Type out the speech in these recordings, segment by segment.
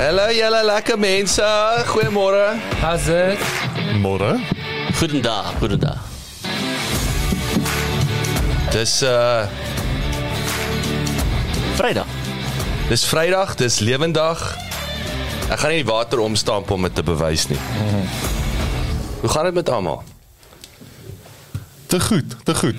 Hallo julle lekker mense. Goeiemôre. How's it? Môre. Goedendag, goedendag. Dis uh Vrydag. dis Vrydag, dis lewendag. Ek gaan nie die water omstamp om dit te bewys nie. Hoe gaan dit met almal? Te goed, te goed.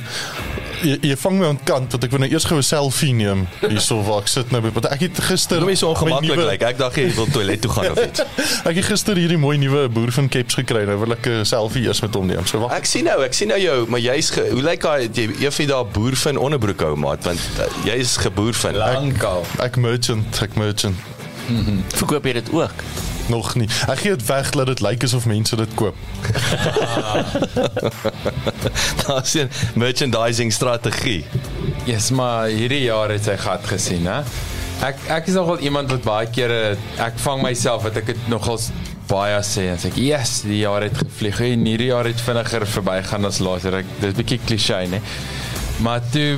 Jy, jy vang my aan kant want ek wil nou eers gou 'n selfie neem hierso waar ek sit nou want ek het gister Hoe is ongemaklik lyk? Ek dink jy wil toilet toe gaan of iets. Ek het gister hierdie mooi nuwe boer van caps gekry. Nou wil ek 'n selfie eers met hom neem. So wag. Ek sien nou, ek sien nou jou, maar jy's hoe lyk daai jy een van daai boer van onderbroek hou maat want uh, jy's geboer van. Lankal. Ek merchant, ek merchant. Verkoop jy dit ook? Nog nie. Ek gee dit weg dat dit lyk asof mense dit koop. Daar's 'n merchandising strategie. Yes, maar hierdie jaar het sy gat gesien, hè. Ek ek is nogal iemand wat baie kere ek vang myself wat ek dit nogal baie sê en sê ek, yes, die jaar het gevlieg en hierdie jaar het vinniger verbygaan as laas jaar. Ek dis 'n bietjie klise, né? Maar toe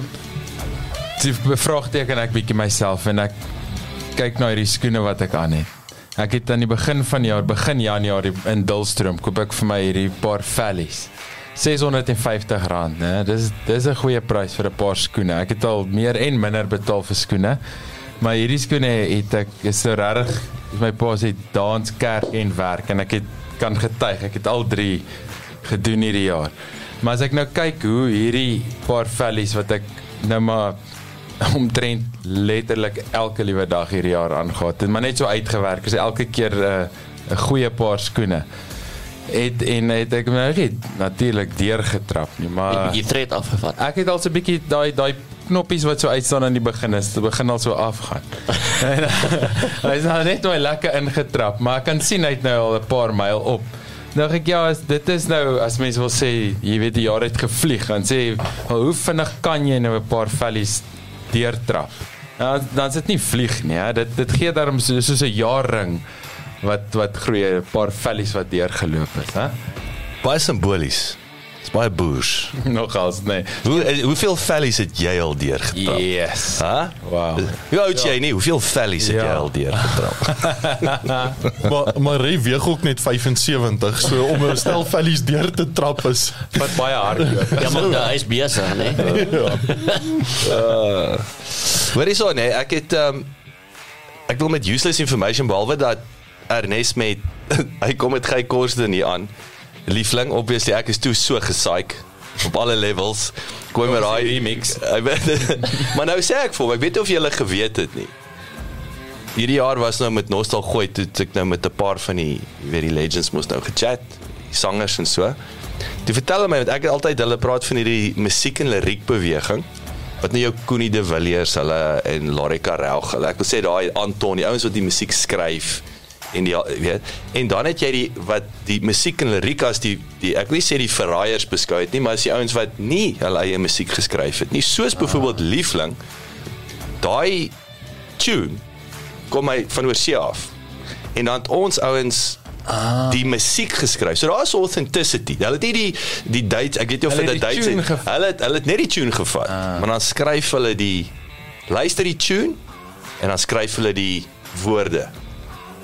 toe bevraagteken ek bietjie myself en ek kyk na hierdie skoene wat ek aan het. Ek het aan die begin van die jaar, begin Januarie in Dullstroom koop ek vir my hierdie paar Valleys. 650 rand, né? Dis dis 'n goeie prys vir 'n paar skoene. Ek het al meer en minder betaal vir skoene. Maar hierdie skoene het ek is so regtig my pa se dans, kerk en werk en ek het kan getuig, ek het al drie gedoen hierdie jaar. Maar as ek nou kyk hoe hierdie paar vellies wat ek nou maar omtrent letterlik elke liewe dag hierdie jaar aangaan, het maar net so uitgewerk. Is elke keer 'n uh, goeie paar skoene. Het en het ek nou net natuurlik deurgetrap nie, maar Jy, jy tred afgevat. Ek het al so 'n bietjie daai daai knoppies wat so uitstaan aan die begin is, dit begin al so afgaan. En, Hy is nou net nou lekker ingetrap, maar ek kan sien hy het nou al 'n paar myl op. Nou ek ja, as, dit is nou as mense wil sê, jy weet die jaar het gevlieg, dan sê "Wel, hoe vinnig kan jy nou 'n paar vellies deurtrap? Nou dan is dit nie vlieg nie, hè. Dit dit gee daarom so, soos 'n jaarring wat wat groei 'n paar vellies wat deurgeloop het, hè. Baie simbolies. Dis baie boers. Nogals nee. Hoe eh, hoeveel vellies het jy al deurgetrap? Yes. Hæ? Wow. Hoe oud is jy nie? Hoeveel vellies het jy Ja. al deurgetrap? Maar maar Ray weeg ook net 75, so om 'n stel vellies deur te trap is. Wat baie hard loop. Ja, maar uh, hy is besig, né? Hoor hierso nee, ek het ehm um, ek wil met useless information behalwe dat Ernest met hy kom met gey koste nie aan. Liefling, obviously ek is toe so gesaik op alle levels. Kom maar Kom, raai remix. Maar nou sê ek vir hom, ek weet nie of jy hulle geweet het nie. Hierdie jaar was nou met Nostal gooi toe ek nou met 'n paar van die weet die legends moes nou gechat, die sangers en so. Toe vertel hy my want ek het altyd hulle praat van hierdie musiek en liriek beweging wat nou jou Koenie de Villiers hulle en Larry Karel hulle ek wil sê daai Anton die ouens wat die musiek skryf en die weet en dan het jy die wat die musiek en liriek as die die ek wil nie sê die verraaiers beskou het nie maar as die ouens wat nie hulle eie musiek geskryf het nie soos byvoorbeeld Liefling daai tune kom hy van oorsee af en dan het ons ouens Ah. die musiek geskryf. So daar's authenticity. Hulle het nie die die dates, ek weet nie of dit 'n date is. Hulle het hulle het net die tune gevat. Ah. Maar dan skryf hulle die luister die tune en dan skryf hulle die woorde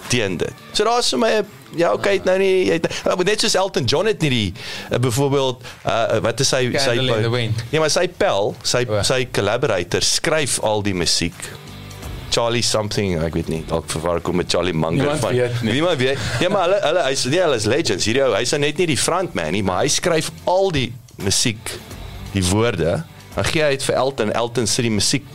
teen dit. So daar's vir my 'n ja, okay, het nou nie jy het, uh, net soos Elton John het nie die uh, byvoorbeeld uh, wat is sy sy Candle. Nee, maar sy pel, sy O. sy collaborator skryf al die musiek. Charlie something, ek weet nie, dalk verwar ek hom met Charlie Munger van. nie. Niemand weet. Ja, maar hulle hulle hy's nie hulle is legends. Hierdie ou, hy's nou net nie die frontman nie, maar hy skryf al die musiek, die woorde. Dan gee hy dit vir Elton, Elton sit die musiek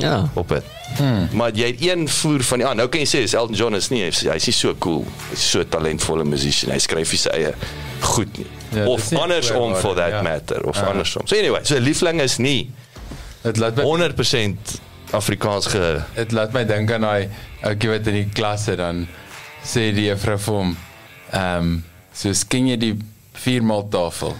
Ja. op dit. Hmm. Maar jy het een voer van ja, nou kan jy sê is Elton John is nie hy's hy's nie so cool. Hy's so talentvolle musician. Hy skryf sy eie goed nie. Ja, of nie andersom for that ja. matter of Ah. andersom. So anyway, so liefling is nie Dit laat my 100% Afrikaans ge dit laat my dink aan daai ouetjie wat in die klas sit dan sê die juffrou vir hom ehm um, so sken jy die viermaal tafel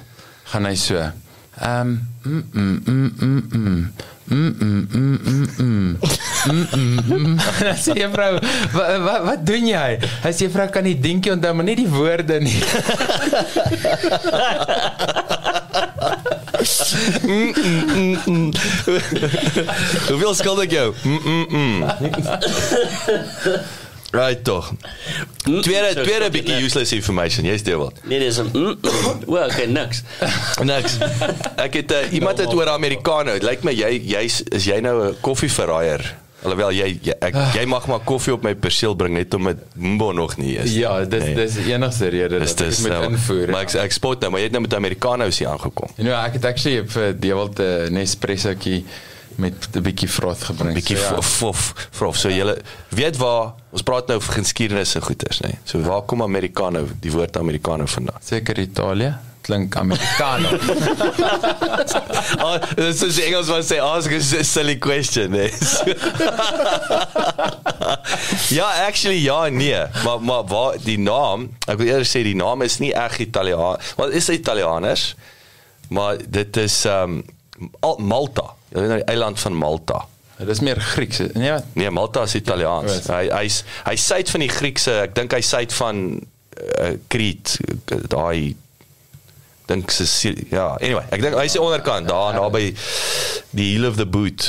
gaan hy so ehm um, mm mm mm mm mm Mm, mm, mm, mm, mm. Mm, mm, mm. Sê juffrou, wat wat doen jy? Hy sê juffrou kan nie dinkie onthou maar nie die woorde nie. Hoeveel skuld ek jou? Mm, mm, mm. Right toch. Tweede so tweede bietjie useless information. Jy's deel wat. Nee, dis 'n mm, mm. O, okay, niks. Niks. Ek het uh, iemand het oor Americano. Dit lyk my jy jy's is jy nou 'n koffieverraaier? Alhoewel jy jy, ek, jy mag maar koffie op my perseel bring net om dit Mbo nog nie is. Ja, dis Nee. dis die enigste rede Dis dat ek dis dit moet nou, invoer. Maar ek ek spot nou, maar jy het nou met Americanos hier aangekom. You know, ek het actually vir Dewald 'n Nespressoetjie met 'n bietjie vrot gebring. bietjie So, ja. fof fof so julle weet waar ons praat nou van geskiedenis en goeters nê so waar kom americano die woord americano vandaan Seker Italië. Klink Americano. oh, dis is Engels wat sê ask is a silly question nê ja actually ja nee maar maar waar die naam ek wil eers sê die naam is nie reg Italiaan want is Italianers maar dit is um Malta jy weet nou die eiland van Malta Dit is meer Grieks. Nee, wat? Nee, Malta is Italiaans. Ja, Hy hy's hy suid van die Griekse, ek dink hy suid van uh, Crete, daai dink se ja, anyway, ek dink hy's die onderkant daar naby die heel of the boot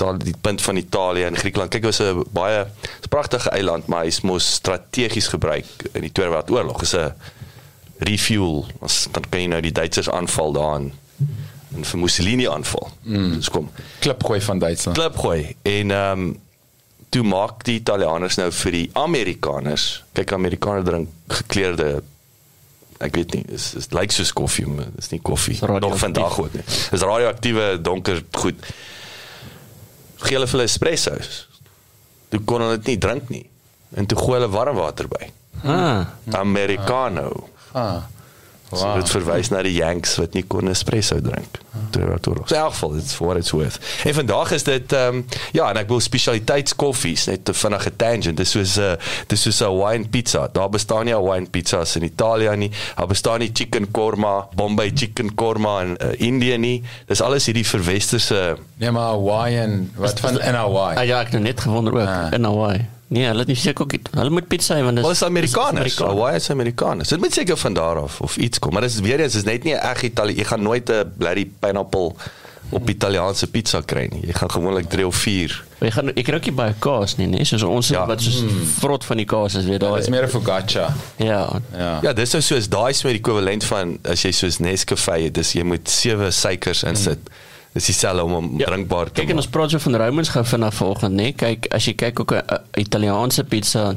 daar die punt van Italië en Griekeland. Kyk, was 'n baie pragtige eiland, maar hy's mos strategies gebruik in die Tweede Wêreldoorlog. Is 'n refuel. As dan kan jy nou die Duitsers aanval daarin en vir Mussolini aanval. Mm. Dus kom Klip gooi van Duitsland. klip gooi en ehm um, toe maak die Italianers nou vir die Amerikaners. Kyk Amerikaners drink gekleurde ek weet nie, is is lyk soos koffie, maar dis nie koffie. Nog vandag ook nie. Dis radioaktiewe donker goed. Gee hulle vir hulle espresso's. Toe kon hulle dit nie drink nie. En toe gooi hulle warm water by. Ah. Americano. Ah. So dit verwys na die Yanks wat nie kon espresso drink. Terwyl So in elk geval, it's for what it's worth. En vandag is dit ehm um, ja, en ek wil spesialiteitskoffies net te vinnige tangent. Dis soos 'n uh, dis soos 'n Hawaiian pizza. Daar bestaan nie Hawaiian pizzas in Italië nie. Daar bestaan nie chicken korma, Bombay chicken korma in uh, Indië nie. Dis alles hierdie verwesterse Nee, maar Hawaiian, wat van in Hawaii? Ah, ja, ek het nou net gewonder ook Ah. in Hawaii. Nee, hulle het nie seker ook hulle moet pizza hê want Wel is Amerikaners. Amerikaans. Hawaii is Amerikaners. Dit moet seker van daar af of iets kom, maar dis weer eens is net nie 'n reg Italië. Jy gaan nooit 'n bloody pineapple op Italiaanse pizza kry nie. Jy gaan gewoonlik 3 of 4. Jy gaan ek kry ook nie baie kaas nie, nee, soos ons Ja. ja. wat soos vrot van die kaas is weer Dit daar. is meer 'n focaccia. Ja. Ja. Ja, dis nou soos daai is met die ekwivalent van as jy soos Nescafe dis jy moet 7 suikers insit. Dis dieselfde om hom Ja, drinkbaar te Kyk en maak. ons praat so van Romans gou vanaf vanoggend, nê? Kyk, as jy kyk ook 'n 'n Italiaanse pizza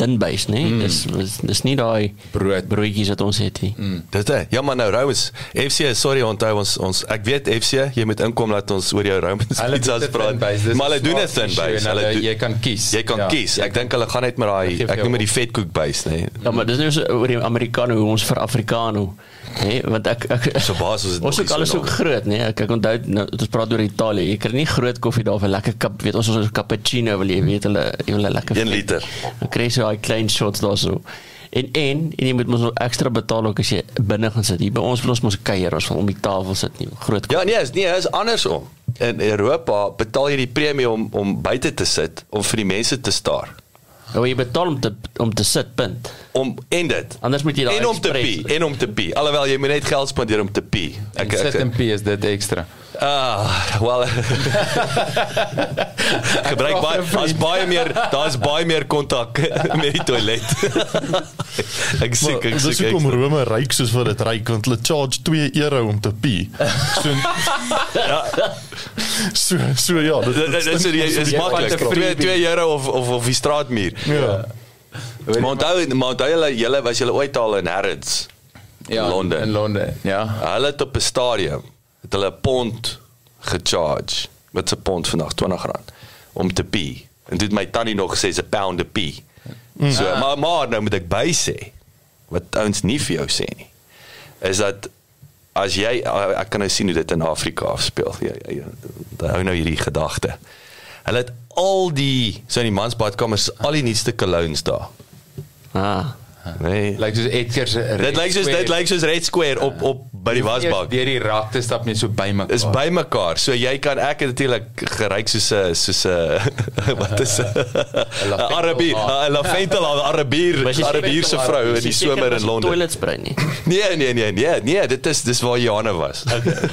dun base, nê? Mm. Dis dis- dis nie daai Brood. broodjies wat ons het nie. Mm. Dit hè. Ja maar nou Romans, FC, sorry onthou ons ons ek weet FC, jy moet inkom laat ons oor jou Romans pizzas praat. thin dis Maar hulle doen base. en Hulle jy kan kies. Jy kan Ja, kies. Ek dink hulle gaan net met daai ek noem dit die vetkoek base, nee. Ja, maar dis nou so oor die Americano hoe ons vir Africano, nê? Want ek ek So baas ons dit Ons ook nie alles so ook groot, nee. Ek ek onthou nou ons praat oor Italië. Jy kry nie groot koffie daar vir lekker kap, weet ons ons cappuccino wil jy weet hulle 'n lekker 1 vet. liter. Dan kry jy so daai klein shots daarso. En en en jy moet mos nog ekstra betaal ook as jy binne gaan sit. Hier by ons wil ons mos kuier, ons wil om die tafel sit nie. Groot Ja, nee, is nee, is andersom. In Europa betaal jy die premie om om buite te sit om vir die mense te staar. Nou jy betaal om te om te sit punt. Om en dit. Anders moet jy daai en om te express- pee, en om te pee. Alhoewel jy moet net geld spandeer om te pee. Ek sit in P is dit ekstra. Ah, wel. Gebruik baie daar's baie meer daar's baie meer kontak met die toilet. ek soek ek hoekom ek- Rome ryk soos wat dit ryk want hulle charge 2 euro om te pee. So Ja, so so ja, dit dit dit is dit is maklik. vat 'n 2 freebie. 2 euro of of of die straatmuur. Ja. Maar onthou maar onthou julle julle was julle ooit al in Harrods Ja, in Londen. In Londen. Ja. Hulle het op 'n stadium het hulle 'n pond gecharge. Wat 'n pond vandag R20 om te pee. En dit my tannie nog gesê 'n pound te pee. So, maar maar nou moet ek by sê wat ouens nie vir jou sê nie. Is dat as jy ek kan nou sien hoe dit in Afrika afspeel. Dan hou nou hierdie gedagte. Hulle het al die so in die mansbadkamers al die nuutste colognes daar. Ah. Nee. Lyk soos Edgar se Dit lyk soos dit lyk soos Red Square op op by die wasbak. Deur die rak te stap net so by mekaar. is by mekaar. So jy kan ek het natuurlik geryk soos 'n soos 'n wat is 'n Arabier. 'n lavendel Arabier, jy Arabier se vrou in die jy somer in Londen. Toilet spray nie. Nee, nee, nee, nee, nee, dit is dis waar Johanna was.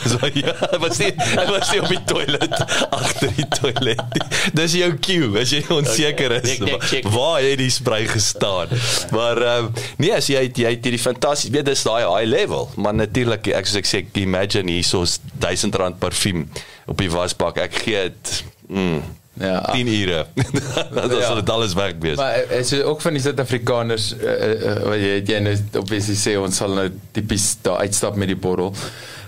Dis waar ja, was nie was nie op die toilet agter die toilet. Dis jou cue as jy onseker is. Waar het die spray gestaan? Maar ehm um, nee, as jy jy het hierdie fantasties, weet dis daai high level, maar natuurlik ek soos ek sê, imagine hierso's 1000 rand parfuum op die wasbak. Ek gee dit mm, Ja. 10 ure. dat Ja. sal dit alles weg wees. Maar eh, is ook van die Suid-Afrikaners uh, uh, wat jy jy nou obviously sê ons sal nou tipies daar uitstap met die bottel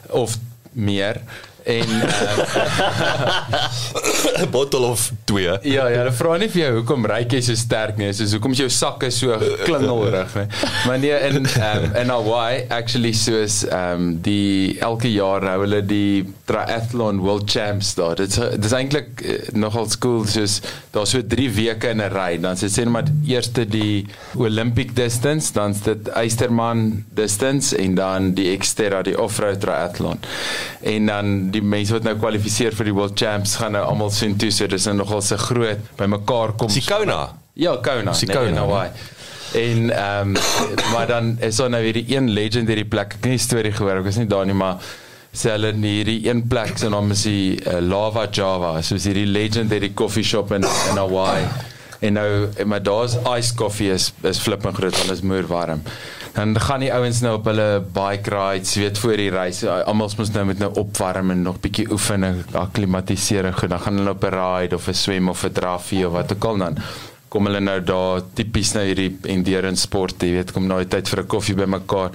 of meer en uh, 'n bottel of 2. ja ja, dan vra nie vir jou hoekom ryk jy so sterk nie, soos hoekom is jou sakke so klingelrig nie. Maar nee in um, in Hawaii actually soos ehm um, die elke jaar hou hulle die triathlon world champs daar. Dit is dit is eintlik uh, nogal cool soos daar so 3 weke in 'n ry. Dan sê sê net maar eerste die Olympic distance, dan dit Eysterman distance en dan die Xterra die off-road triathlon. En dan die mense wat nou kwalifiseer vir die world champs gaan nou almal sien toe so dis nou nogal se groot bymekaar kom. Dis die Kona. Ja, Kona. Die nee, Hawaii. En ehm um, maar dan is daar nou weer die een legendary plek. Ek het nie storie gehoor, ek was nie daar nie, maar sê hulle in hierdie een plek se naam is die uh, Lava Java, soos hierdie legendary coffee shop in in Hawaii. En nou maar daar's ice coffee is is flipping groot, dit is moer warm. Dan gaan die ouens nou op hulle bike rides, weet voor die reis. Almal moet nou met nou opwarm en nog bietjie oefen en akklimatisering. Goed, dan gaan hulle op 'n ride of 'n swem of 'n draffie of wat ook al dan kom hulle nou daar tipies nou hierdie endurance sport, jy weet, kom nou tyd vir 'n koffie bymekaar.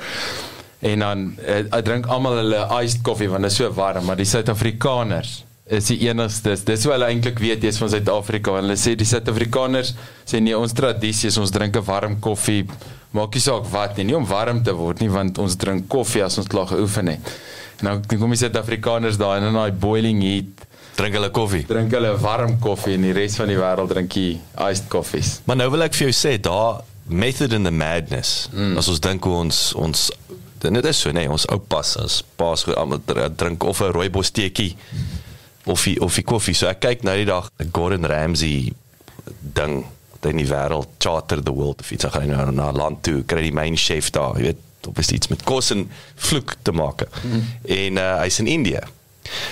En dan uh, drink almal hulle iced koffie want dit is so warm, maar die Suid-Afrikaners is die enigstes. Dis hoe hulle eintlik weet jy's van Suid-Afrika. Hulle sê die Suid-Afrikaners sê nee, ons tradisie is ons drink 'n warm koffie. Maak nie saak wat nie, nie om warm te word nie, want ons drink koffie as ons klaar geoefen het. En nou dan kom die Suid-Afrikaners daar en in daai boiling heat Drink hulle koffie. drink hulle warm koffie en die res van die wêreld drink die iced koffies. Maar nou wil ek vir jou sê, daar method in the madness. Mm. As ons dink hoe ons ons dit is so nee, ons oupas, ons paas drink of 'n rooibos teetjie of die, of die koffie. So ek kyk nou die dag Gordon Ramsay ding in die wêreld charter the world of iets. Hy gaan nou na 'n land toe, kry die main chef daar, jy weet, of is iets met kos en vloek te maak. Mm. En uh, hy's in Indië.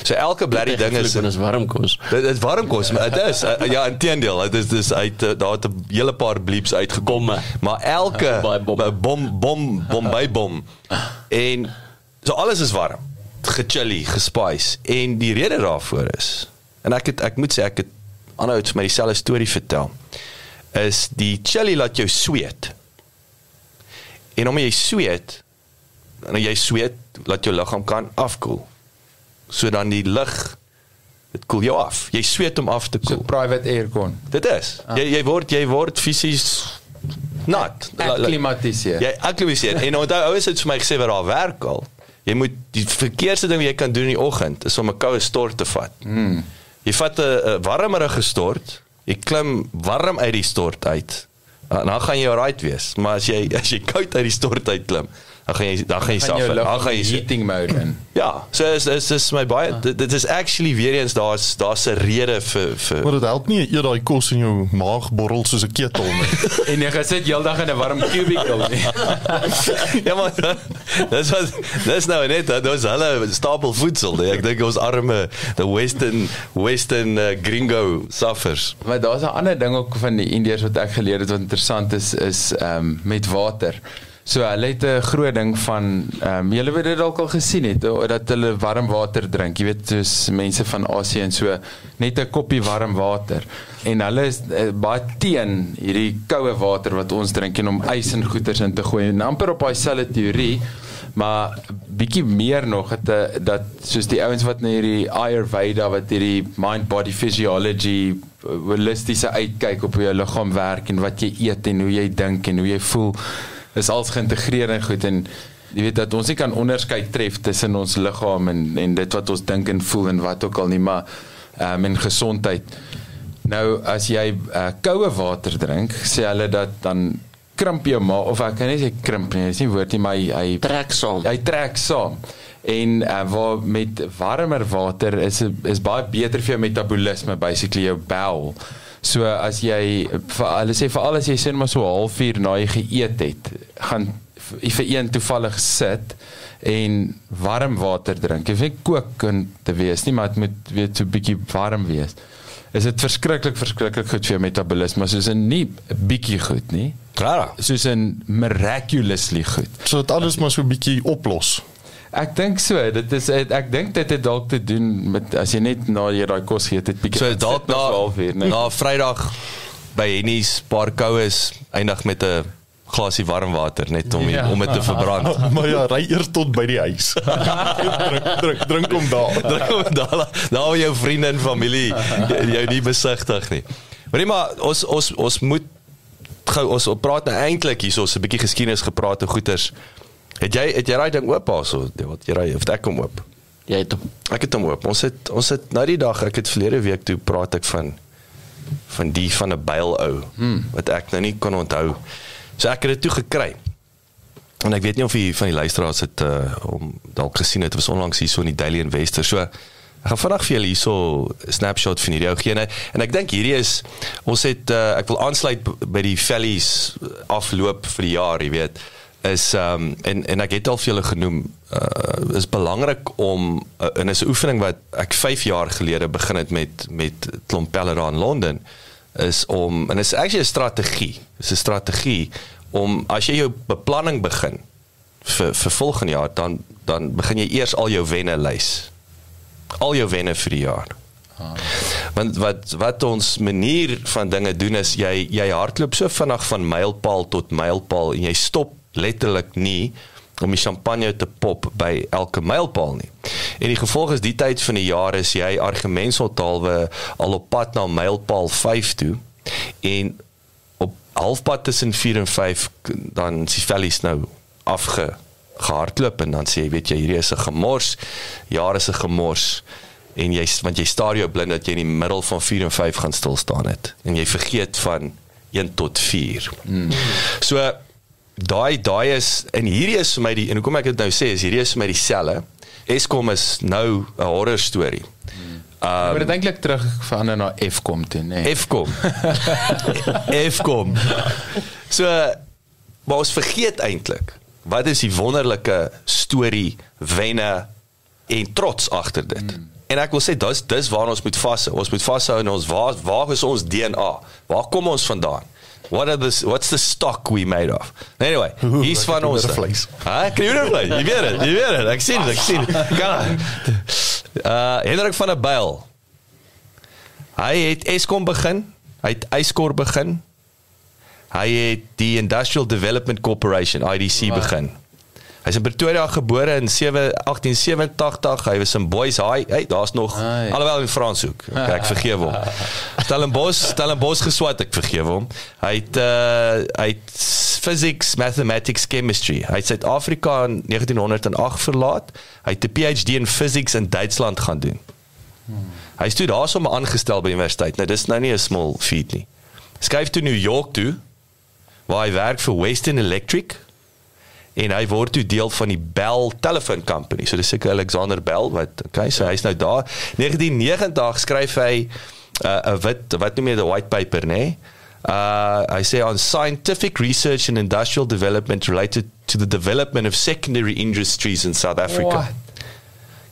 So elke blerrie ding is Dit is warm kos. Dit is warm kos, maar dit is uh, ja, inteendeel, dit is dis uit uh, daar het 'n hele paar bleeps uitgekom. Maar elke bom. bom bom bom bom by bom. En so alles is warm. Gechilly, gespice en die rede daarvoor is en ek het ek moet sê ek het aanhou vir my dieselfde storie vertel is die chili laat jou sweet. En omdat jy sweet, en jy sweet, laat jou liggaam kan afkoel. So dan die lug dit koel jou af. Jy sweet om af te So koel. private aircon. Dit is. Jy jy word jy word fisies nat. Akklimatiseer. Jy akklimatiseer. en onthou ouers het vir my gesê wat daar werk al. Jy moet die verkeerste ding wat jy kan doen in die oggend is om 'n koue stort te vat. Mm. Jy vat 'n warmerige stort, jy klim warm uit die stort uit. En dan gaan jy alright wees. Maar as jy as jy koud uit die stort uit klim, dan gaan jy dan gaan jy Gaan jou suffer. Dan gaan jy heating mode in. Ja, so is is is my baie dit, dit is actually weer eens daar's daar's 'n rede vir vir Maar dit help nie eet daai kos in jou maag borrel soos 'n ketel nie. En jy gesit heeldag in 'n warm cubicle nie. ja maar dis was dis nou net dis hulle stapel voedsel nee. ek dink ons arme the western western uh, gringo suffers Maar daar's 'n ander ding ook van die Indiërs wat ek geleer het wat interessant is is ehm um, met water. So hulle het 'n groot ding van ehm um, julle weet dit dalk al gesien het dat hulle warm water drink. Jy weet soos mense van Asië en so net 'n koppie warm water. En hulle is uh, baie teen hierdie koue water wat ons drink en om ys en goeters in te gooi. En amper op daai selfde teorie maar bietjie meer nog het uh, dat soos die ouens wat na hierdie Ayurveda wat hierdie mind body physiology uh, holistiese uitkyk op hoe jou liggaam werk en wat jy eet en hoe jy dink en hoe jy voel is alles geïntegreer en goed en jy weet dat ons nie kan onderskei tref tussen ons liggaam en en dit wat ons dink en voel en wat ook al nie, maar ehm um, en gesondheid. Nou as jy uh, koue water drink, sê hulle dat dan krimp jou maag of ek kan nie sê krimp nie, dis nie woord nie, maar hy hy Trek saam. hy trek saam. En uh, waar met warmer water is is baie beter vir jou metabolisme basically jou bowel. So as jy vir hulle sê veral as jy sê maar so halfuur na jy geëet het, gaan v- vir een toevallig sit en warm water drink. Jy weet kook kan te wees nie, maar dit moet weet so 'n bietjie warm wees. Is dit verskriklik verskriklik goed vir jou metabolisme, soos 'n nie 'n bietjie goed nie, Klaar. soos 'n miraculously goed. So dit alles maar so 'n bietjie oplos. Ek dink so, dit is ek, ek dink dit het dalk te doen met as jy net na jy daai kos geëet het bietjie So dalk na halfuur, nee. na Vrydag by Henny's paar koues eindig met 'n glasie warm water net om Ja. om dit te verbrand. maar ja, ry eers tot by die huis. drink drink drink hom daar. Dan kom daar daar waar jou vriende en familie jou nie besigtig nie. Maar nee maar ons ons ons moet gou ons praat nou eintlik hierso 'n bietjie geskiedenis gepraat en goeters. Het jy het jy daai ding oop also? Wat jy ry of ek kom oop? Jy het hom. Ek het hom oop. Ons het ons het nou die dag, ek het verlede week toe praat ek van van die van 'n byl ou hmm. wat ek nou nie kon onthou. So ek het dit toe gekry. En ek weet nie of jy van die luisteraars het uh, om dalk gesien het, was onlangs hier so in die Daily Investor. So ek gaan vandag vir julle hierso 'n snapshot van hierdie ou gee en, en ek dink hierdie is ons het uh, ek wil aansluit by die Valleys afloop vir die jaar, jy weet is ehm um, en en ek het al vir julle genoem uh, is belangrik om uh, en is 'n oefening wat ek 5 jaar gelede begin het met met klomp pelle daar in Londen is om en is actually 'n strategie. Dis 'n strategie om as jy jou beplanning begin vir vir volgende jaar dan dan begin jy eers al jou wenne lys. Al jou wenne vir die jaar. Want wat wat ons manier van dinge doen is jy jy hardloop so vinnig van mylpaal tot mylpaal en jy stop letterlik nie om die champagne te pop by elke mylpaal nie. En die gevolg is die tyd van die jaar is jy argumentshalwe al op pad na mylpaal 5 toe en op halfpad tussen 4 en 5 k- dan is die vellies nou afge gehardloop en dan sê jy weet jy hierdie is 'n gemors, jaar is 'n gemors en jy want jy staar jou blind dat jy in die middel van 4 en 5 gaan stil staan het en jy vergeet van 1 tot 4. Mm. So daai daai is en hierdie is vir my die en hoekom ek dit nou sê is hierdie is vir my dieselfde. Eskom is nou 'n horror storie. Maar dit eintlik terug verander na Fcom toe, nê. Nee. Fcom. Fcom. So maar ons vergeet eintlik wat is die wonderlike storie, wenne en trots agter dit. Mm. En ek wil sê dis dis waar ons moet vashou. Ons moet vashou in ons waar waar is ons DNA? Waar kom ons vandaan? What are this what's the stock we made of? Anyway, hier's van ons. vleis. Ha, kruidervleis. Jy weet dit, jy weet dit. Ek sien dit, ek sien dit. Kan. Uh Hendrik van der Byl. Hy het Eskom begin. Hy het Yskorp begin. Hy het die Industrial Development Corporation IDC wow. begin. Hy's in Pretoria gebore in 7 1887. Hy was in Boys High. Hey, daar's nog Ai. alhoewel in Franshoek. Okay, ek vergewe hom. Stellenbosch, Stellenbosch geswat, ek vergewe hom. Hy het uh hy het physics, mathematics, chemistry. Hy het Suid-Afrika in 1908 verlaat. Hy het 'n PhD in physics in Duitsland gaan doen. Hy is toe daarsoom aangestel by universiteit. Nou dis nou nie 'n small feat nie. Skuif toe New York toe waar hy werk vir Western Electric en hy word toe deel van die Bell Telephone Company. So dis seker Alexander Bell wat okay, so hy's nou daar. 1990 skryf hy 'n uh, wit wat noem jy 'n white paper, né? Nee? Uh hy sê on scientific research and industrial development related to the development of secondary industries in South Africa. What?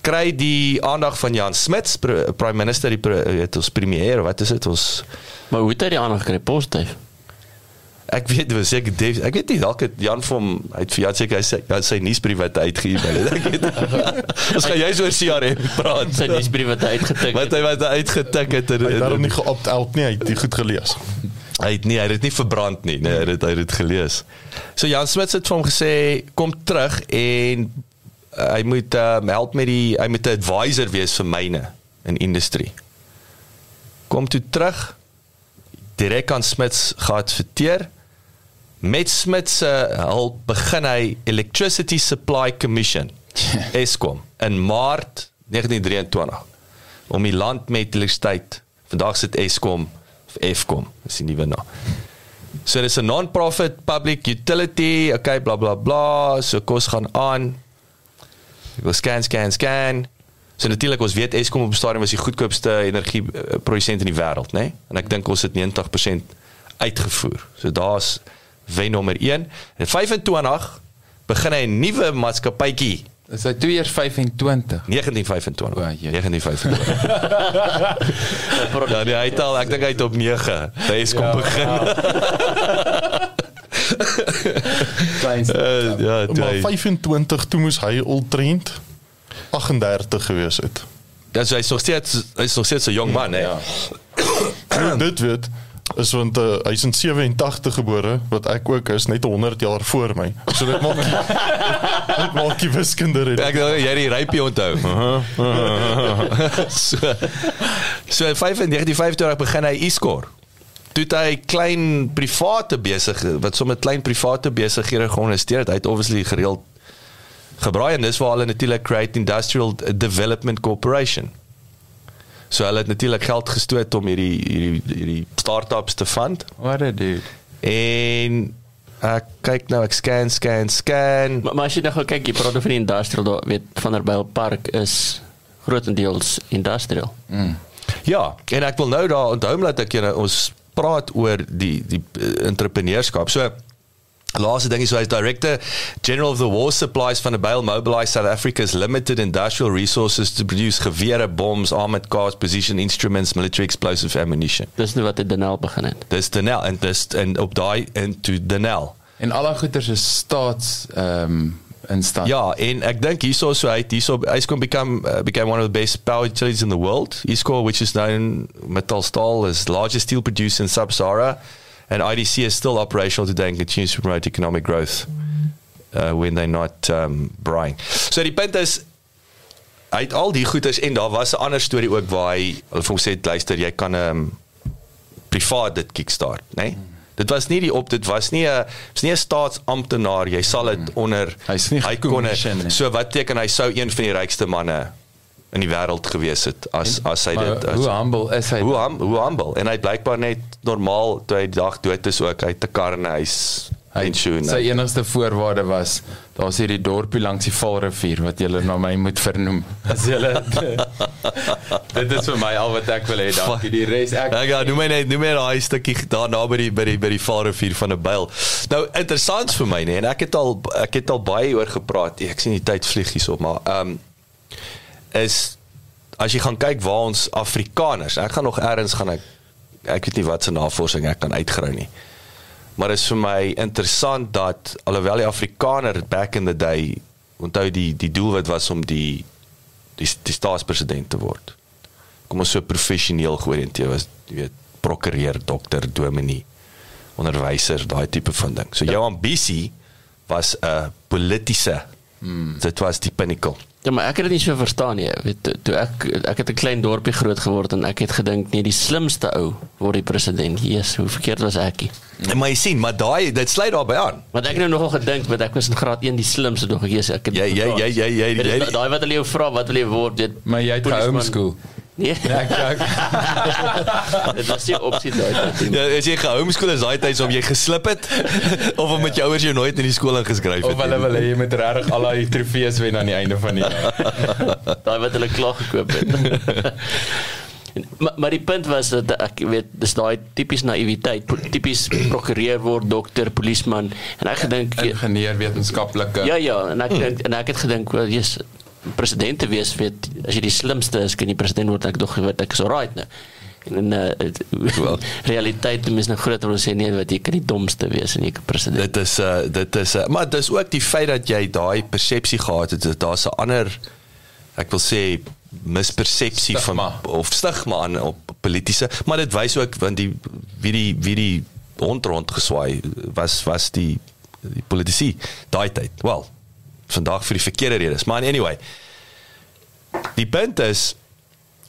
Kry die aandag van Jan Smuts, pr- prime minister, die pr- weet ons premier, wat is dit ons Maar hoe het hy die aandag gekry positief? Ek weet dit was seker Dave. Ek weet nie dalk het Jan vir hom hy het vir Jan seker hy sy hy sy nuusbrief wat hy uitge-e-mail het. Ek weet. Ons gaan jy so oor CRM praat. Sy nuusbrief wat hy uitgetik wat het. hy wat hy uitgetik het. En, Hy het en, daarom nie geopt out nie, hy het dit goed gelees. hy het nie hy het dit nie verbrand nie. Nee, hy het hy het dit gelees. So Jan Smit het vir hom gesê kom terug en uh, hy moet um, help met die hy moet 'n advisor wees vir myne in industrie. Kom toe terug direk aan Smits geadverteer met Smith se hulp begin hy Electricity Supply Commission Eskom in Maart 1923 om die land met elektrisiteit. Vandag sit Eskom of Eskom, is die nuwe naam. So dis 'n non-profit public utility, okay, bla bla bla, so kos gaan aan. Ek wil scan scan scan. So natuurlik ons weet Eskom op stadium was die goedkoopste energie eh, produsent in die wêreld, né? Nee? En ek dink ons het 90% uitgevoer. So daar's wen nommer 1. En 25 begin hy 'n nuwe maatskappytjie Is hy 2 eers 25? 1925. O, jee. 1925. ja, nee, hy het al, ek dink hy het op 9. Hy is kom ja, begin. Kleinste. Uh, ja, toe Maar hy, 25 toe moes hy ultrend 38 gewees het. ja, so hy is nog steeds hy is nog steeds 'n jong man, hè. Ja. Ja. dit weet is want uh, hy is in 87 gebore wat ek ook is net 100 jaar voor my. So dit maak dit maak die wiskunde red. Ek dink jy die rypie onthou. so so in 1925 begin hy e-score. Toe het hy klein private besig wat sommer klein private besighede geondersteun het. Hy het obviously gereeld gebraai en dis waar hulle natuurlik Create Industrial Development Corporation. So hulle het natuurlik geld gestoot om hierdie hierdie hierdie startups te fund What a dude. en ek kyk nou ek scan scan scan Maar, maar as jy nou kyk, jy praat van die industrial daar, weet Vanderbijl Park is grootendeels industrial. Ja, en ek wil nou daar onthou dat ek jy nou ons praat oor die die uh, entrepreneurskap. So laaste ding is so hy's director general of the war supplies van the Bale Mobilize South Africa's limited industrial resources to produce gewere, bombs, armored cars, position instruments, military explosive ammunition. Dis nou wat dit Denel begin het. Dis Denel en dis en op daai into Denel. En al daai goeders is staats ehm um, in stand. Ja, en ek dink hierso so hy hierso hy's going to become uh, became one of the best power utilities in the world. Isco which is known Mittalstal as largest steel producer in Sub-Sahara and IDC is still operational today and continues to promote economic growth uh, when they're not um buying. So die punt is hy het al die goeders en daar was 'n ander storie ook waar hy hulle vir hom sê luister jy kan um privaat dit kickstart, né? Nee? Dit was nie die op dit was nie 'n is nie 'n staatsamptenaar, jy sal dit onder Hy's nie hy kon. So wat beteken hy sou een van die rykste manne in die wêreld gewees het as as hy dit as, hoe humble is hy? hoe hum, hoe humble en hy blykbaar net normaal toe hy die dag dood is ook hy het 'n kar en hy's pensioen. Sy enigste voorwaarde was daar's hierdie dorpie langs die Valrivier wat julle na my moet vernoem. As julle Dit is vir my al wat ek wil hê. Dankie. Die res ek ja, noem my net noem my daai stukkie daar naby die by die by die Vaalrivier van 'n byl. Nou interessant vir my nê en ek het al ek het al baie oor gepraat. Ek sien die tyd vlieg hierop, maar ehm um, is as jy gaan kyk waar ons Afrikaners, ek gaan nog eers gaan ek ek weet nie wat se navorsing ek kan uitgrou nie. Maar is vir my interessant dat alhoewel die Afrikaner back in the day onthou die die doelwit was om die die, die staatspresident te word. Kom ons so professioneel georiënteer was, jy weet, prokureur, dokter, dominee, onderwyser, daai tipe van ding. So jou ambisie was 'n politieke. Hmm. Dit was die pinnacle. Ja, maar ek het dit nie so verstaan nie. Weet toe, ek ek het 'n klein dorpie groot geword en ek het gedink nee, die slimste ou word die president. Jesus, hoe verkeerd was ek? nie. En maar jy sien, maar daai dit sluit daarbey aan. Want ek het nou nogal gedink want ek was in graad 1 die slimste dog ek Jesus, ek het Jy jy jy jy jy, daai wat hulle jou vra wat wil jy word dit maar jy het gehomeschool. Nee. Ek ek dit was nie opsie daai tyd. Ja, as jy gehomeschool is daai tyd om jy geslip het of om met jou ouers jou nooit in die skool ingeskryf het. of hulle wil hê jy moet regtig al daai trofees wen aan die einde van die jaar. Daai wat hulle klaar gekoop het. Maar, maar die punt was dat ek weet dis daai tipies naïwiteit, tipies prokureur word, dokter, polisieman en ek gedink Ingenieur wetenskaplike. ja ja en ek dink en ek het gedink wel jy's president te wees weet as jy die slimste is kan jy president word ek dog weet ek is alright nou en uh, Wel. realiteit mense nou groter wil sê nee wat jy kan die domste wees en jy kan president Dit is uh dit is uh, maar dis ook die feit dat jy daai persepsie gehad het dat daar's 'n ander ek wil sê mispersepsie Stigma. van of stigma aan op politieke maar dit wys ook want die wie die wie die hond rond geswaai was was die die politici daai tyd wel vandag vir die verkeerde redes. Maar anyway die punt is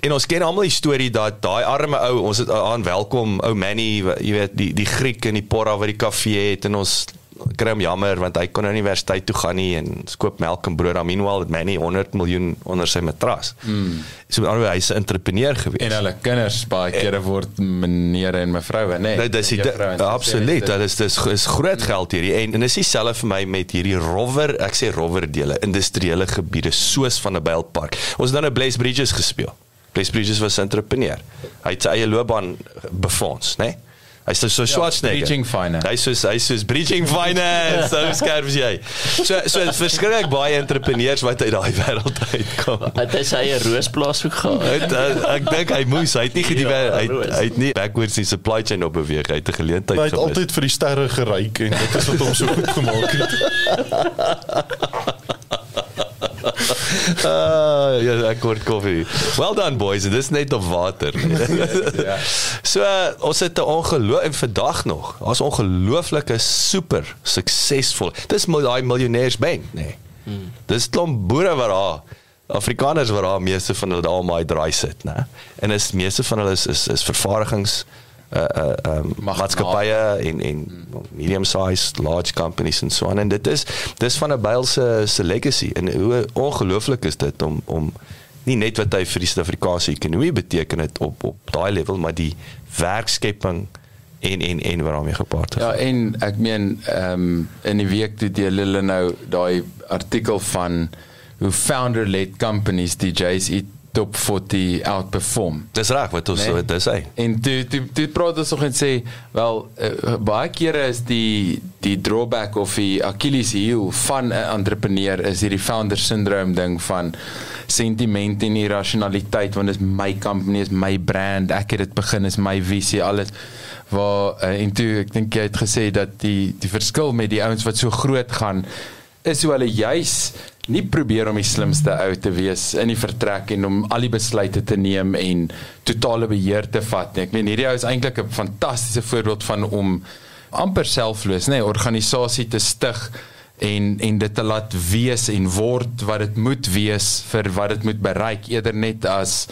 En ons ken almal die storie dat daai arme ou, ons het aan welkom ou Manny, jy weet, die die Griek in die Porra wat die kafee het en ons kry hom jammer want hy kon nou nie universiteit toe gaan nie en skoop melk en brood. Meanwhile het Manny 100 miljoen onder sy matras. Mm. So aan hy's 'n entrepreneur gewees. En hulle kinders baie kere word meneer en mevroue, nê. Nee, dis die absoluut, dit is dis is groot geld hierdie en en dis dieselfde vir my met hierdie rower, ek sê rower dele, industriële gebiede soos van 'n Bylpark. Ons het dan 'n Blaze Bridges gespeel. Blaze Bridges was 'n entrepreneur. Hy het sy eie loopbaan befonds, né? Nee? Hy's so so Schwarzenegger. Ja, bridging finance. Hy's so hy's so bridging finance. so skerp is jy. So so verskriklik baie entrepreneurs wat uit daai wêreld uitkom. Het hy sy roosplaas ook gehad? Ek, dink hy moes, hy het nie gedie Ja, hy, roos. hy het nie backwards die supply chain op beweeg. Hy het 'n geleentheid Hy het gemis. altyd vir die sterre geryk en dit is wat hom so goed gemaak het. Ah, ja, ek word koffie. Well done boys, dit is net op water. ja. So uh, ons het 'n ongeloof en vandag nog. Ons ongelooflike super suksesvol. Dis mil- daai miljonêers bank, nê. Nee. Hmm. Dis klomp boere wat daar Afrikaners wat daar meeste van hulle daar daai draai sit, né? En is meeste van hulle is is, is vervaardigings uh uh um, maatskappye en en medium sized large companies en so aan. En dit is dis van 'n byl se se legacy en hoe ongelooflik is dit om om nie net wat hy vir die Suid-Afrikaanse ekonomie beteken het op op daai level maar die werkskepping en en en wat daarmee gepaard is. Ja, en ek meen ehm um, in die week toe deel hulle nou daai artikel van hoe founder-led companies die JSE top 40 outperform. Dis reg wat ons Nee. nee. dis hy. En toe toe toe praat ons nog en sê wel uh, baie kere is die die drawback of die Achilles heel van 'n entrepreneur is hierdie founder syndrome ding van sentiment en irrasionaliteit want dit is my company is my brand ek het dit begin is my visie alles waar uh, en toe ek dink jy het gesê dat die die verskil met die ouens wat so groot gaan is hoe hulle juis nie probeer om die slimste ou te wees in die vertrek en om al die besluite te neem en totale beheer te vat nie. Ek meen hierdie ou is eintlik 'n fantastiese voorbeeld van om amper selfloos, nê, nee, organisasie te stig en en dit te laat wees en word wat dit moet wees vir wat dit moet bereik eerder net as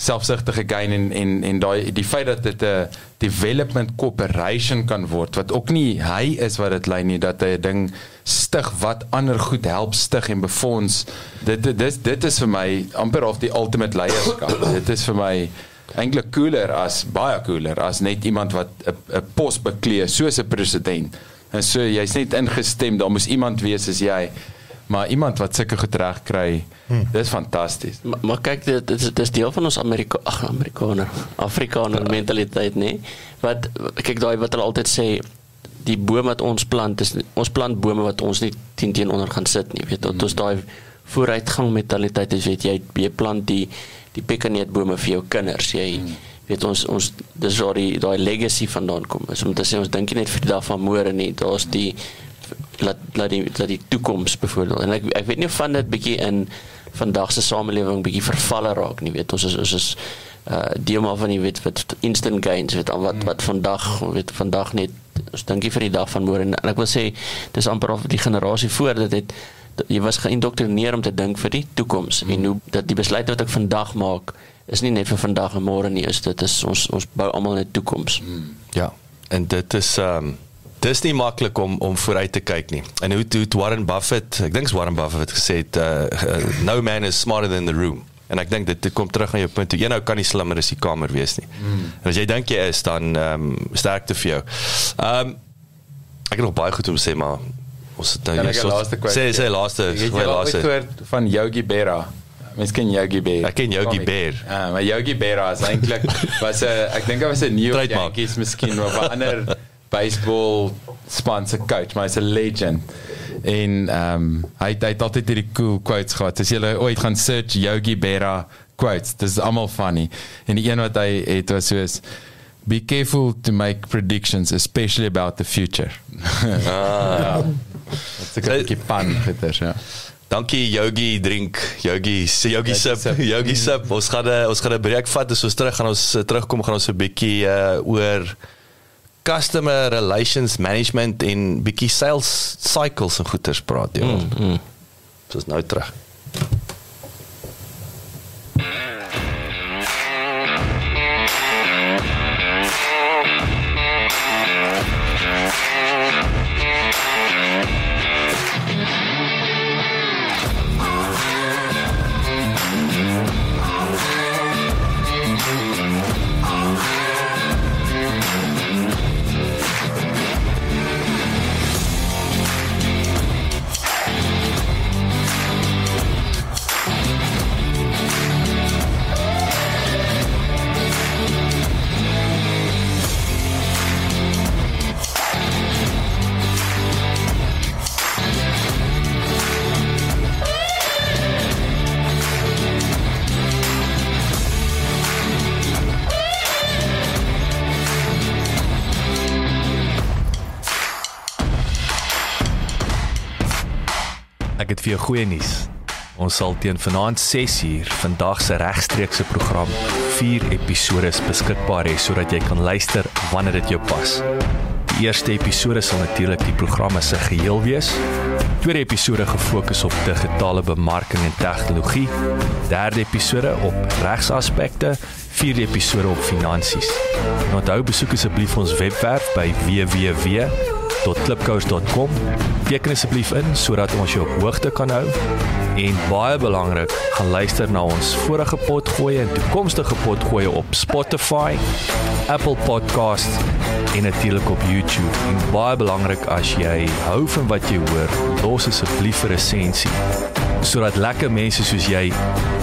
selfsugtige gain en en en daai die feit dat dit 'n development corporation kan word wat ook nie hy is wat dit lei nie dat hy 'n ding stig wat ander goed help stig en befonds. Dit dit dis dit is vir my amper of die ultimate leierskap. Dit is vir my eintlik cooler as baie cooler as net iemand wat 'n 'n pos beklee soos 'n president. En so jy's net ingestem daar moes iemand wees as jy maar iemand wat sulke goed reg kry hmm. dis fantasties Maar, maar kyk dit dit is, deel van ons Amerika ag Amerikaner Afrikaner mentaliteit nê wat kyk daai wat hulle altyd sê die boom wat ons plant is ons plant bome wat ons nie teen teenoor gaan sit nie weet mm. ons daai vooruitgang mentaliteit is weet jy jy plant die die pekaneetbome vir jou kinders jy mm. weet ons ons dis waar die daai legacy vandaan kom is om te sê ons dink nie net vir die dag van môre nie daar's die laat laat die laat die toekoms byvoorbeeld en ek ek weet nie of van dit bietjie in vandag se samelewing bietjie vervalle raak nie weet ons is ons is uh deel maar van jy weet wat instant gains weet al wat wat vandag weet vandag net ons dink nie vir die dag van môre en, en ek wil sê dis amper of die generasie voor dit het jy was geïndoktrineer om te dink vir die toekoms mm. en hoe dat die besluite wat ek vandag maak is nie net vir vandag en môre nie is dit is ons ons bou almal 'n toekoms mm. Ja. En dit is ehm um, dis nie maklik om om vooruit te kyk nie. En hoe hoe Warren Buffett, ek dink Warren Buffett het gesê het, uh, uh, no man is smarter than the room. En ek dink dit, dit kom terug aan jou punt. toe Een ou kan nie slimmer as die kamer wees nie. Mm. En as jy dink jy is dan ehm um, sterkte vir jou. Ehm um, ek het nog baie goed om te sê maar ons het nou hier so- sê sê laaste sê laaste. gehoord van Yogi Berra? Mens ken Yogi Berra. Ek ken Yogi Berra. Ja, maar Yogi Berra is eintlik was 'n ek dink hy was 'n New York. Yankees miskien of 'n ander baseball sponsor coach, maar hy's 'n legend. En ehm um, hy hy het altyd hierdie cool quotes gehad. As jy ooit gaan search Yogi Berra quotes, dis almal funny. En die een wat hy het was soos Be careful to make predictions especially about the future. ah. Dit's 'n bietjie pan gitter, ja. Dankie Yogi drink Yogi Yogi Yogi sip. Yogi sip ons gaan 'n ons gaan 'n breek vat as ons terug gaan ons terugkom gaan ons 'n bietjie uh, oor customer relations management en bietjie sales cycles en goeters praat ja. Mm, mm. Is nou terug. Goeie nuus. Ons sal teen vanaand 6uur vandag se regstreekse program 4 episode beskikbaar hê sodat jy kan luister wanneer dit jou pas. Die eerste episode sal natuurlik die programme se geheel wees. Tweede episode gefokus op digitale bemarking en tegnologie. Derde episode op regsaspekte. Vierde episode op finansies. En onthou besoek asseblief ons webwerf by www.klipkous.com. Teken asseblief in sodat ons jou op hoogte kan hou. En baie belangrik, gaan luister na ons vorige potgoeie en toekomstige potgoeie op Spotify, Apple Podcasts en natuurlik op YouTube. En baie belangrik as jy hou van wat jy hoor, los asseblief 'n resensie sodat lekker mense soos jy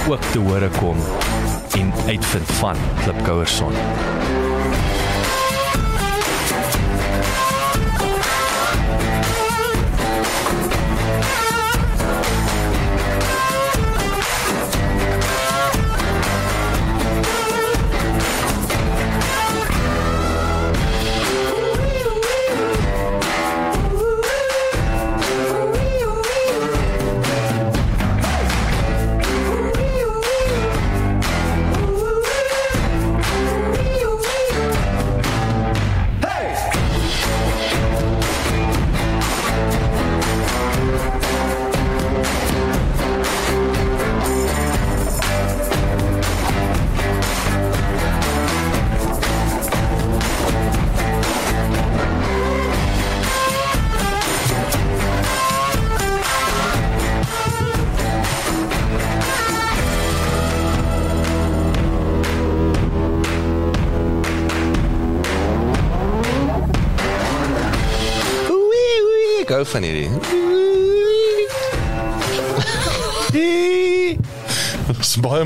ook te hore kom en uitvind van Klipkouer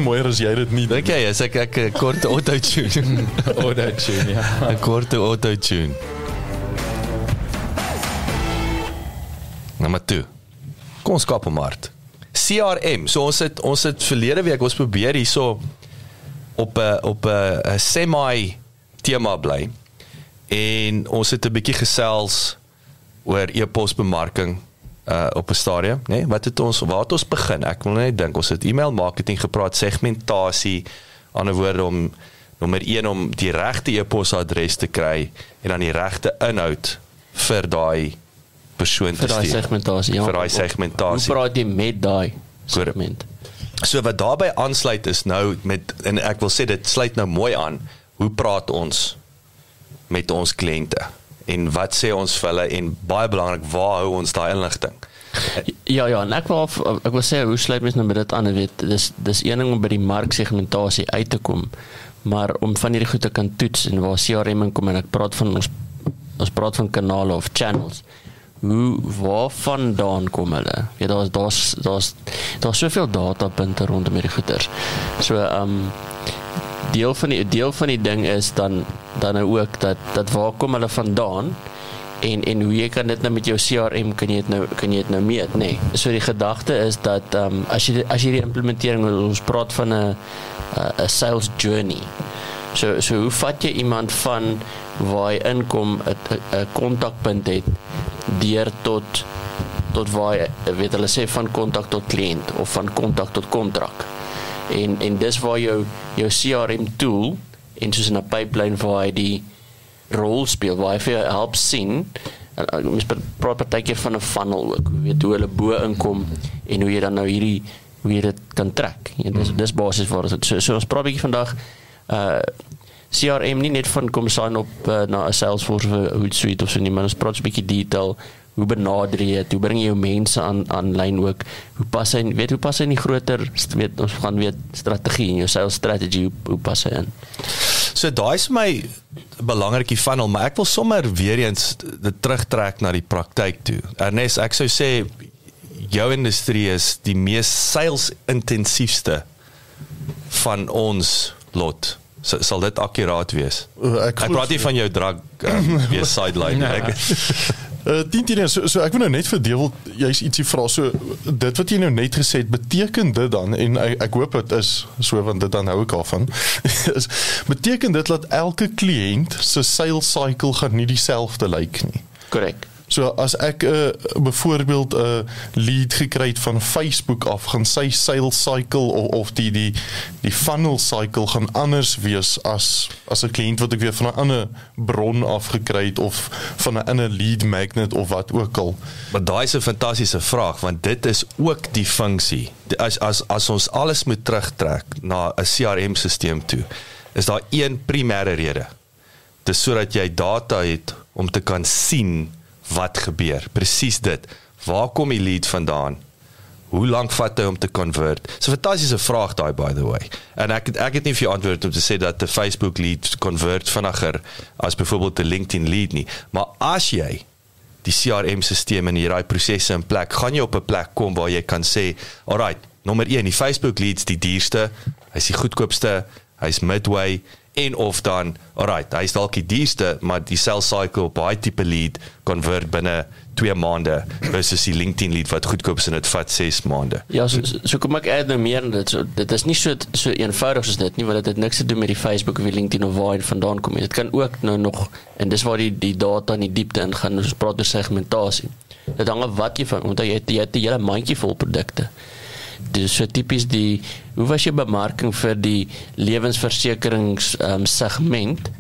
mooier as jy dit nie Dink jy as ek ek 'n kort auto-tune, Auto tune ja. 'n kort auto-tune. Nommer 2. Kom ons kap hom hard. CRM. So ons het ons het verlede week ons probeer hierso op 'n op 'n 'n semi tema bly. En ons het 'n bietjie gesels oor e-posbemarking uh op 'n stadium, nê? Nee? Wat het ons waar het ons begin? Ek wil net dink ons het e-mail marketing gepraat, segmentasie, ander woorde om nommer 1 om die regte e-posadres te kry en dan die regte inhoud vir daai persoon vir te daai stuur. segmentasie. Ja. Vir daai segmentasie. Hoe praat jy met daai segment? So wat daarbey aansluit is nou met en ek wil sê dit sluit nou mooi aan. Hoe praat ons met ons kliënte? En wat sê ons vir hulle en baie belangrik, waar hou ons daai inligting? Ja ja, en ek wil ek wil sê hoe sluit mens nou met dit aan, weet, dis dis een ding om by die marksegmentasie uit te kom, maar om van hierdie goed te kan toets en waar CRM kom en ek praat van ons ons praat van kanale of channels. Hoe waarvandaan kom hulle? Ja, daar's daar's daar's daar's soveel datapunte rondom hierdie goeters. So ehm um, deel van die deel van die ding is dan dan nou ook dat dat waar kom hulle vandaan? en en hoe jy kan dit nou met jou CRM kan jy dit nou kan jy dit nou meet nê. Nee. So die gedagte is dat ehm um, as jy as jy die implementering ons praat van 'n 'n sales journey. So so hoe vat jy iemand van waar hy inkom 'n kontakpunt het deur tot tot waar hy weet hulle sê van kontak tot kliënt of van kontak tot kontrak. En en dis waar jou jou CRM tool en soos 'n pipeline waar hy die rol speel waar hy vir jou help sien. Mens praat partykeer van 'n funnel ook jy weet hoe hulle bo inkom en hoe jy dan nou hierdie hoe jy dit kan trek en dis dis basies waar dit so, so ons praat 'n bietjie vandag uh CRM nie net van kom sign op uh, na 'n Salesforce of Hootsuite of so nie maar ons praat 'n bietjie detail hoe benader jy dit hoe bring jy jou mense aan aanlyn ook hoe pas hy weet hoe pas hy in die groter weet ons gaan weet strategie en jou sales strategy hoe, hoe pas hy in So daai is vir my belangrikie funnel, maar ek wil sommer weer eens dit terugtrek na die praktyk toe. Ernest, ek sou sê jou industrie is die mees sales intensiefste van ons lot. So, sal dit akkuraat wees? Ek, ek praat nie van jou drug um, wees sideline nie. Ek Uh 10 10 so, so ek wil nou net vir Dewel jy's ietsie vra so dit wat jy nou net gesê het beteken dit dan en ek, ek hoop dit is so want dit dan hou ek al van beteken dit dat elke kliënt se sales cycle gaan nie dieselfde lyk nie. korrek So as ek 'n uh, byvoorbeeld 'n uh, lead gekry het van Facebook af, gaan sy sales cycle of, of die die die funnel cycle gaan anders wees as as 'n kliënt wat ek weer van 'n ander bron af gekry het of van 'n ander lead magnet of wat ook al. Maar daai is 'n fantastiese vraag want dit is ook die funksie. As as as ons alles moet terugtrek na 'n CRM-stelsel toe, is daar een primêre rede. Dis sodat jy data het om te kan sien wat gebeur. Presies dit. Waar kom die lead vandaan? Hoe lank vat hy om te convert? Dis 'n fantastiese vraag daai by the way. En ek ek het nie vir jou antwoord om te sê dat 'n Facebook lead convert vinniger as byvoorbeeld 'n LinkedIn lead nie. Maar as jy die CRM-stelsel en hierdie prosesse in plek, gaan jy op 'n plek kom waar jy kan sê, "Alright, nommer 1, die Facebook leads die duurste, hy's die goedkoopste, hy's midway en of dan alright hy's dalk die duurste maar die sales cycle op baie tipe lead convert binne 2 maande versus die LinkedIn lead wat goedkoop is en dit vat 6 maande. Ja, so, so kom ek add nou meer en dit so dit is nie so so eenvoudig soos dit nie want dit het niks te doen met die Facebook of die LinkedIn of waar dit vandaan kom nie. Dit kan ook nou nog en dis waar die die data in die diepte ingaan. Ons praat oor segmentasie. Dit hang af wat jy van omdat jy jy het 'n hele mandjie vol produkte dis so tipies die hoe was jou bemarking vir die lewensversekerings um, segment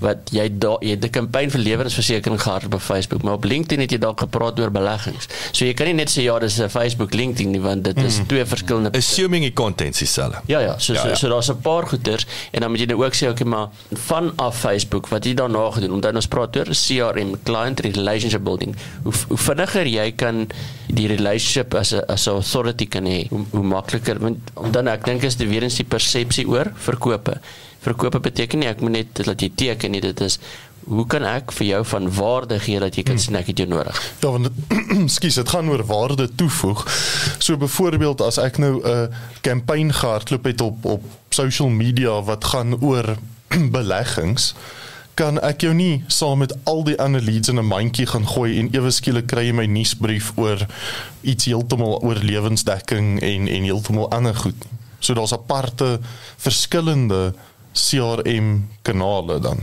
wat jy da, jy het 'n kampanje vir lewensversekering gehad op Facebook maar op LinkedIn het jy dalk gepraat oor beleggings. So jy kan nie net sê ja, dis 'n Facebook LinkedIn nie want dit is mm. twee verskillende assuming die content dieselfde. Ja ja, so ja, ja. so, so daar's 'n paar goeters en dan moet jy nou ook sê okay maar van af Facebook wat jy daarna gedoen omdat ons praat oor CRM client relationship building. Hoe, hoe vinniger jy kan die relationship as 'n as 'n authority kan hê, hoe, hoe makliker want dan ek dink is dit weer eens die persepsie oor verkope verkope beteken nie ek moet net dat jy teken nie dit is hoe kan ek vir jou van waarde gee dat jy kan hmm. sien ek het jou nodig ja want skus dit gaan oor waarde toevoeg so byvoorbeeld as ek nou 'n uh, kampanje gehardloop het op op social media wat gaan oor beleggings kan ek jou nie saam met al die ander leads in 'n mandjie gaan gooi en ewe skielik kry jy my nuusbrief oor iets heeltemal oor lewensdekking en en heeltemal ander goed. So daar's aparte verskillende CRM kanale dan.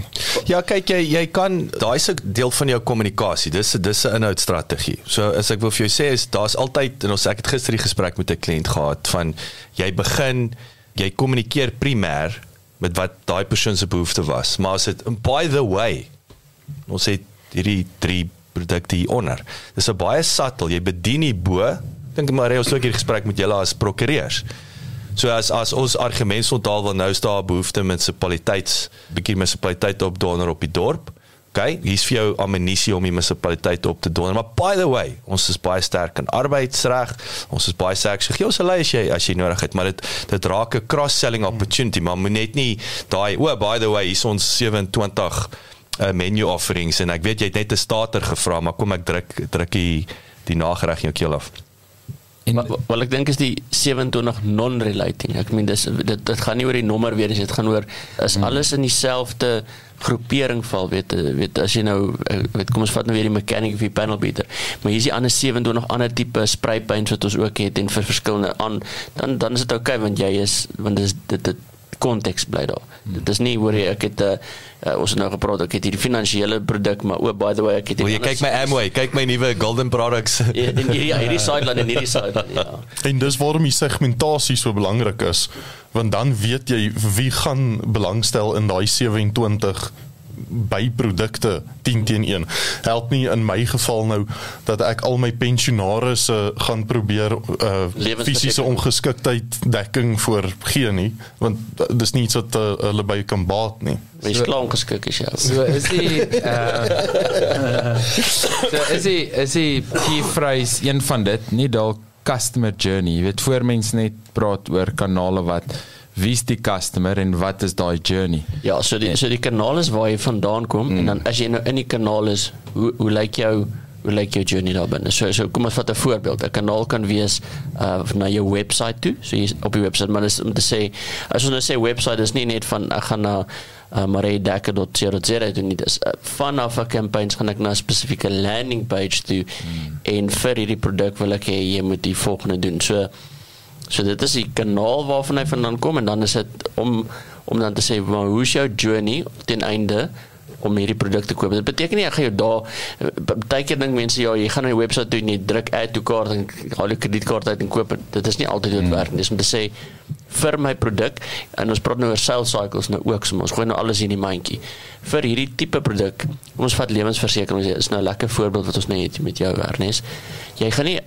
Ja, kyk jy jy kan daai se deel van jou kommunikasie. Dis dis 'n inhoudstrategie. So as ek wil vir jou sê is daar's altyd en ons ek het gister 'n gesprek met 'n kliënt gehad van jy begin jy kommunikeer primêr met wat daai persoon se behoefte was. Maar as dit by the way ons het hierdie drie produkte hier onder. Dis 'n baie subtle. Jy bedien die bo. Dink maar jy het ook hier gesprek met julle as prokureurs. So as as ons argument sondaal wil nou staan behoefte munisipaliteits bietjie munisipaliteit op donder op die dorp. OK, hier's vir jou amnestie om die munisipaliteit op te donder. Maar by the way, ons is baie sterk in arbeidsreg. Ons is baie sterk. So gee ons 'n lei as jy as jy nodig het, maar dit dit raak 'n cross-selling opportunity, maar moet net nie daai o, oh, by the way, hier's ons 27 uh, menu offerings en ek weet jy het net 'n starter gevra, maar kom ek druk druk die die nagereg in jou keel af. En wel ek dink is die 27 non-relating. Ek meen dis dit dit gaan nie oor die nommer weer eens, dit gaan oor is hmm. alles in dieselfde groepering val, weet weet as jy nou eh, weet kom ons vat nou weer die mechanic of die panel beater. Maar hier is die ander 27 ander tipe spray paints wat ons ook het en vir verskillende aan dan dan is dit oukei okay, want jy is want dis dit dit konteks bly daar. Hmm. Dit is nie hoor jy ek het 'n uh, uh, ons het nou gepraat ek het hierdie finansiële produk maar o oh, by the way ek het jy kyk my Amway, kyk my nuwe golden products. Ja, in hierdie hierdie sideline en hierdie sideline ja. En dis waarom die segmentasie so belangrik is want dan weet jy wie gaan belangstel in daai 27 byprodukte 10 teen 1. Help nie in my geval nou dat ek al my pensionaars uh, gaan probeer uh, fisiese ongeskiktheid dekking vir gee nie want dis nie iets wat uh, hulle by kan baat nie. Mens so, klaar ongeskik is jy. So is die uh, so is die is die key phrase een van dit nie dalk customer journey. Jy weet voor mense net praat oor kanale wat wie's die customer en wat is daai journey? Ja, so die so die kanaal is waar jy vandaan kom mm. en dan as jy nou in die kanaal is, hoe hoe lyk jou hoe lyk jou journey daar binne? So so kom ons vat 'n voorbeeld. 'n Kanaal kan wees uh na jou webwerf toe. So jy op die webwerf maar is om te sê as ons nou sê webwerf is nie net van ek gaan na uh, maredekker.co.za doen nie. Dis uh, vanaf 'n campaigns gaan ek na 'n spesifieke landing page toe mm. en vir hierdie produk wil ek hê jy moet die volgende doen. So So dit is die kanaal waarvan hy vandaan kom en dan is dit om om dan te sê maar hoe is jou journey ten einde om hierdie produk te koop. Dit beteken nie ek gaan jou daar baie keer dink mense ja, jy gaan na die webwerf toe en jy druk add to cart en haal jou kredietkaart uit en koop dit. Dit is nie altyd hoe dit werk nie. Dis om te sê vir my produk en ons praat nou oor sales cycles nou ook, so ons gooi nou alles in die mandjie. Vir hierdie tipe produk, ons vat lewensversekering, is nou 'n lekker voorbeeld wat ons nou het met jou Ernest. Jy gaan nie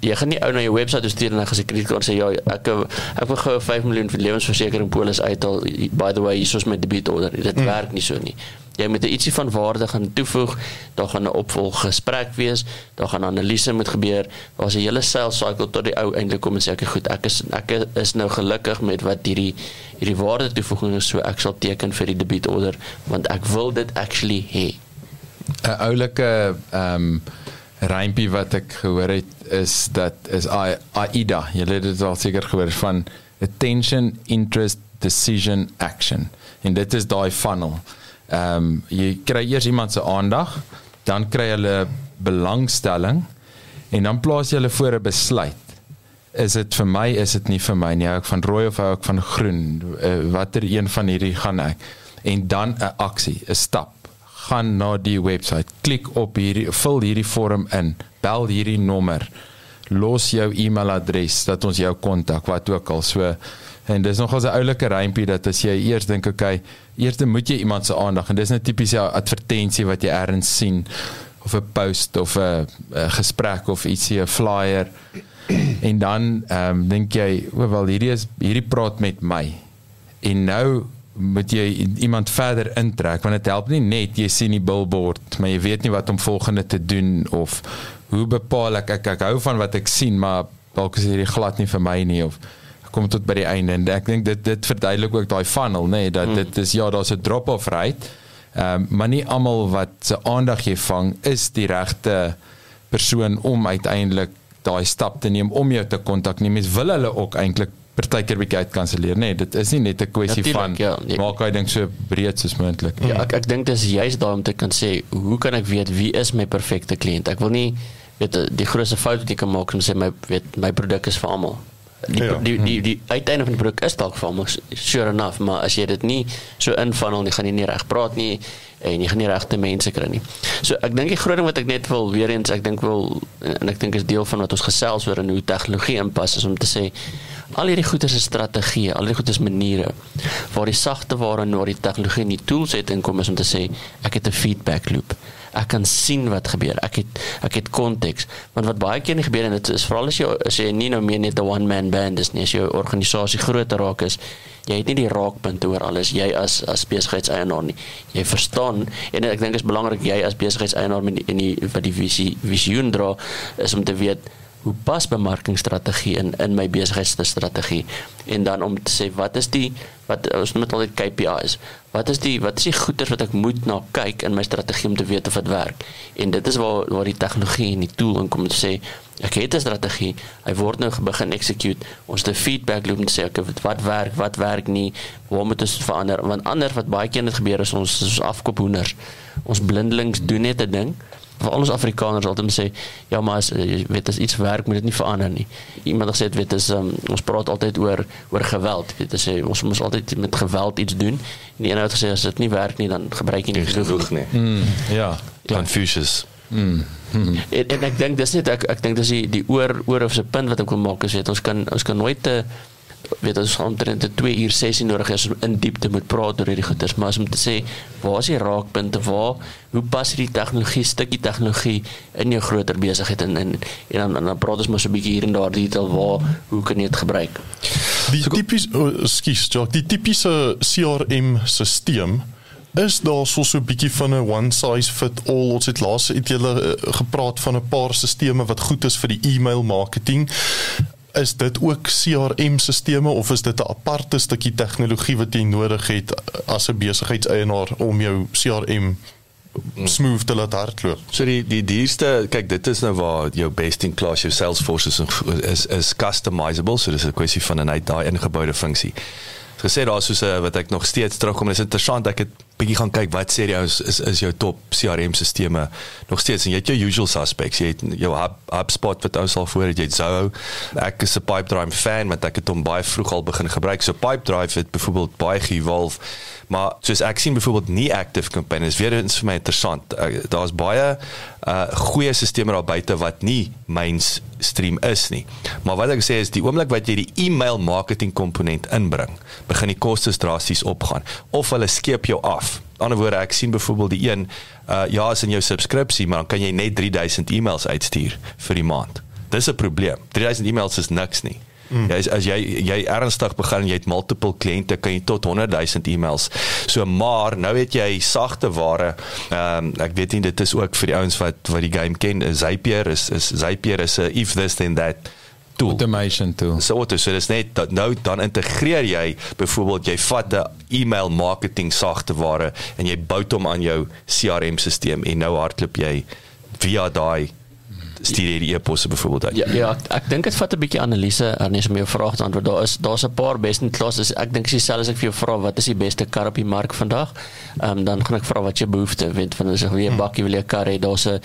jy gaan nie ou na jou webwerf toe stuur en dan gaan jy kredietkaart sê ja, ek ek wil gou 5 miljoen vir lewensversekering polis uithaal. By the way, hier is my debiet order. Dit hmm. werk nie so nie jy moet er ietsie van waarde gaan toevoeg, daar gaan 'n opvolggesprek wees, daar gaan analise moet gebeur, daar's 'n hele sales cycle tot die ou eintlik kom en sê ek goed, ek is ek is nou gelukkig met wat hierdie hierdie waarde toevoeging is, so ek sal teken vir die debiet order want ek wil dit actually hê. 'n Oulike ehm um, rympie wat ek gehoor het is dat is AIDA, jy het dit al seker gehoor van attention, interest, decision, action. En dit is daai funnel. Ehm um, jy kry eers iemand se aandag, dan kry hulle belangstelling en dan plaas jy hulle voor 'n besluit. Is dit vir my, is dit nie vir my nie. Ek van rooi of ek van groen, uh, watter een van hierdie gaan ek? En dan 'n aksie, 'n stap. Gaan na die webwerf, klik op hierdie vul hierdie vorm in, bel hierdie nommer. Los jou e-mailadres dat ons jou kontak, wat ook al. So En dis nogals 'n oulike rympie dat as jy eers dink okay, eers moet jy iemand se aandag en dis 'n tipiese advertensie wat jy ergens sien of 'n post of 'n gesprek of ietsie 'n flyer en dan ehm um, dink jy, o wel hierdie is hierdie praat met my. En nou moet jy iemand verder intrek want dit help nie net jy sien die billboard, maar jy weet nie wat om volgende te doen of hoe bepaal ek ek, ek hou van wat ek sien, maar dalk is hierdie glad nie vir my nie of kom tot by die einde en ek dink dit dit verduidelik ook daai funnel nê nee, dat mm. dit is ja daar's 'n drop off rate. Ehm um, maar nie almal wat se aandag jy vang is die regte persoon om uiteindelik daai stap te neem om jou te kontak nie. Mens wil hulle ook eintlik partykeer bietjie uitkanselleer nê. Nee, dit is nie net 'n kwessie van ja, nee. maak hy dink so breed soos moontlik. Ja, ek ek dink dis juist daarom te kan sê hoe kan ek weet wie is my perfekte kliënt? Ek wil nie weet die grootste fout wat jy kan maak om sê my weet my produk is vir almal die, ja. die die die uiteinde van die produk is dalk vir ons sure enough maar as jy dit nie so infunnel nie gaan jy nie reg praat nie en jy gaan nie regte mense kry nie. So ek dink die groot ding wat ek net wil weer eens ek dink wil en ek dink is deel van wat ons gesels oor en hoe tegnologie inpas is om te sê al hierdie goeie se strategieë, al hierdie goeie maniere waar die sagte ware en waar die tegnologie in die tools het inkom is om te sê ek het 'n feedback loop ek kan sien wat gebeur. Ek het ek het konteks. Want wat baie keer gebeur en dit is veral as jy as jy nie nou meer net 'n one man band is nie, as jou organisasie groter raak is, jy het nie die raakpunt oor alles jy as as besigheidseienaar nie. Jy verstaan en ek dink dit is belangrik jy as besigheidseienaar met in die wat die visie visioen dra is om te weet hoe pas bemarkingstrategie in in my besigheidsstrategie en dan om te sê wat is die wat ons moet altyd KPIs wat is die wat is die goeders wat ek moet na kyk in my strategie om te weet of dit werk? En dit is waar waar die tegnologie en die tool inkom om te sê ek het 'n strategie. Hy word nou begin execute. Ons het 'n feedback loop om te sê okay, wat werk wat werk nie? Waar moet ons verander? Want anders wat baie keer net gebeur is ons is afkoop hoenders. Ons blindelings doen net 'n ding vir al ons Afrikaners altyd sê ja maar as jy weet as iets werk moet dit nie verander nie. Iemand het gesê weet is um, ons praat altyd oor oor geweld. Weet jy sê ons moet altyd met geweld iets doen. En die een het gesê as dit nie werk nie dan gebruik jy nie genoeg nie. Mm, ja, Confucius. Mm. Mm. En, en ek dink dis net ek ek dink dis die die oor oor of se punt wat ek wil maak is weet ons kan ons kan nooit te weet ons omtrent 'n 2 uur sessie nodig is om in diepte moet praat oor hierdie goeders, maar as om te sê waar is die raakpunte, waar hoe pas hierdie tegnologie stukkie tegnologie in jou groter besigheid en en en dan dan praat ons maar so 'n bietjie hier en daar detail waar hoe kan jy dit gebruik? Die tipies oh, skus, Jock, die tipiese CRM stelsel is daar so so 'n bietjie van 'n one size fit all. Ons het laas het julle uh, gepraat van 'n paar stelsels wat goed is vir die e-mail marketing is dit ook CRM-sisteme of is dit 'n aparte stukkie tegnologie wat jy nodig het as 'n besigheidseienaar om jou CRM smooth te laat hardloop. So die die duurste, kyk dit is nou waar jou best in class jou Salesforce is is, is customizable, so dis 'n kwessie van 'n uit daai ingeboude funksie. Gesê daar soos 'n wat ek nog steeds terugkom, is interessant ek het bietjie gaan kyk wat sê jy is, is is jou top CRM sisteme nog steeds. En jy het jou usual suspects. Jy het jou Hub, HubSpot wat ou sal voor het. Jy het Zoho. Ek is 'n Pipedrive fan want ek het hom baie vroeg al begin gebruik. So Pipedrive het byvoorbeeld baie gevolg maar soos ek sien byvoorbeeld nie active campaign is. Weer eens vir my interessant. Uh, daar's baie uh goeie sisteme daar buite wat nie mainstream is nie. Maar wat ek sê is die oomblik wat jy die e-mail marketing komponent inbring begin die kostes drasties opgaan. Of hulle skeep jou af ander woorde ek sien byvoorbeeld die een uh ja is in jou subskripsie maar dan kan jy net 3000 e-mails uitstuur vir die maand dis 'n probleem 3000 e-mails is niks nie Mm. Jy is, as jy jy ernstig begin jy het multiple kliënte kan jy tot 100 000 e-mails. So maar nou het jy sagte ware. Ehm um, ek weet nie dit is ook vir die ouens wat wat die game ken. Zapier is is Zapier is 'n if this then that tool. Automation tool. So wat so dis net dat nou dan integreer jy byvoorbeeld jy vat 'n e-mail marketing sagte ware en jy bou hom aan jou CRM stelsel en nou hardloop jy via daai stuur jy die e-posse byvoorbeeld uit. Ja, ja ek, ek dink dit vat 'n bietjie analise Ernest om jou vraag te antwoord. Daar is daar's 'n paar best in class. Ek dink dieselfde as ek vir jou vra wat is die beste kar op die mark vandag? Ehm um, dan gaan ek vra wat jy behoefte weet van as jy 'n bakkie wil jy 'n kar hê. Daar's 'n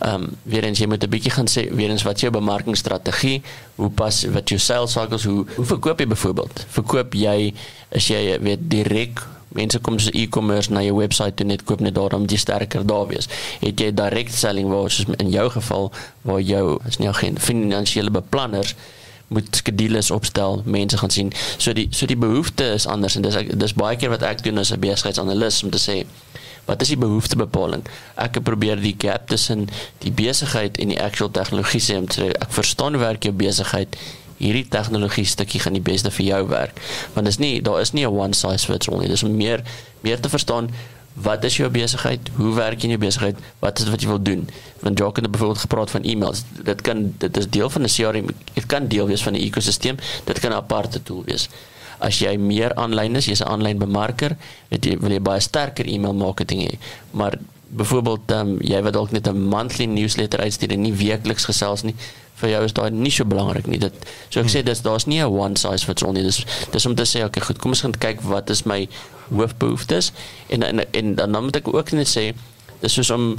ehm um, weer eens jy moet 'n bietjie gaan sê weer eens wat jou bemarkingsstrategie, hoe pas wat jou sales cycles, hoe hoe verkoop jy byvoorbeeld? Verkoop jy as jy weet direk mense kom so e-commerce na jou webwerf toe net koop net daarom jy sterker daar wees. Het jy direct selling waar soos in jou geval waar jou is nie geen finansiële beplanners moet skedules opstel, mense gaan sien. So die so die behoefte is anders en dis dis baie keer wat ek doen as 'n besigheidsanalis om te sê wat is die behoeftebepaling? Ek probeer die gap tussen die besigheid en die actual tegnologie sê om te sê ek verstaan werk jou besigheid hierdie tegnologie stukkie gaan die beste vir jou werk. Want dis nie daar is nie 'n one size fits all nie. Dis om meer meer te verstaan wat is jou besigheid? Hoe werk jy in jou besigheid? Wat is dit wat jy wil doen? Want Jock het byvoorbeeld gepraat van e-mails. Dit kan dit is deel van 'n CRM. Dit kan deel wees van 'n ekosisteem. Dit kan 'n aparte tool wees. As jy meer aanlyn is, jy's 'n aanlyn bemarker, weet jy wil jy baie sterker e-mail marketing hê. Maar byvoorbeeld um, jy wat dalk net 'n monthly newsletter uitstuur en nie weekliks gesels nie vir jou is daai nie so belangrik nie. Dit so ek hmm. sê dis daar's nie 'n one size fits all nie. Dis dis om te sê okay, goed, kom ons gaan kyk wat is my hoofbehoeftes en en en dan moet ek ook net sê dis soos om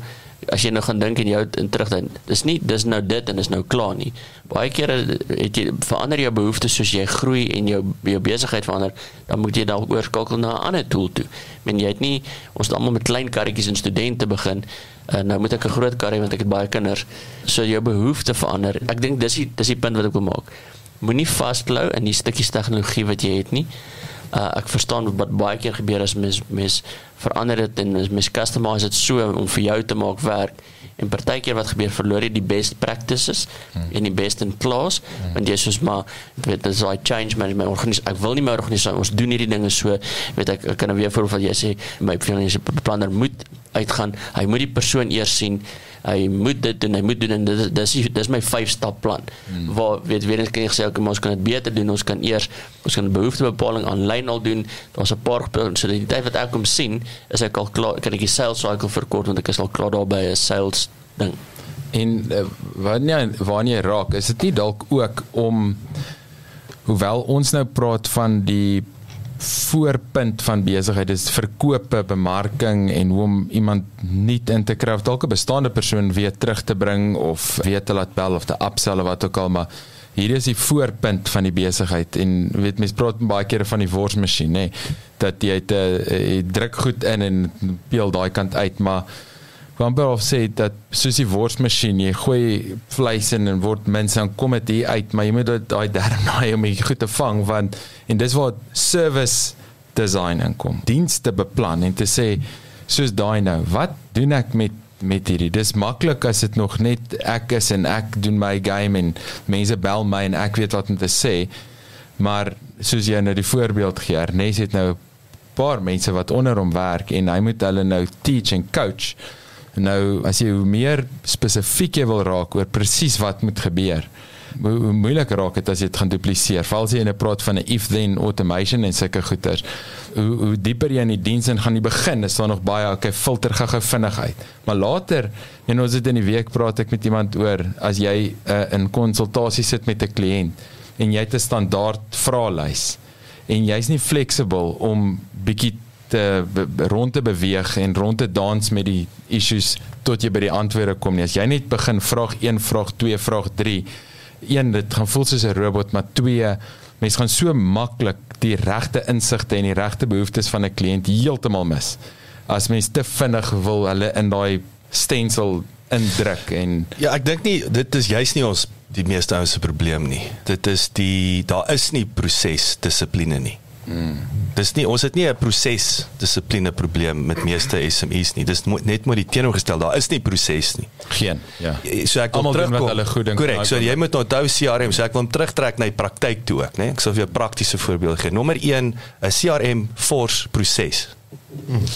as jy nou gaan dink en jy in terug dan dis nie dis nou dit en dis nou klaar nie. Baie kere het jy verander jou behoeftes soos jy groei en jou jou besigheid verander, dan moet jy dalk oorskakel na 'n ander tool toe. Men jy het nie ons het almal met klein karretjies en studente begin. En nou moet ek 'n groot karre want ek het baie kinders. So jou behoeftes verander. Ek dink dis die dis die punt wat ek wil maak. Moenie vasklou in die stukkies tegnologie wat jy het nie uh, ek verstaan wat baie keer gebeur as mens mens verander dit en mens customize dit so om vir jou te maak werk en partykeer wat gebeur verloor jy die best practices hmm. en die best in class hmm. want jy sê maar weet dis daai change management organisasie ek wil nie meer organisasie ons doen hierdie dinge so weet ek, ek kan nou weer voorbeeld jy sê my finansiële beplanner moet uitgaan hy moet die persoon eers sien hy moet dit doen, hy moet doen en dit dis dis my 5 stap plan. Hmm. Waar weet weer eens kan jy sê okay, ons kan dit beter doen. Ons kan eers ons kan behoeftebepaling aanlyn al doen. Daar's 'n paar so die tyd wat ek kom sien, is ek al klaar kan ek die sales cycle verkort want ek is al klaar daar by 'n sales ding. En uh, wanneer wanneer raak, is dit nie dalk ook om hoewel ons nou praat van die voorpunt van besigheid is verkope, bemarking en hoe om iemand nuut in te kry of dalk 'n bestaande persoon weer terug te bring of weer te laat bel of te upsell of wat ook al maar hier is die voorpunt van die besigheid. En weet mense praat baie kere van die worsmasjien nê dat jy te druk goed in en peel daai kant uit maar Wamper of sê dat soos die worsmasjien jy gooi vleis in en word mense dan kom dit hier uit maar jy moet daai derde naai om dit goed te vang want en dis waar service design inkom dienste beplan en te sê soos daai nou wat doen ek met met hierdie? Dis maklik as dit nog net ek is en ek doen my game en mense bel my en ek weet wat om te sê. Maar soos jy nou die voorbeeld gee Ernest het nou 'n paar mense wat onder hom werk en hy moet hulle nou teach en coach Nou as jy hoe meer spesifiek jy wil raak oor presies wat moet gebeur. Hoe, hoe moeiliker raak dit as jy dit gaan dupliseer. Veral as jy in 'n praat van 'n if then automation en sulke goeters. Hoe hoe dieper jy in die diens in gaan die begin is daar nog baie okay filter gou vinnigheid. Maar later en ons het in die week praat ek met iemand oor as jy uh, in konsultasie sit met 'n kliënt en jy het 'n standaard vraelys en jy's nie flexible om bietjie te be, rond te beweeg en rond te dans met die issues tot jy by die antwoorde kom nie. As jy net begin vraag 1, vraag 2, vraag 3, een dit gaan voel soos 'n robot, maar twee mense gaan so maklik die regte insigte en die regte behoeftes van 'n kliënt heeltemal mis. As mens te vinnig wil hulle in daai stencil indruk en Ja, ek dink nie dit is juist nie ons die meeste ouens se probleem nie. Dit is die daar is nie proses dissipline nie. Mm. Dis nie ons het nie 'n proses dissipline probleem met meeste SMEs nie. Dis mo net maar die teenoorgestel. Daar is nie proses nie. geen ja. So ek wil doen wat hulle goed dink. Korrek. So jy moet onthou CRM, so ek wil hom terugtrek na die praktyk toe ook, né? Ek sal vir jou praktiese voorbeeld gee. Nommer 1, 'n CRM force proses.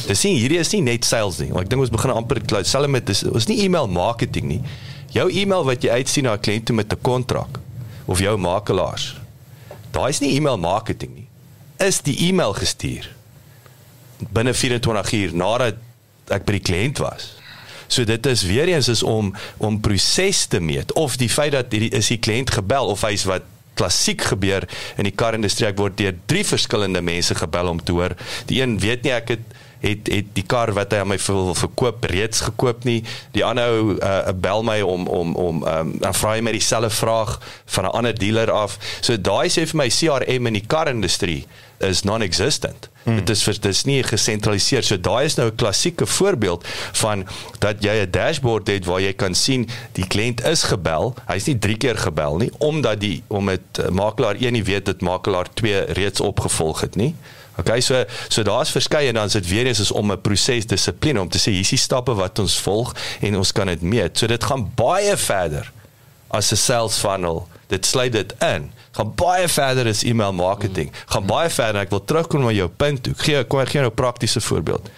Dis nie hierdie is nie net sales nie. Ek dink ons begin amper selfs met dis ons nie e-mail marketing nie. Jou e-mail wat jy uitsien na 'n kliënt toe met 'n kontrak of jou makelaars. Daai is nie e-mail marketing nie. Is die e-mail gestuur binne 24 uur nadat ek by die kliënt was. So dit is weer eens is om om proses te meet of die feit dat hierdie is die kliënt gebel of hy's wat klassiek gebeur in die karindustrie ek word deur drie verskillende mense gebel om te hoor. Die een weet nie ek het het het die kar wat hy aan my wil verkoop reeds gekoop nie. Die ander ou uh, bel my om om om um, dan vra hy my dieselfde vraag van 'n ander dealer af. So daai sê vir my CRM in die karindustrie is non-existent. Hmm. Dit is vir dis nie gesentraliseer. So daai is nou 'n klassieke voorbeeld van dat jy 'n dashboard het waar jy kan sien die kliënt is gebel. Hy's nie 3 keer gebel nie omdat die om dit makelaar 1 nie weet dit makelaar 2 reeds opgevolg het nie. Okay, so so daar's verskeie en dan is dit weer eens is om 'n proses dissipline om te sê hier's die stappe wat ons volg en ons kan dit meet. So dit gaan baie verder as 'n sales funnel. Dit sluit dit in. Gaan baie verder as e-mail marketing. Gaan baie verder. Ek wil terugkom na jou punt toe. Gee kom ek gee nou 'n praktiese voorbeeld.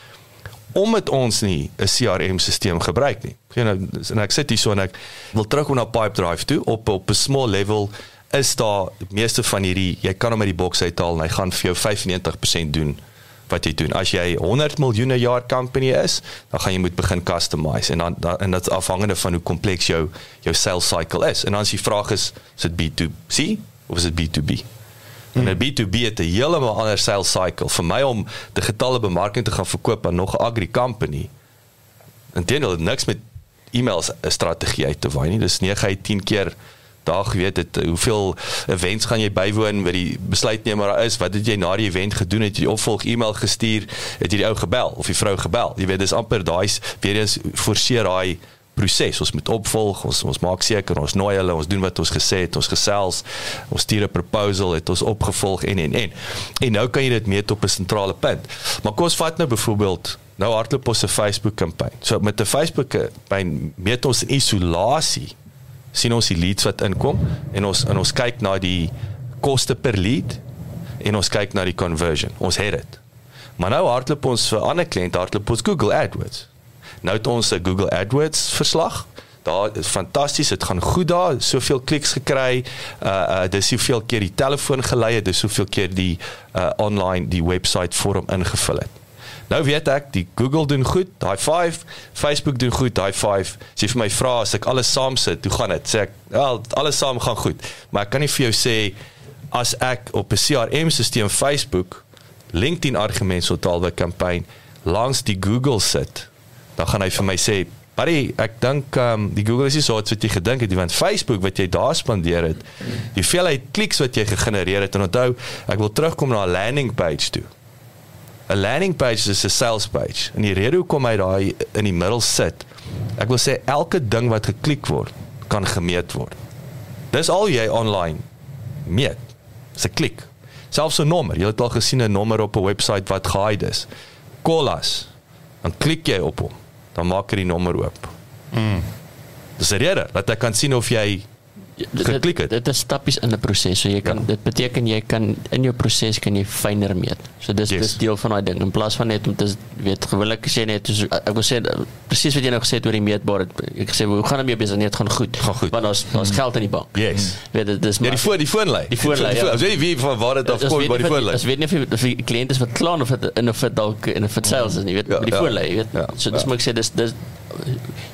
Omdat ons nie 'n CRM-stelsel gebruik nie. Gee nou en ek sit hier so en ek wil terugkom na Pipedrive toe op op 'n small level is daar die meeste van hierdie jy kan hom uit die boks uithaal en hy gaan vir jou 95% doen wat jy doen. As jy 100 miljoen 'n jaar company is, dan gaan jy moet begin customize en dan, dan en dit afhangende van hoe kompleks jou jou sales cycle is. En dan as die vraag is, is dit B2C of is dit B2B? En 'n B2B het 'n heeltemal ander sales cycle. Vir my om digitale bemarking te gaan verkoop aan nog 'n agri company. Inteendeel het niks met e-mails 'n strategie uit te waai nie. Dis 9 uit 10 keer dag weet dit hoeveel events gaan jy bywoon wat die besluitnemer is wat het jy na die event gedoen het jy opvolg e-mail gestuur het jy die ou gebel of die vrou gebel? Jy weet dis amper daai weer eens forceer daai proses. Ons moet opvolg ons ons maak seker ons nooi hulle ons doen wat ons gesê het ons gesels ons stuur 'n proposal het ons opgevolg en en en. En nou kan jy dit meet op 'n sentrale punt. Maar kom ons vat nou byvoorbeeld nou hardloop ons 'n Facebook kampanje. So met 'n Facebook kampanje meet ons in isolasie sien ons die leads wat inkom en ons en ons kyk na die koste per lead en ons kyk na die conversion. Ons het dit. Maar nou hardloop ons vir ander kliënte hardloop ons Google AdWords. Nou het ons 'n Google AdWords verslag. Daar is fantasties, dit gaan goed daar, soveel kliks gekry. Uh uh dis soveel keer die telefoon gelei het, dis soveel keer die uh online die website vorm ingevul het. Nou weet ek, die Google doen goed, daai 5, Facebook doen goed, daai 5. Sê vir my vra as ek alles saam sit, hoe gaan dit? Sê ek, wel, alles saam gaan goed. Maar ek kan nie vir jou sê as ek op 'n CRM-stelsel Facebook LinkedIn argument so taalwe kampanje langs die Google sit, dan gaan hy vir my sê, "Buddy, ek dink um, die Google is nie so wat jy gedink het nie, want Facebook wat jy daar spandeer het, die hoeveelheid kliks wat jy gegenereer het en onthou, ek wil terugkom na 'n landing page toe." 'n landing page is 'n sales page. En die rede hoekom hy daai in die middel sit, ek wil sê elke ding wat geklik word, kan gemeet word. Dis al jy online meet. Dis 'n klik. Selfs 'n nommer. Jy het al gesien 'n nommer op 'n webwerf wat gehide is. Kolas. Dan klik jy op hom. Dan maak hy die nommer oop. Mm. Dis 'n rede dat ek kan sien of jy geklik het. Dit, dit is stappies in 'n proses. So jy kan ja. dit beteken jy kan in jou proses kan jy fyner meet. So dis yes. dis deel van daai ding in plaas van net om te weet gewoonlik sê net so, ek wil sê presies wat jy nou gesê het oor die meetbare ek sê hoe gaan dit mee besig net gaan goed. Gaan goed. Want daar's daar's geld in die bank. Yes. Weet dit dis maar ja, die foon die foonlyn. Die foonlyn. Ja. As jy wie van waar dit af kom by die foonlyn. As weet nie of die kliënt is wat klaan of dit in of dit dalk in 'n sales is nie, weet ja, die ja. foonlyn, weet. Ja, so dis ja. moet ek sê dis dis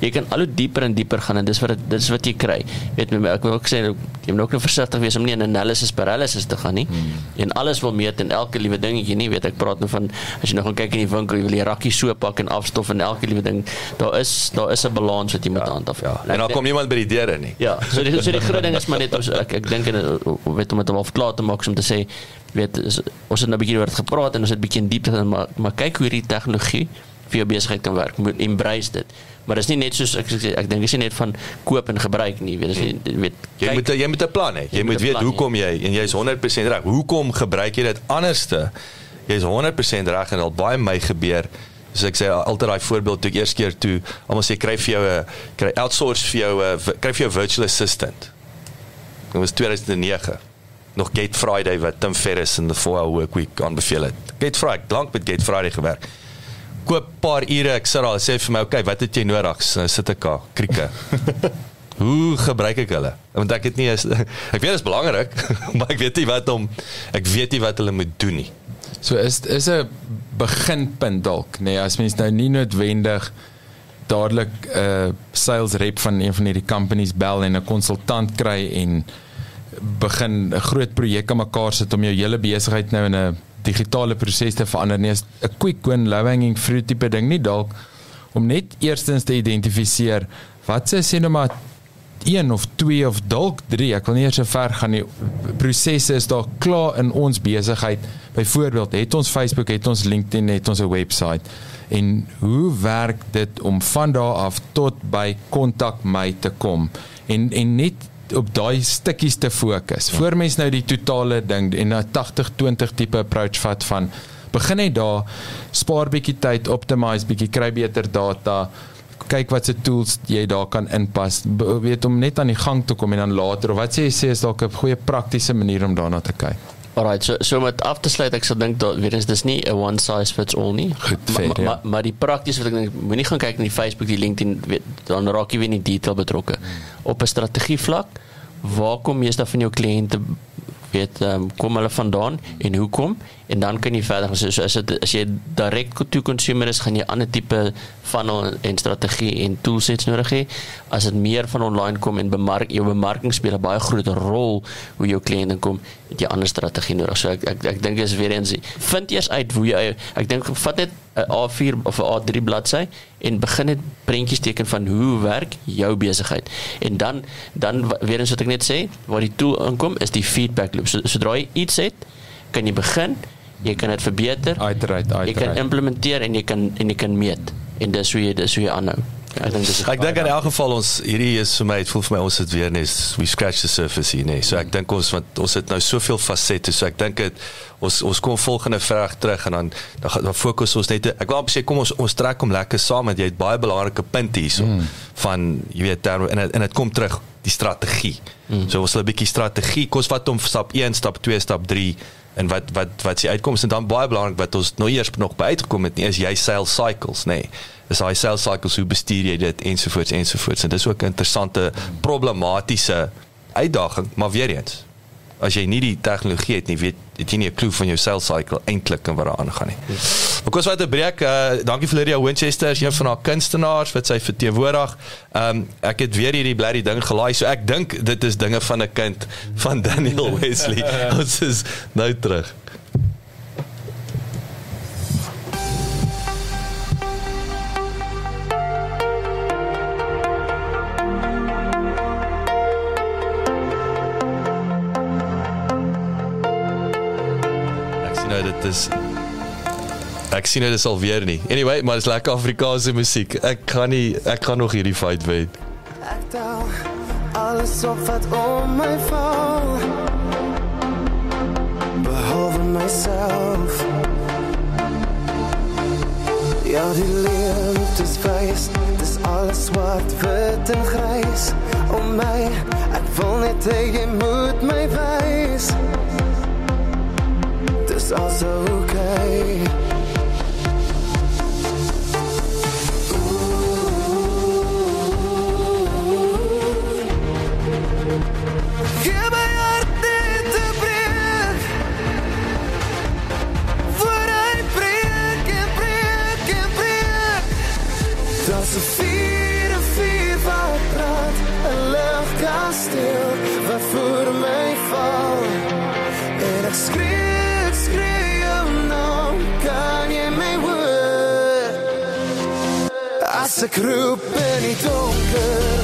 jy kan al hoe dieper en dieper gaan en dis wat dis wat jy kry. Weet jy ek wil ook sê jy moet ook nou versigtig wees om nie in analysis paralysis te gaan nie. Hmm. En alles wil meet en elke liewe dingetjie nie weet ek praat nou van as jy nog gaan kyk in die winkel jy wil jy rakkie so pak en afstof en elke liewe ding daar is daar is 'n balans wat jy moet ja, handhaaf. Ja. En dan kom niemand by die deure nie. Ja, so die so die groot ding is maar net ons ek ek dink en weet om dit om klaar te maak om te sê weet is, ons het nou 'n bietjie oor dit gepraat en ons het 'n bietjie in diepte gaan maar maar kyk hoe hierdie tegnologie vir jou besigheid kan werk. Moet embrace dit. Maar dit is nie net soos ek ek, ek dink dit is nie net van koop en gebruik nie. Weet jy weet jy kyk, moet jy moet 'n plan hê. Jy, jy moet weet hoekom jy en jy is 100% reg. Hoekom gebruik jy dit anderste? Jy is 100% reg en al baie my gebeur. So ek sê altyd daai voorbeeld toe ek eers keer toe almal sê kry vir jou 'n kry outsource vir jou 'n kry vir jou virtual assistant. Dit was 2009 nog Gate Friday wat Tim Ferriss in the 4-hour work week aanbeveel het. Gate Friday, lank met Gate Friday gewerk. Koop paar ure, ek sê daar sê vir my, "Oké, okay, wat het jy nodig?" Nou sit ek daar, krieke. Hoe gebruik ek hulle? Want ek het nie is, ek weet dit is belangrik, maar ek weet nie wat om ek weet nie wat hulle moet doen nie. So is is 'n beginpunt dalk, nê, nee, as mens nou nie noodwendig dadelik 'n uh, sales rep van een van hierdie companies bel en 'n konsultant kry en begin 'n groot projek aan mekaar sit om jou hele besigheid nou in 'n digitale proses te verander nie. 'n Quick win low hanging fruit tipe ding nie dalk om net eerstens te identifiseer wat se sê nou maar 1 of 2 of dalk 3, ek wil nie eers so ver gaan nie. Prosesse is daar klaar in ons besigheid. Byvoorbeeld, het ons Facebook, het ons LinkedIn, het ons 'n webwerf en hoe werk dit om van daar af tot by kontak my te kom en en net op daai stukkies te fokus. Ja. Voor mens nou die totale ding en 'n 80-20 tipe approach vat van begin net daar spaar bietjie tyd, optimize bietjie, kry beter data, kyk wat se tools jy daar kan inpas. Be weet om net aan die gang te kom en dan later of wat sê jy sê is dalk 'n goeie praktiese manier om daarna te kyk. Alright, so so met af te sluit ek sal dink dat weer is dis nie 'n one size fits all nie. Goed, fair, maar, ja. maar maar die prakties wat ek dink moenie gaan kyk na die Facebook, die LinkedIn, weet, dan raak jy weer in die detail betrokke. Hmm. Op 'n strategie vlak waar kom meeste van jou kliënte weet um, kom hulle vandaan en hoekom en dan kan jy verder gaan. So as dit as jy direk to consumer is gaan jy ander tipe funnel en strategie en toolsets nodig hê. As dit meer van online kom en bemark jou bemarking speel 'n baie groot rol hoe jou kliënte kom het jy ander strategie nodig. So ek ek, ek dink is weer eens vind eers uit hoe jy ek dink vat net 'n A4 of 'n A3 bladsy en begin net prentjies teken van hoe werk jou besigheid. En dan dan weer eens wat ek net sê waar die tool inkom is die feedback loop. So, sodra jy iets het kan jy begin jy kan dit verbeter uiteraard uiteraard jy kan implementeer en jy kan en jy kan meet en dis hoe jy dis hoe jy aanhou Ek dink dis Ek dink in elk geval ons hierdie is vir my het voel vir my ons het weer net we scratch the surface hier nee. So ek dink ons want ons het nou soveel fasette so ek dink dit ons ons kom volgende vraag terug en dan dan, dan fokus ons net ek wil amper sê kom ons ons trek hom lekker saam want jy het baie belangrike punte hierso mm. van jy weet term, en en dit kom terug die strategie. Mm. So ons het 'n bietjie strategie kos wat om stap 1, stap 2, stap 3 en wat wat wat se uitkomste dan baie belangrik wat ons nou eers nog by uitgekom het nie is jy sales cycles nê nee. is hy sales cycles hoe bestuur jy dit ensovoorts ensovoorts en dis ook 'n interessante problematiese uitdaging maar weer eens as jy nie die tegnologie het nie, weet het jy nie 'n klou van jou sales cycle eintlik en wat daar aangaan nie. Maar kos wat 'n breek. Uh, dankie vir Lydia Winchester, is een van haar kunstenaars wat sy verteenwoordig. Ehm um, ek het weer hierdie blerry ding gelaai, so ek dink dit is dinge van 'n kind van Daniel Wesley. Ons is nou terug. Dit is ek sien dit is al weer nie. Anyway, maar dis lekker Afrikaanse musiek. Ek kan nie ek gaan nog hierdie fight wen. Ek tel alles op wat om my val. Behalve myself. Ja, die liefde is vries. Dis alles wat wit en grys om my. Ek wil net hê jy moet also As ek roep in die donker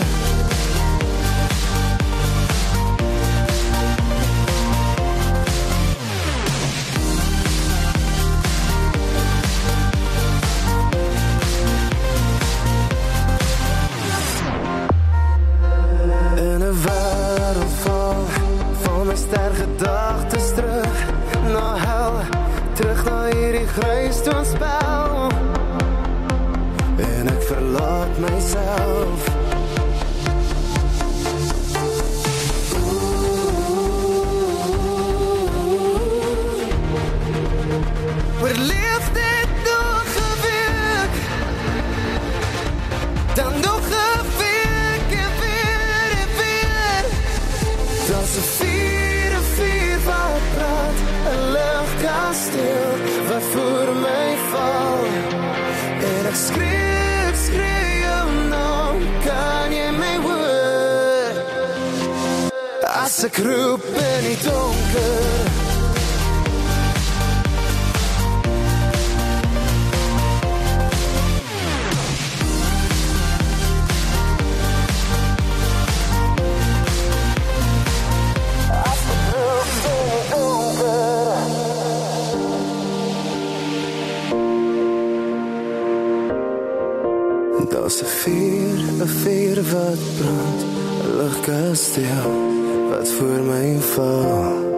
In 'n wêreld vol van my ster gedagtes terug na hel, terug na hierdie grysstoonspel. En myself. As ek roep in die donker Daar's 'n vuur, 'n vuur wat brand, 'n ligkasteel wat voor my val.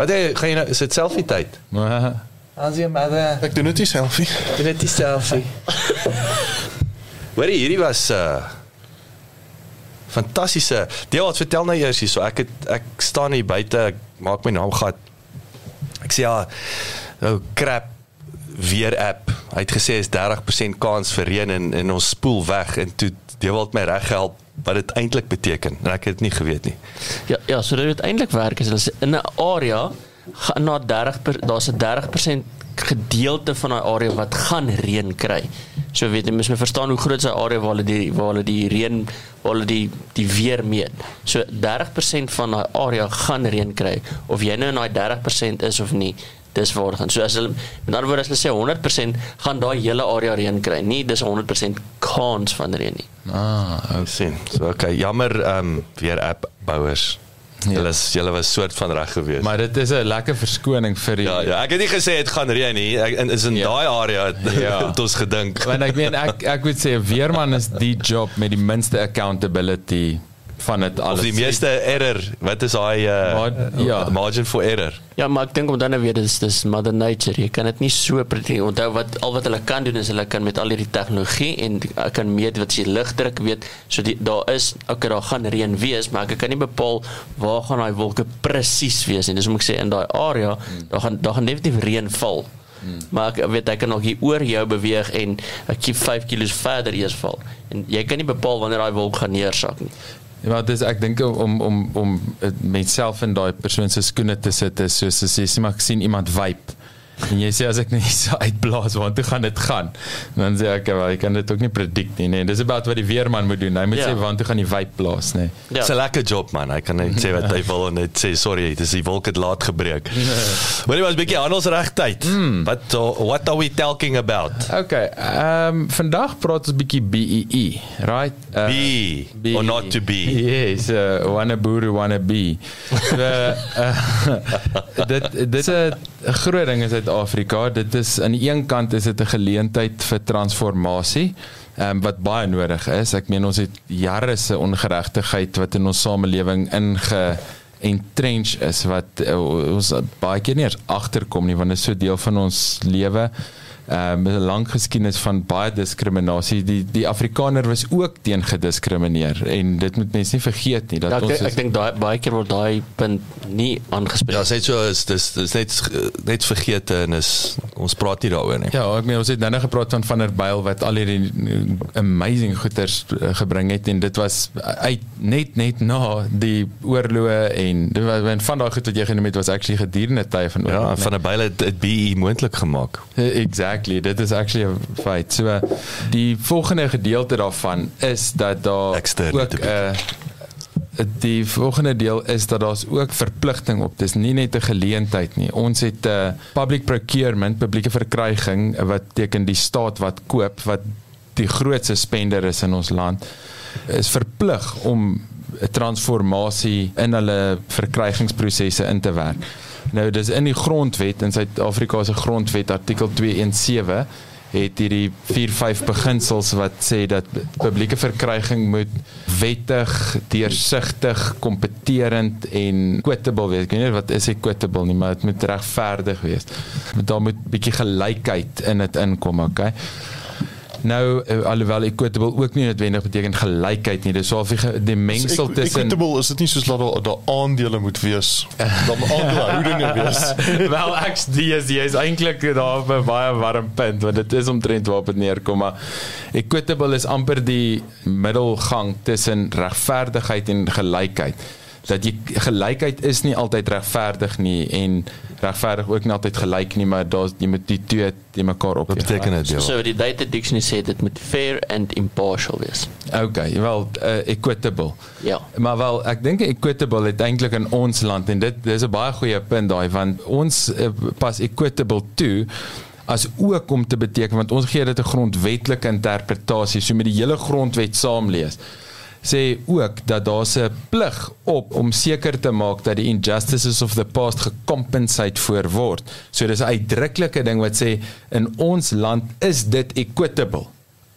Wat jy gaan jy nou is dit selfie tyd? As jy mother, Ek doen dit nie selfie. Dit net die selfie. Hoorie, hierdie was 'n uh, fantastiese. Deel wat vertel nou eers hier so. Ek het ek staan hier buite, ek maak my naam gat. Ek sê ja, nou crap weer app. Hy het gesê is 30% kans vir reën en en ons spoel weg en toe het my reg gehelp wat dit eintlik beteken en ek het dit nie geweet nie. Ja, ja, so dit eintlik werk is sê in 'n area gaan na 30 per, daar's 'n 30% gedeelte van daai area wat gaan reën kry. So weet jy, mens moet verstaan hoe groot daai area waar hulle die waar hulle die reën waar hulle die die weer meet. So 30% van daai area gaan reën kry of jy nou in daai 30% is of nie. Dis waar gaan. So as hulle met ander woorde as hulle sê 100% gaan daai hele area reën kry. Nie dis 100% kans van reën nie. Ah, Ou sien. So okay, jammer ehm um, weer app bouers. Ja. Julle is julle was soort van reg geweest. maar dit is 'n lekker verskoning vir die ja, ja, ek het nie gesê dit gaan reën nie. Ek in is in Ja. daai area het, Ja. het ons gedink. Want ek meen ek ek moet sê 'n weerman is die job met die minste accountability van dit Of alles. die meeste error, wat is daai uh, Maar- ja. margin for error? Ja, maar ek dink om dan nou weer dis dis mother nature. Jy kan dit nie so predict. Onthou wat al wat hulle kan doen is hulle kan met al hierdie tegnologie en ek kan meet wat jy lugdruk weet. So die daar is okay, daar gaan reën wees, maar ek kan nie bepaal waar gaan daai wolke presies wees nie. Dis om ek sê in daai area, daar gaan daar gaan definitief reën val. Maar ek weet ek kan nog hier oor jou beweeg en ek kiep 5 km verder eers val. En jy kan nie bepaal wanneer daai wolk gaan neersak nie. Ja, maar dis ek dink om om om myself in daai persoon se skoene te sit is soos as jy sê maar ek sien iemand vibe en jy sê as ek net so uitblaas want toe gaan dit gaan dan sê ek wel jy kan dit ook nie predict nie nee dis about wat die weerman moet doen hy moet Ja. sê want toe gaan die vibe blaas nee Ja. Dis 'n lekker job man. Hy kan net sê wat hy wil en net sê sorry, dis die wolk het laat gebreek. Maar dit was 'n bietjie handelsregtyd. Hmm. What uh, what are we talking about? Okay, ehm um, vandag praat ons 'n bietjie BEE, right? Uh, Be or not to be. Yes, uh, wanna boere wanna be. So, uh, dit dit is 'n groot ding in Suid-Afrika. Dit is aan die een kant is dit 'n geleentheid vir transformasie. Um, wat baie nodig is. Ek meen ons het jare se ongeregtigheid wat in ons samelewing inge entrench is wat uh, ons baie keer nie eens agterkom nie want dit is so deel van ons lewe um, 'n lang geskiedenis van baie diskriminasie. Die die Afrikaner was ook teen gediskrimineer en dit moet mense nie vergeet nie dat Ja, ek ons ek, ek dink daai baie keer word daai punt nie aangespreek. Ja, sê so is dis dis net net vergete en is ons praat nie daaroor nie. Ja, ek meen ons het nou net gepraat van van der Byl wat al hierdie amazing goeders uh, gebring het en dit was uit net net na die oorloë en dit was en van daai goed wat jy genoem het was actually gedurende tye van Ja, oorlog, van 'n byle het dit BE moontlik gemaak. nee. Exactly dit is actually 'n feit. So die volgende gedeelte daarvan is dat daar ook 'n uh, die volgende deel is dat daar's ook verpligting op. Dis nie net 'n geleentheid nie. Ons het 'n uh, public procurement, publieke verkryging wat teken die staat wat koop wat die grootste spender is in ons land is verplig om 'n transformasie in hulle verkrygingsprosesse in te werk. Nou dis in die grondwet in Suid-Afrika se grondwet artikel 217 het hierdie 4-5 beginsels wat sê dat publieke verkryging moet wettig, deursigtig, kompeterend en quotable wees. Ek weet nie wat is equitable nie, maar dit moet regverdig wees. Daar moet bietjie gelykheid in dit inkom, okay? Nou eh, alhoewel equitable ook nie noodwendig beteken gelykheid nie. Dis al die, die mengsel tussen Equitable is dit nie soos dat daar aandele moet wees. Dan aandelehoudinge wees. wel ek dis jy is eintlik daar op 'n baie warm punt want dit is omtrent waarop dit neerkom maar equitable is amper die middelgang tussen regverdigheid en gelykheid dat jy gelykheid is nie altyd regverdig nie en regverdig ook nie altyd gelyk nie maar daar's jy moet die twee te mekaar op Wat beteken dit? So, Ja. so die data dictionary sê dit moet fair and impartial wees. okay wel uh, equitable Ja. Maar wel, ek dink equitable het eintlik in ons land en dit dis 'n baie goeie punt daai want ons uh, pas equitable toe as ook om te beteken want ons gee dit 'n grondwetlike interpretasie so met die hele grondwet saamlees sê ook dat daar 'n plig op om seker te maak dat die injustices of the past gecompensate voor word. So dis 'n uitdruklike ding wat sê in ons land is dit equitable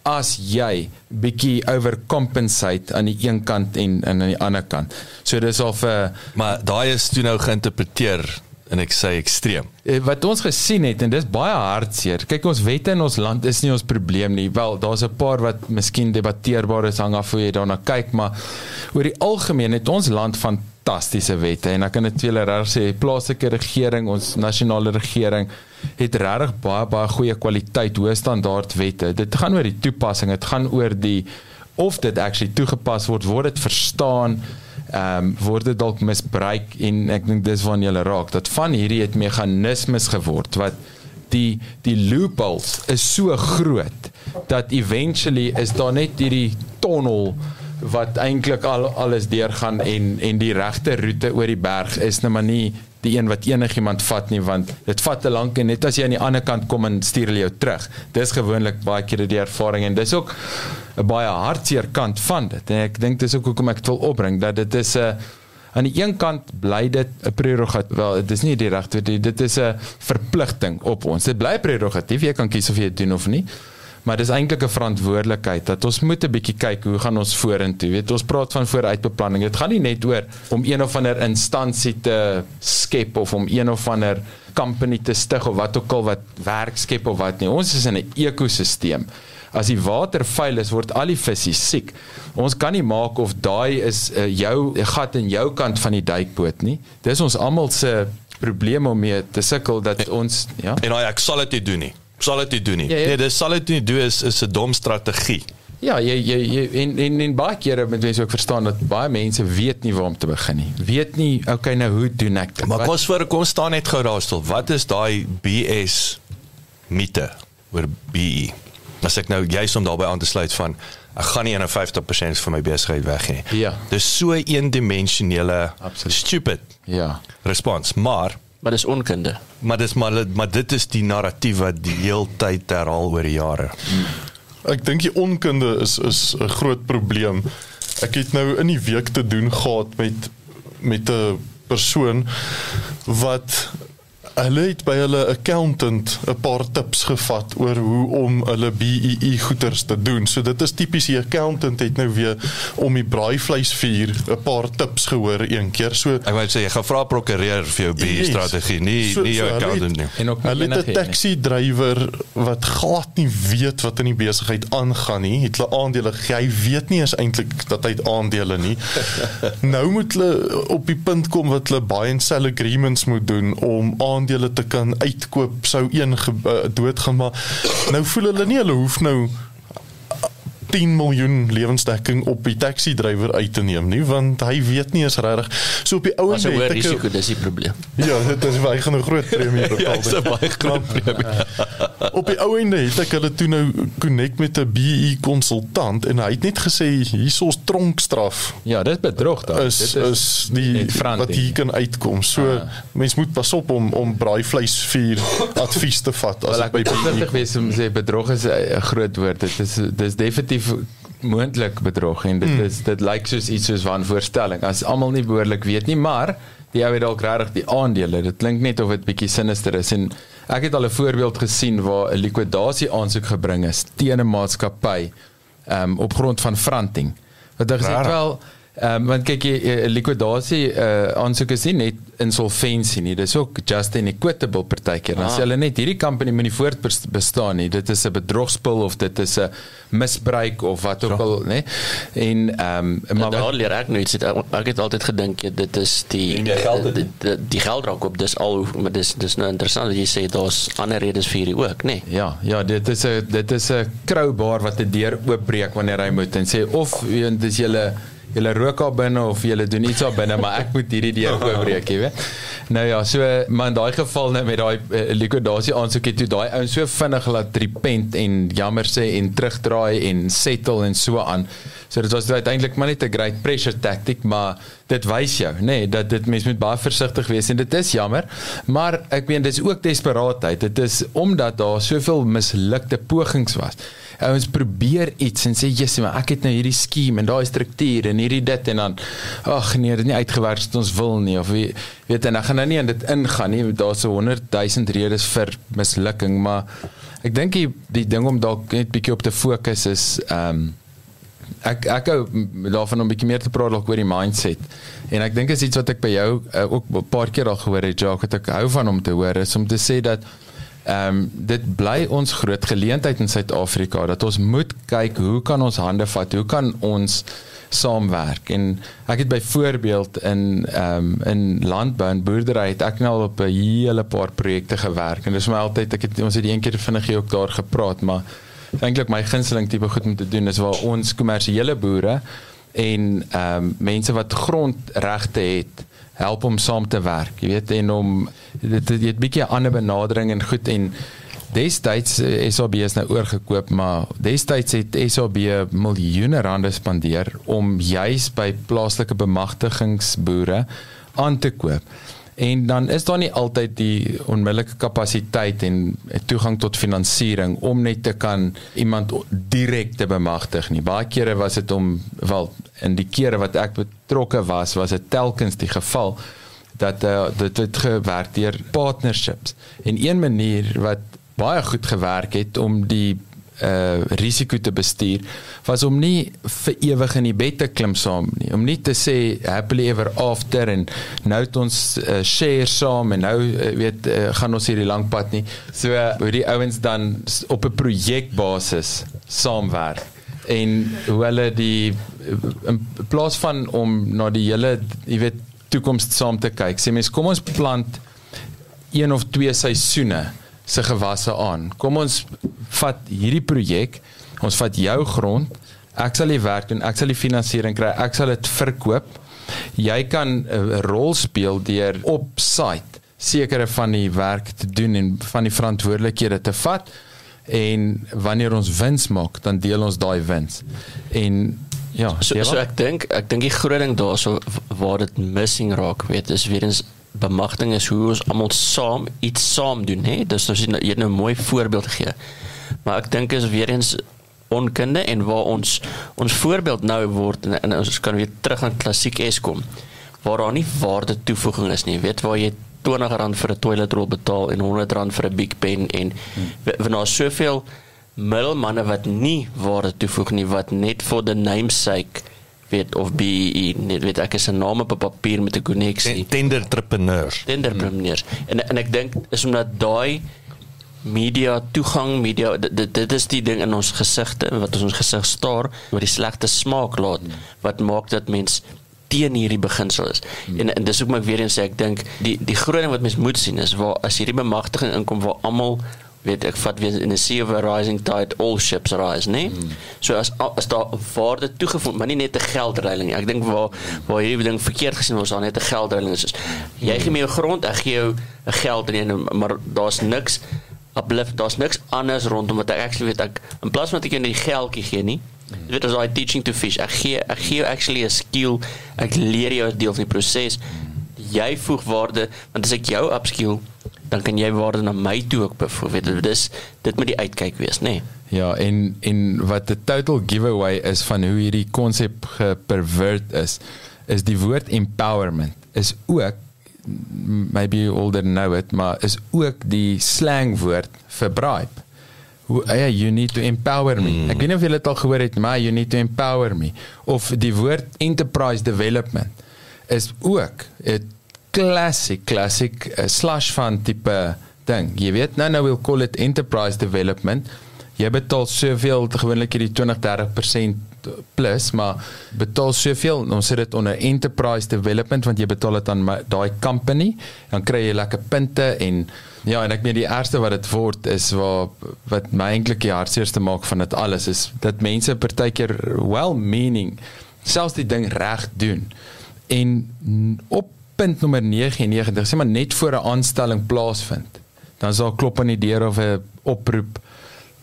as jy bietjie overcompensate aan die een kant en, en aan die ander kant. So dis of 'n uh, Maar daai is toe nou geïnterpreteer en ek sê ekstreem. Eh, wat ons gesien het en dis baie hartseer. Kyk ons wette in ons land is nie ons probleem nie. Wel, daar's 'n paar wat miskien debatteerbaar is hang af hoe jy daarna kyk, maar oor die algemeen het ons land fantastiese wette en ek kan dit vir julle reg sê, plaaslike regering, ons nasionale regering het regtig baie baie goeie kwaliteit, hoë standaard wette. Dit gaan oor die toepassing, dit gaan oor die of dit actually toegepas word, word dit verstaan, ehm um, word dit dalk misbruik en ek dink dis waarna jy raak dat van hierdie het meganismes geword wat die die loopholes is so groot dat eventually is daar net hierdie tonnel wat eintlik al alles deurgaan en en die regte roete oor die berg is nou maar nie die een wat enigiemand vat nie want dit vat te lank en net as jy aan die ander kant kom en stuur hulle jou terug. Dis gewoonlik baie keer die ervaring en dis ook 'n baie hartseer kant van dit. En ek dink dis ook hoekom ek dit wil opbring dat dit is 'n aan die een kant bly dit 'n prerogatief. Wel, dit is nie die regte dit is 'n verpligting op ons. Dit bly prerogatief. Jy kan kies of jy dit doen of nie. Maar dis eintlik 'n verantwoordelikheid dat ons moet 'n bietjie kyk hoe gaan ons vorentoe. Weet ons praat van vooruitbeplanning. Dit gaan nie net oor om een of ander instansie te skep of om een of ander company te stig of wat ook al wat werk skep of wat nie. Ons is in 'n ekosisteem. As die water vuil is, word al die visse siek. Ons kan nie maak of daai is uh, jou gat in jou kant van die duikboot nie. Dis ons almal se probleem om mee te sukkel dat ons ja. En nou ek sal dit doen nie. Sal dit nie doen nie. Ja, ja. Nee, dis sal dit nie doen is is 'n dom strategie. Ja, jy jy, jy en, en en baie kere moet mense ook verstaan dat baie mense weet nie waar om te begin nie. Weet nie, okay, nou hoe doen ek dit? Maar kom ons voor kom staan net gou daar stil. Wat is daai BS mite oor BE? As ek nou juis om daarbey aan te sluit van ek gaan nie 51% van my besigheid weg nie. Ja. Dis so eendimensionele stupid ja. respons, maar Maar dis onkunde. maar dis maar maar dit is die narratief wat die heeltyd herhaal oor die jare. Ek dink die onkunde is is 'n groot probleem. Ek het nou in die week te doen gehad met met 'n persoon wat hulle het by hulle accountant 'n paar tips gevat oor hoe om hulle BEE goeders te doen. So dit is tipies die accountant het nou weer om die braaivleisvuur 'n paar tips gehoor een keer. So Ek wou sê jy gaan vra prokureur vir jou Yes. B-strategie, nie So- nie jou so accountant nie. En ook nie Hulle het 'n taxi drywer wat glad nie weet wat in die besigheid aangaan nie. Het hulle aandele. Hy weet nie eens eintlik dat hy het aandele nie. nou moet hulle op die punt kom wat hulle buy and sell agreements moet doen om aandele te kan uitkoop sou een uh, doodgaan maar nou voel hulle nie hulle hoef nou 10 miljoen lewensdekking op die taxi drywer uit te neem nie want hy weet nie eens regtig so op die ou end het ek risiko, dis die probleem. Ja, dit is baie gaan 'n groot premie betaal. Ja, dis 'n baie groot premie. Op die ou einde het ek hulle toe nou connect met 'n BE konsultant en hy het net gesê hierso's tronkstraf Ja, dit is bedrog dan. is dit is die net front wat end. hier kan uitkom. So Ah. mens moet pas op om om braaivleis vir advies te vat as Wel dit ek by moet versigtig BE wees om sê bedrog is 'n 'n groot woord. Dit is dis definitief moontlik bedrog en dit Hmm. is dit lyk soos iets soos wanvoorstelling. As almal nie behoorlik weet nie, maar die ou het dalk regtig die aandele. Dit klink net of dit bietjie sinister is en ek het al 'n voorbeeld gesien waar 'n likwidasie aansoek gebring is teen 'n maatskappy um, op grond van fronting. Wat hulle gesê het, wel Ehm um, want kyk jy eh, likwidasie uh, aansoek is nie net insolventie nie. Dis ook just and equitable partykeer. Dan Ah. sê hulle net hierdie company moet nie voortbestaan nie. Dit is 'n bedrogspel of dit is 'n misbruik of wat ook al, né? En ehm um, Maar maar daar wat, leer ek nou iets. Ek het altyd gedink ja, dit is die die geld die, die, die geld raak op dis al maar dis dis nou interessant dat jy sê daar's ander redes vir hierdie ook, nê? Nee. ja, ja, dit is 'n dit is 'n crowbar wat 'n deur oopbreek wanneer hy moet en sê of dis julle julle rook daar binne of julle doen iets daar binne, maar ek moet hierdie deur oopbreek, jy weet. Nou ja, so maar in daai geval nou met daai uh, likwidasie aansoek het toe daai ouens so vinnig laat repent en jammer sê en terugdraai en settle en so aan. So dit was uiteindelik maar net 'n great pressure tactic, maar dit wys jou, nê, nee, dat dit mens moet baie versigtig wees en dit is jammer, maar ek meen dis ook desperaatheid. Dit is omdat daar soveel mislukte pogings was. Ouens probeer iets en sê, "Jesus, maar ek het nou hierdie skema en daai struktuur en hierdie dit en dan ag nee, dit nie uitgewerk soos ons wil nie of wie weet en ek gaan nou nie in dit ingaan nie. Daar's so 100 000 redes vir mislukking, maar ek dink die, die ding om dalk net bietjie op te fokus is ehm um, ek ek hou daarvan om bietjie meer te praat dalk oor die mindset. En ek dink is iets wat ek by jou uh, ook 'n paar keer al gehoor het, Jacques, wat ek hou van om te hoor is om te sê dat ehm um, dit bly ons groot geleentheid in Suid-Afrika dat ons moet kyk hoe kan ons hande vat? Hoe kan ons saamwerk? En ek het byvoorbeeld in ehm um, in landbou en boerdery het ek nou op 'n hele paar projekte gewerk en dis my altyd ek het ons het een keer vinnig ook daar gepraat, maar eintlik my gunsteling tipe goed om te doen is waar ons kommersiële boere en ehm um, mense wat grondregte het help om saam te werk. Jy weet en om dit dit het 'n bietjie 'n ander benadering en goed en destyds eh, SAB is nou oorgekoop, maar destyds het SAB miljoene rande spandeer om juis by plaaslike bemagtigingsboere aan te koop. En dan is daar nie altyd die onmiddellike kapasiteit en toegang tot finansiering om net te kan iemand direk te bemagtig nie. Baie kere was dit om wel in die kere wat ek betrokke was, was dit telkens die geval dat uh, dit het gewerk deur partnerships. En een manier wat baie goed gewerk het om die uh risiko te bestuur was om nie vir ewig in die bed te klim saam nie. Om nie te sê happily ever after en nou het ons uh, share saam en nou uh, weet uh, gaan ons hierdie lang pad nie. So uh, hoe die ouens dan op 'n projekbasis saamwerk en hoe hulle die in plaas van om na die hele jy weet toekoms saam te kyk sê mens kom ons plant een of twee seisoene se gewasse aan. Kom ons vat hierdie projek, ons vat jou grond, ek sal die werk doen, ek sal die finansiering kry, ek sal dit verkoop. Jy kan 'n rol speel deur op site sekere van die werk te doen en van die verantwoordelikhede te vat en wanneer ons wins maak, dan deel ons daai wins. En ja, So so ek dink ek dink die groot ding daarso waar dit missing raak, weet is weer eens bemagtiging is hoe ons almal saam iets saam doen, hè. Dis nou jy het nou 'n mooi voorbeeld gegee. Maar ek dink is weer eens onkunde en waar ons ons voorbeeld nou word en, en ons kan weer terug aan klassiek Eskom waar daar nie waarde toevoeging is nie. Weet waar jy R20 vir 'n toiletrol betaal en R100 vir 'n Big Pen en hmm. daar's soveel middelmanne wat nie waarde toevoeg nie wat net vir the namesake weet of BE net weet ek is 'n naam op 'n papier met 'n koneksie tender entrepreneurs tenderpreneurs hmm. en en ek dink is omdat daai media toegang media dit dit is die ding in ons gesigte wat ons gesig staar wat die slegte smaak laat wat maak dat mens teen hierdie beginsel is. Hmm. En en dis ook maar weer eens sê ek dink die die groot ding wat mens moet sien is waar as hierdie bemagtiging inkom waar almal weet ek vat weer in 'n sea of a rising tide all ships rise, né? Nee? Hmm. So as as daar waarde toegevoeg, maar nie net 'n geldreiling nie. Ek dink waar waar hierdie ding verkeerd gesien word, is daar net 'n geldreiling is. Jy gee my 'n grond, ek gee jou 'n geldreiling, maar daar's niks uplift, daar's niks anders rondom wat ek actually weet ek in plaas van dat ek jou net geldjie gee nie. Jy weet as I teaching to fish, ek gee ek gee jou actually 'n skill. Ek leer jou 'n deel van die proses. Jy voeg waarde want as ek jou upskill dan kan jy waarde na my toe ook byvoorbeeld dis dit moet die uitkyk wees nê nee. ja en en wat 'n total giveaway is van hoe hierdie konsep gepervert is is die woord empowerment is ook maybe you older know it maar is ook die slang woord vir bribe Ja, you need to empower me. Mm. Ek weet nie of julle dit al gehoor het, maar you need to empower me of die woord enterprise development is ook 'n classic classic uh, slash van tipe ding. Jy weet nou nou we'll call it enterprise development. Jy betaal soveel gewoonlik hierdie 20-30% plus, maar betaal soveel, ons sit dit onder enterprise development want jy betaal dit aan daai company, dan kry jy lekker punte en ja, en ek meen die eerste wat dit word is waar wat my eintlik die hartseerste maak van dit alles is dat mense partykeer well meaning selfs die ding reg doen. En op punt nommer 99 sê maar net voor 'n aanstelling plaasvind dan sal klop aan die deur of 'n oproep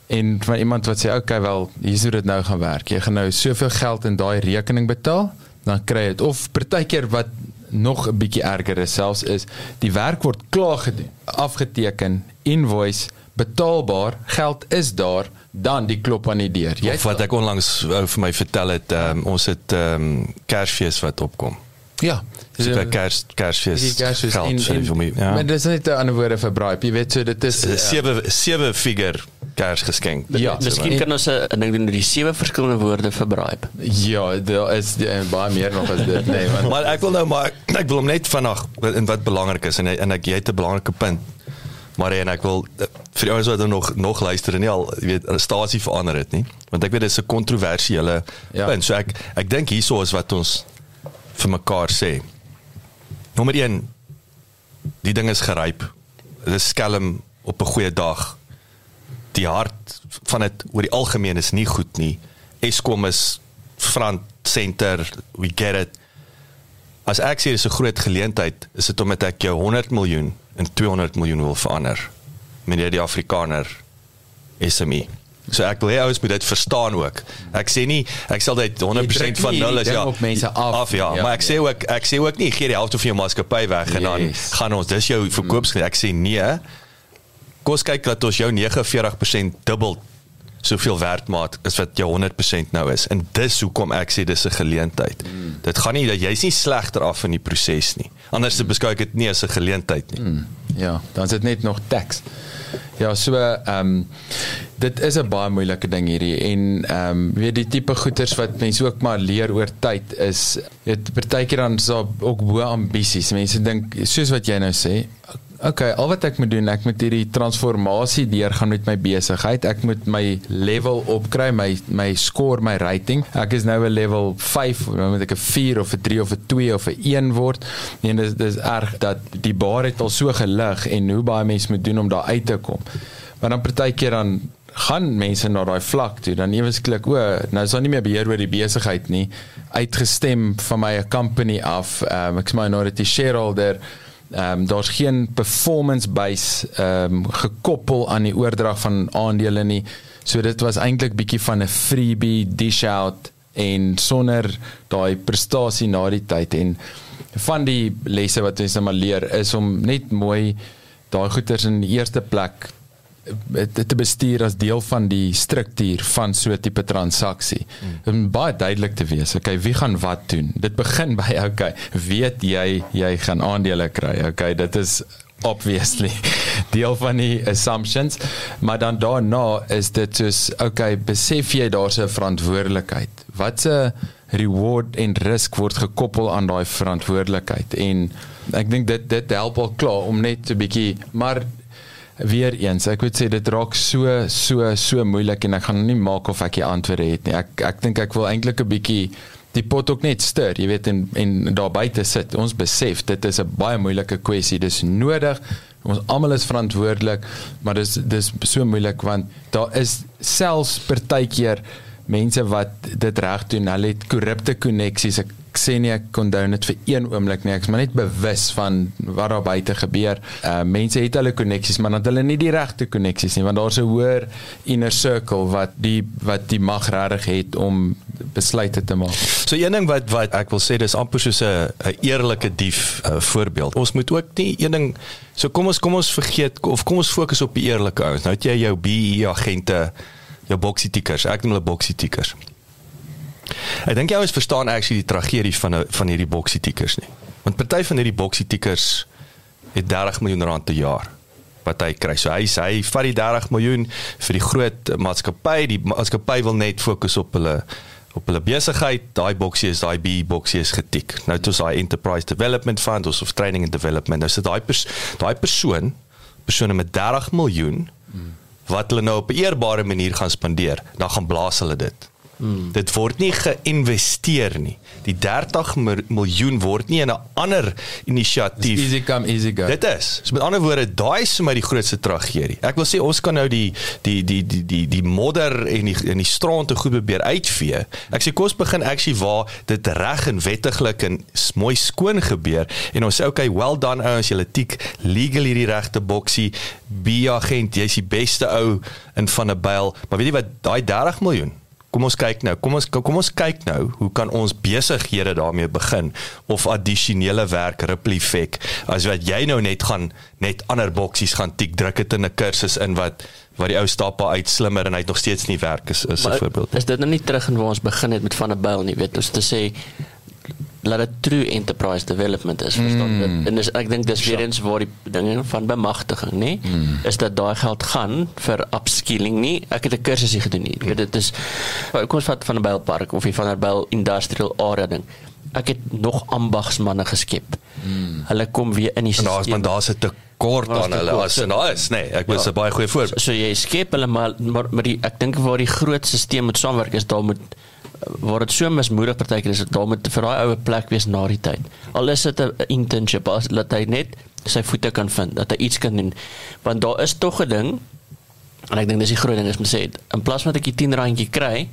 en van iemand wat sê okay wel hier sou dit nou gaan werk. Jy gaan nou soveel geld in daai rekening betaal dan kry jy dit of partykeer wat nog 'n bietjie erger is selfs is die werk word klaar gedoen afgeteken invoice betaalbaar geld is daar dan die klop aan die deur. Jy wat ek onlangs uh, vir my vertel het um, ons het um, kersfees wat opkom. Ja. Dis 'n kers kersfees. Die kersfees in vir my. Ja. Maar dis net 'n ander woorde vir bribe. Jy weet so dit is 'n sewe sewe figure kersgeskenk. Ja, miskien kan ons 'n ding doen die sewe verskillende woorde vir bribe. Ja, daar is uh, baie meer nog as dit. Nee, want maar ek wil nou maar ek wil hom net vanaand in wat belangrik is en en ek jy het 'n belangrike punt. Maar en ek wil eh, vir jou wat nog nog luister en nie al weet stasie verander het nie want ek weet dit is 'n kontroversiële ja. punt so ek ek dink hierso is wat ons vir mekaar sê. Nommer 1 die ding is geryp. Dit is skelm op 'n goeie dag. Die hart van dit oor die algemeen is nie goed nie. Eskom is front center, we get it. As ek sê dis 'n groot geleentheid, is dit omdat ek jou 100 miljoen in 200 miljoen wil verander. Meneer die Afrikaner SME. So ek wil hê ouens moet dit verstaan ook. Ek sê nie ek sal dit 100% van nul is ja. Af. af ja. ja, maar ek ja. sê ook ek sê ook nie gee die helfte van jou maatskappy weg en dan yes. gaan ons dis jou verkoops ek sê nee. Kos kyk dat ons jou 49% dubbel soveel werd maak as wat jou 100% nou is. En dis hoekom ek sê dis 'n geleentheid. Mm. Dit gaan nie dat jy's nie slegter af in die proses nie. Anders mm. beskou ek dit nie as 'n geleentheid nie. Mm. Ja, dan is dit net nog teks. Ja, so ehm um, dit is 'n baie moeilike ding hierdie en ehm um, weet die tipe goeters wat mense ook maar leer oor tyd is dit partykeer dan so ook bo ambisies. Mense dink soos wat jy nou sê, okay, al wat ek moet doen, ek moet hierdie transformasie deurgaan met my besigheid. Ek moet my level opkry, my my score, my rating. Ek is nou 'n level 5, nou moet ek 'n 4 of 'n 3 of 'n 2 of 'n 1 word. Nee, dis dis erg dat die bar het al so gelig en hoe baie mense moet doen om daar uit te kom. Maar dan partykeer dan gaan mense na daai vlak toe dan ewesklik o nou is daar nie meer beheer oor die besigheid nie uitgestem van my company af um, ek sê my die shareholder Ehm um, daar's geen performance base ehm um, gekoppel aan die oordrag van aandele nie. So dit was eintlik bietjie van 'n freebie dish out en sonder daai prestasie na die tyd en van die lesse wat ons nou maar leer is om net mooi daai goeders in die eerste plek te bestuur as deel van die struktuur van so 'n tipe transaksie. Dit moet baie duidelik te wees. Okay, wie gaan wat doen? Dit begin by okay, weet jy jy gaan aandele kry. Okay, dit is obviously deel van die assumptions maar dan daarna is dit soos okay besef jy daar's 'n verantwoordelikheid wat 'n reward en risk word gekoppel aan daai verantwoordelikheid en ek dink dit dit help al klaar om net 'n bietjie maar weer eens ek wil sê dit raak so so so moeilik en ek gaan nie maak of ek die antwoorde het nie. Ek ek dink ek wil eintlik 'n bietjie die pot ook net stir jy weet en en daar buite sit. Ons besef dit is 'n baie moeilike kwessie dis nodig. Ons almal is verantwoordelik maar dis dis so moeilik want daar is selfs partykeer mense wat dit reg doen. Hulle het korrupte koneksies ek ek sê nie ek condone dit vir een oomblik nie. Ek is maar net bewus van wat daar buite gebeur. Uh mense het hulle koneksies, maar dan hulle nie die regte koneksies nie, want daar's 'n hoër inner circle wat die wat die mag regtig het om besluite te maak. So een ding wat wat ek wil sê dis amper soos 'n 'n eerlike dief uh, voorbeeld. Ons moet ook nie een ding so kom ons kom ons vergeet of kom ons fokus op die eerlike ouens. Nou het jy jou BE agente, jou boxie tickers. Ek noem hulle boxie tickers. Ek dink jy ouens verstaan actually die tragedie van 'n van hierdie boxie tickers nie. Want party van hierdie boxie tickers het 30 miljoen rand per jaar wat hy kry. So hy hy vat die 30 miljoen vir die groot maatskappy. Die maatskappy wil net fokus op hulle op hulle besigheid. Daai boksie is daai B boksie is getik. Nou toe daai enterprise development fund of training and development. Nou sit daai pers daai persoon persone met 30 miljoen wat hulle nou op 'n eerbare manier gaan spandeer. Dan gaan blaas hulle dit. Hmm. Dit word nie geïnvesteer nie. Die 30 miljoen word nie in 'n ander inisiatief. Easy come easy go. Dit is. So met ander woorde, daai is vir my die grootste tragedie. Ek wil sê ons kan nou die die die die die die modder en die in die strand te goed probeer uitvee. Ek sê kos begin actually waar dit reg en wettiglik en mooi skoon gebeur en ons sê okay, well done ouens, julle tik legal hierdie regte boksie. B agent, jy's die beste ou in van 'n byl. Maar weet jy wat, daai 30 miljoen kom ons kyk nou. Kom ons kom ons kyk nou, hoe kan ons besighede daarmee begin of addisionele werk ripple effek as wat jy nou net gaan net ander boksies gaan tik druk dit in 'n kursus in wat wat die ou stappa uit slimmer en hy het nog steeds nie werk is is 'n voorbeeld. Is dit nou nie terug in waar ons begin het met van 'n byl nie, weet ons te sê laat dit true enterprise development is verstaan dit mm. en dis, ek dink dis weer eens waar die dinge van bemagtiging nê mm. is dat daai geld gaan vir upskilling nie ek het 'n kursusie gedoen nie weet dit is kom ons vat van 'n Bylpark of van 'n Byl industrial area ding ek het nog ambagsmanne geskep mm. hulle kom weer in die en daar's man daar's 'n tekort aan hulle as en daar is nê ek was 'n ja. baie goeie voorbeeld so, so jy skep hulle maar maar, maar die, ek dink waar die groot stelsel moet saamwerk is daar moet waar dit so mismoedig partykeer is dit daar moet vir daai oue plek wees na die tyd. Al is dit 'n internship as dat hy net sy voete kan vind, dat hy iets kan doen. Want daar is tog 'n ding en ek dink dis die groot ding is om sê in plaas van dat ek die 10 randjie kry,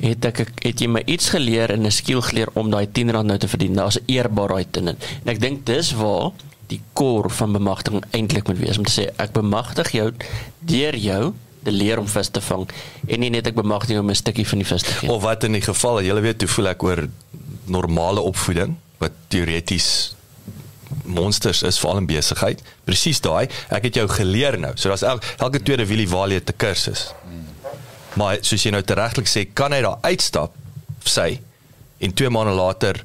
het ek het jy my iets geleer en 'n skill geleer om daai 10 rand nou te verdien. Daar's 'n eerbaarheid in dit. En ek dink dis waar die core van bemagtiging eintlik moet wees om te sê ek bemagtig jou deur jou leer om vis te vang en nie net ek bemagtig om 'n stukkie van die vis te gee. Of wat in die geval, jy weet hoe voel ek oor normale opvoeding wat teoreties monsters is veral in besigheid. Presies daai, ek het jou geleer nou. So daar's elke, elke tweede wielie walie te kursus. Maar soos jy nou regtelik sê, kan hy daar uitstap sê en 2 maande later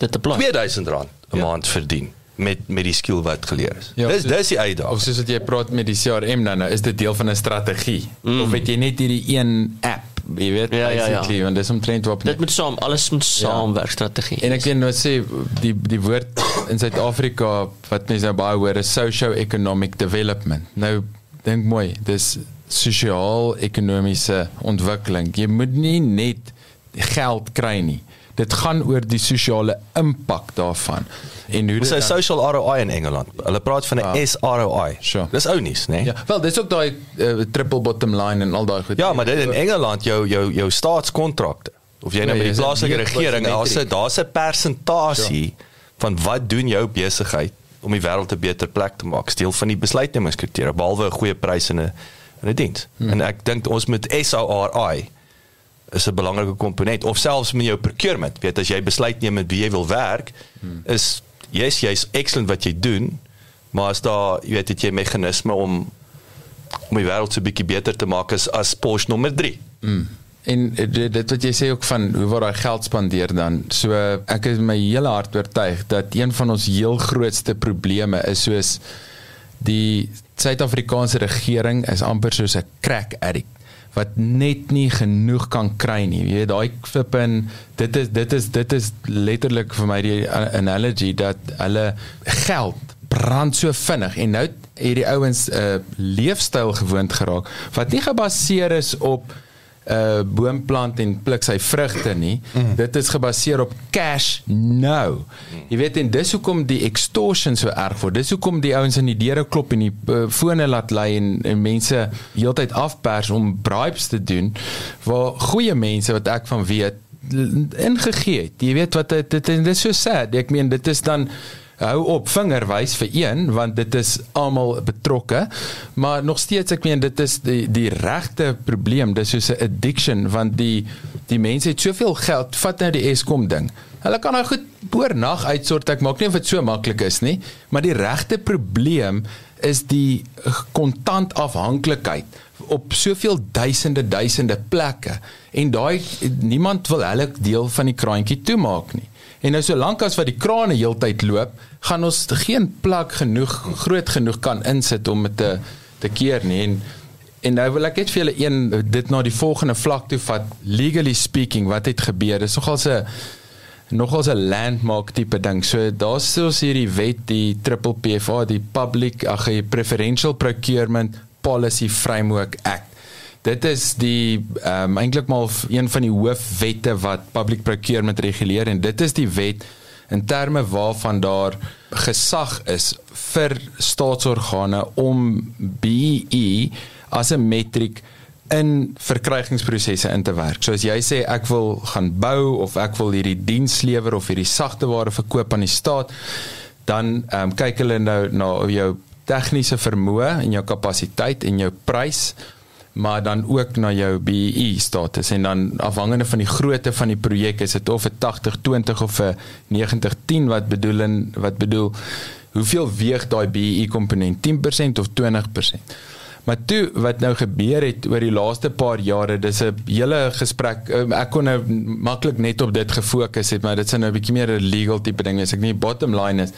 dit te plan 2000 rand 'n ja. maand verdien met met die skill wat geleer is. Ja, dis dis die uitdaging. Of soos wat jy praat met die CRM dan nou, is dit deel van 'n strategie. Mm. Of weet jy net hierdie een app jy weet ja, basically ja, ja. en dis omtrent wat dit moet saam alles moet saamwerk ja. strategie en ek wil nou sê die die woord in Suid-Afrika wat mense nou baie hoor is socio-economic development nou dink mooi dis sosiaal-ekonomiese ontwikkeling jy moet nie net geld kry nie dit gaan oor die sosiale impak daarvan en hoe dit is social ROI in Engeland. Hulle praat van 'n ah, SROI. Sure. Dis ou nuus, né? Nee? Ja. Wel, dis ook daai uh, triple bottom line en al daai goed. Ja, maar dit in Engeland jou jou jou staatskontrakte. Of jy nou ja, met die plaaslike regering, daar's 'n daar's 'n persentasie sure. van wat doen jou besigheid om die wêreld 'n beter plek te maak. Deel van die besluitnemingskriteria behalwe 'n goeie prys en 'n 'n diens. Hmm. En ek dink ons moet SROI is 'n belangrike komponent of selfs met jou procurement. Weet as jy besluit neem met wie jy wil werk, hmm. is yes, jy's excellent wat jy doen, maar as daar jy weet dit jy meganisme om om die wêreld so bietjie beter te maak is as Porsche nommer 3. En eh, dit dit wat jy sê ook van hoe word daai geld spandeer dan? So ek is my hele hart oortuig dat een van ons heel grootste probleme is soos die Suid-Afrikaanse regering is amper soos 'n crack addict wat net nie genoeg kan kry nie. Jy weet daai flippin dit is dit is dit is letterlik vir my die a- analogy dat hulle geld brand so vinnig en nou het hierdie ouens 'n uh, leefstyl gewoond geraak wat nie gebaseer is op 'n uh, boomplant en pluk sy vrugte nie. Mm. Dit is gebaseer op cash nou. Jy weet en dis hoekom die extortion so erg word. Dis hoekom die ouens in die deure klop en die uh, fone laat lei en, en mense heeltyd afpers om bribes te doen waar goeie mense wat ek van weet ingegee het. Jy weet wat dit dit is so sad. Ek meen dit is dan hou op vingerwys vir een want dit is almal betrokke. Maar nog steeds ek meen dit is die die regte probleem. Dis soos 'n addiction want die die mense het soveel geld vat nou die Eskom ding. Hulle kan nou goed boornag uitsort. Ek maak nie of dit so maklik is nie maar die regte probleem is die kontant afhanklikheid op soveel duisende duisende plekke. En daai niemand wil hulle deel van die kraantjie toemaak nie En nou solank as wat die krane heeltyd loop, gaan ons geen plek genoeg groot genoeg kan insit om dit te te keer nie. En en nou wil ek net vir julle een dit na die volgende vlak toe vat. Legally speaking, wat het gebeur? Dis nogals 'n nogals 'n landmark tipe ding. So daar's soos hierdie wet, die triple PFA, die Public ag die Preferential Procurement Policy Framework Act. Dit is die ehm um, eintlik maar een van die hoofwette wat public procurement reguleer en dit is die wet in terme waarvan daar gesag is vir staatsorgane om BEE as 'n metriek in verkrygingsprosesse in te werk. So as jy sê ek wil gaan bou of ek wil hierdie diens lewer of hierdie sagteware verkoop aan die staat, dan ehm um, kyk hulle nou na jou tegniese vermoë en jou kapasiteit en jou prys maar dan ook na jou BEE status en dan afhangende van die grootte van die projek is dit of 'n 80-20 of 'n 90-10 wat bedoel en wat bedoel hoeveel weeg daai BEE komponent 10% of 20%. Maar toe wat nou gebeur het oor die laaste paar jare, dis 'n hele gesprek. um, Ek kon nou maklik net op dit gefokus het, maar dit sou nou 'n bietjie meer 'n legal tipe ding wees. Ek nie bottom line is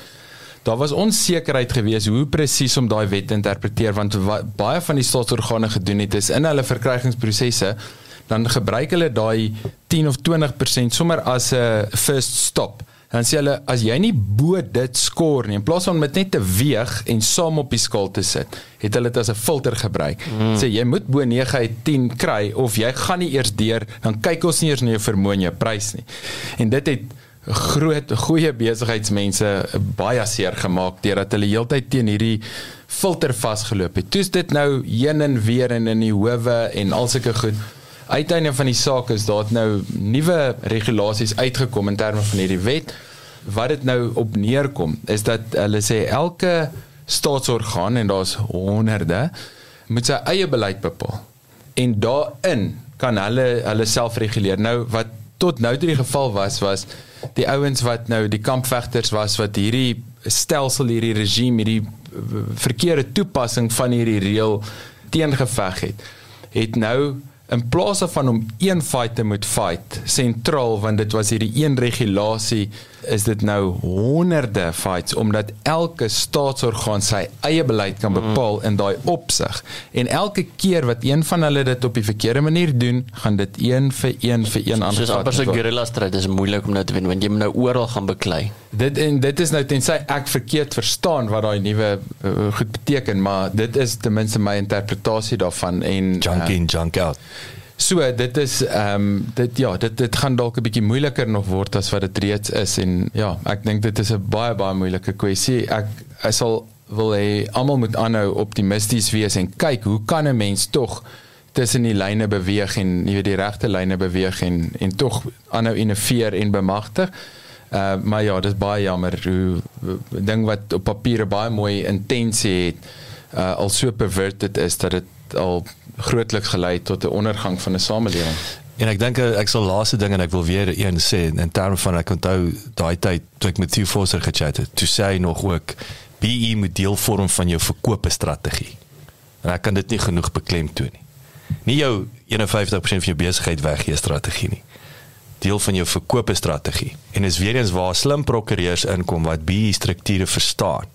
Daar was onsekerheid geweest hoe presies om daai wet te interpreteer want wat baie van die staatsorgane gedoen het is in hulle verkrygingsprosesse dan gebruik hulle daai 10 of 20% sommer as 'n first stop. Dan sê hulle as jy nie bo dit skoor nie in plaas van met net te weeg en saam op die skaal te sit, het hulle dit as 'n filter gebruik. Mm. Sê jy moet bo 9 uit 10 kry of jy gaan nie eers deur dan kyk ons nie eers na jou vermoë en jou prys nie. En dit het groot goeie besigheidsmense baie seer gemaak deurdat hulle heeltyd teen hierdie filter vasgeloop het. Toe's dit nou heen en weer en in die howe en al sulke goed. Uiteinde van die saak is daar nou nuwe regulasies uitgekom in terme van hierdie wet. Wat dit nou op neerkom is dat hulle sê elke staatsorgaan en daar's honderde moet sy eie beleid bepaal. En daarin kan hulle hulle self reguleer. Nou wat tot nou toe die geval was was die ouens wat nou die kampvegters was wat hierdie stelsel hierdie regime hierdie verkeerde toepassing van hierdie reël teengeveg het het nou in plaas daarvan om een fight te moet fight sentraal want dit was hierdie een regulasie is dit nou honderde fights omdat elke staatsorgaan sy eie beleid kan bepaal in daai opsig en elke keer wat een van hulle dit op die verkeerde manier doen gaan dit een vir een vir een Soos aangepak amper so word. guerrilla stryd is moeilik om nou te wen want jy moet nou oral gaan beklei. Dit en dit is nou tensy ek verkeerd verstaan wat daai nuwe uh, goed beteken, maar dit is ten minste my interpretasie daarvan en Junk uh, in, junk out. So dit is ehm um, dit ja, dit dit gaan dalk 'n bietjie moeiliker nog word as wat dit reeds is en ja, ek dink dit is 'n baie baie moeilike kwessie. Ek ek sal wil hê almal moet aanhou optimisties wees en kyk hoe kan 'n mens tog tussen die lyne beweeg en jy weet die regte lyne beweeg en en tog aanhou innoveer en bemagtig. Uh maar ja, dis baie jammer hoe ding wat op papier baie mooi intensie het uh al so perverted is dat dit al grootliks gelei het tot 'n ondergang van 'n samelewing. En ek dink ek sal laaste ding en ek wil weer een sê in terme van ek onthou daai tyd toe ek met Theo Forser gechat het. Toe sê hy nog ook BE moet deel vorm van jou verkope strategie. En ek kan dit nie genoeg beklemtoon nie. Nie jou 51% van jou besigheid weggee strategie nie. Deel van jou verkope strategie. En is weer eens waar slim prokureurs inkom wat BE strukture verstaan.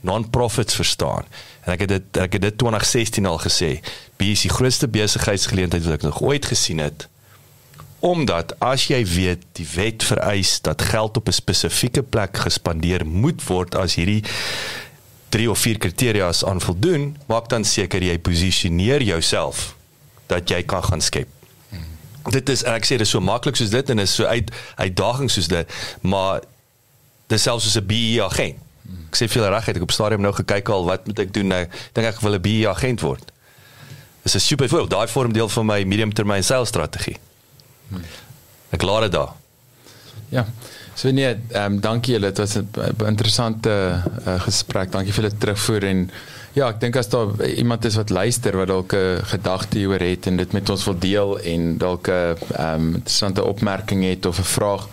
Non-profits verstaan. En ek het dit ek het dit 2016 al gesê. BE is die grootste besigheidsgeleentheid wat ek nog ooit gesien het omdat as jy weet die wet vereis dat geld op 'n spesifieke plek gespandeer moet word as hierdie drie of vier kriteria's aan voldoen, maak dan seker jy posisioneer jouself dat jy kan gaan skep. Dit is ek sê dit is so maklik soos dit en is so uit uitdagings soos dit, maar dis selfs soos 'n BE agent. Ek sê veel regtig, ek het op stadium nou gekyk al wat moet ek doen nou? Dink ek wil 'n BE agent word. Dis 'n super voorbeeld. Daai vorm deel van my medium termyn sales strategie. Ek laat dit daar. Ja. So nee, ehm um, dankie julle. Dit was 'n interessante uh, gesprek. Dankie vir julle terugvoer en ja, ek dink as daar iemand is wat luister wat dalk 'n gedagte hieroor het en dit met ons wil deel en dalk 'n ehm um, interessante opmerking het of 'n vraag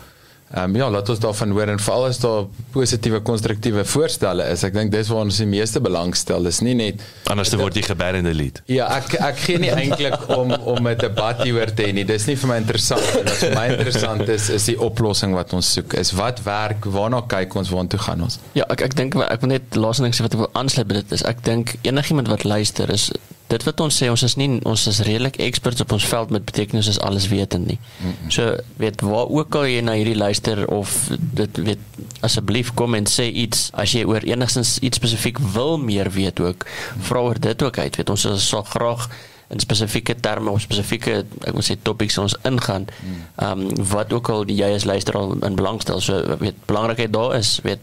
Ehm um, ja, laat ons daarvan hoor en veral as daar positiewe konstruktiewe voorstelle is. Ek dink dis waar ons die meeste belang stel. Dis nie net anders te word jy geber in die lied. Ja, ek ek gee nie eintlik om om 'n debat hieroor te hê nie. Dis nie vir my interessant nie. Wat vir my interessant is is die oplossing wat ons soek. Is wat werk? Waarna kyk ons? Waartoe gaan ons? Ja, ek ek dink ek wil net laasens sê wat ek wil aansluit by dit is ek dink enigiemand wat luister is dit wat ons sê ons is nie ons is redelik experts op ons veld met betekenis is alles wetend nie. Mm -mm. So weet waar ook al jy na hierdie luister of dit weet asseblief kom en sê iets as jy oor enigstens iets spesifiek wil meer weet ook vra oor dit ook uit weet ons sal graag in spesifieke terme of spesifieke ek moet sê topics ons ingaan. Ehm um, wat ook al jy as luisteraar in belang stel so weet belangrikheid daar is weet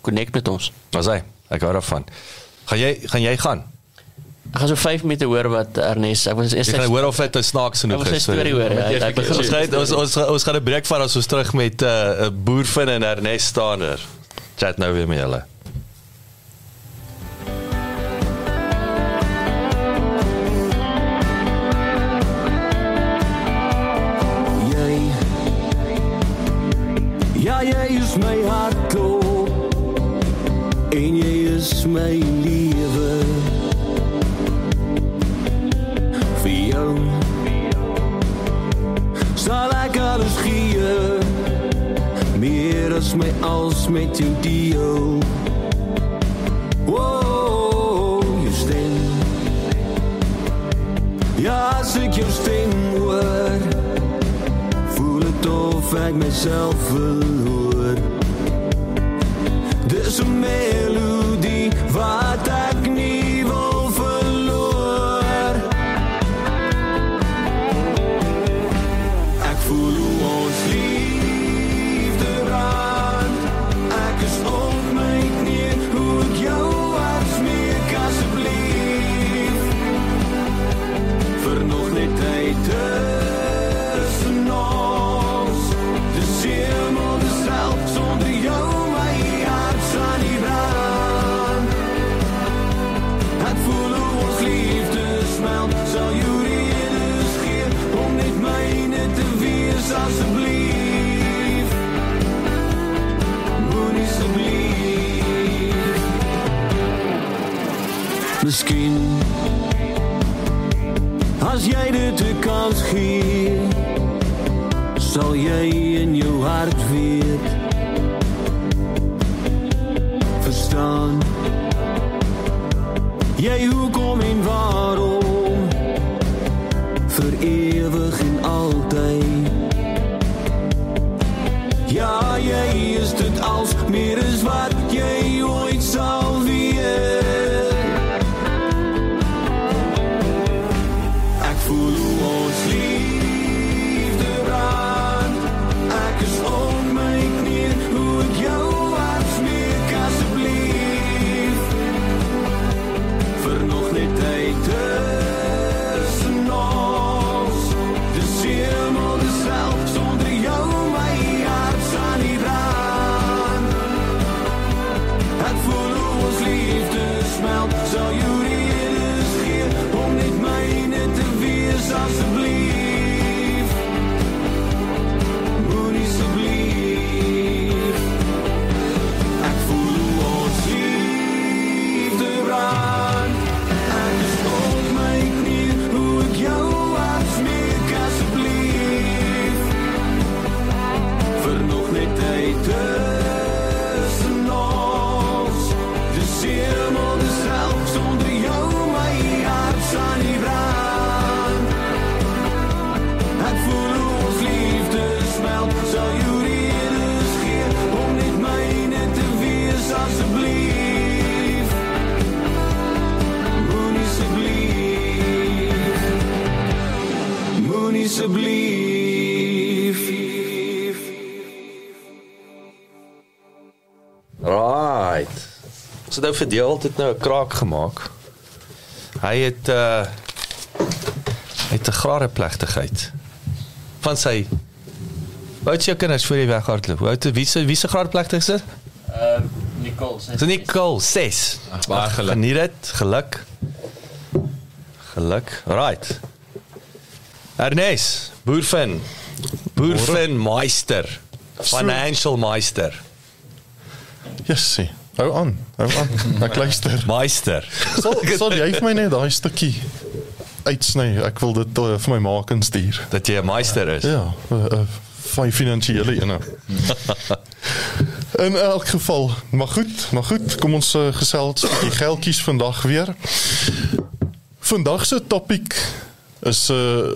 connect met ons. Maar sê ek hou daarvan. Gaan jy gaan jy gaan? Ek gaan so 5 minute hoor wat Ernest. Ek was eers Ek gaan hoor of dit 'n snaaks genoeg is. Ek wil 'n storie hoor. Ja, ek begin Ons gaan ons ons ons gaan 'n breek van as ons terug met 'n uh, boervin en Ernest Stander. Chat nou weer met julle. Jy Ja, jy is my hartklop En jy is my lewe Vir jou Sal ek alles gee Meer as my als met jou deel Wow, jou stem. Ja, as ek jou stem hoor Voel het of ek myself verloor. Dis 'n melodie As jy dit 'n kans gee, sal jy in jou hart weet. Verstaan jy hoekom Ons het nou vir deel dit nou 'n kraak gemaak. Hy het uh het 'n grade plegtigheid van sy Wat jou kinders voor jy weghardloop? Wat wie se wie se grade plegtig is? Ehm Nicole sê. Dis Nicole 6. baie geluk. Geniet dit. Geluk. Geluk. Right. Ernest, Boerfin. Boerfin Meister. Financial Meister. Jessie. Hou aan. Hou aan. Ek luister. Meister. Sal sal jy vir my net daai stukkie uitsny? Ek wil dit uh, vir my maak en stuur. Dat jy 'n meister is. Ja, uh, uh, van finansiële ene. In elk geval, maar goed, maar goed, kom ons uh, gesels die geldjies vandag weer. Vandag se topik is 'n uh,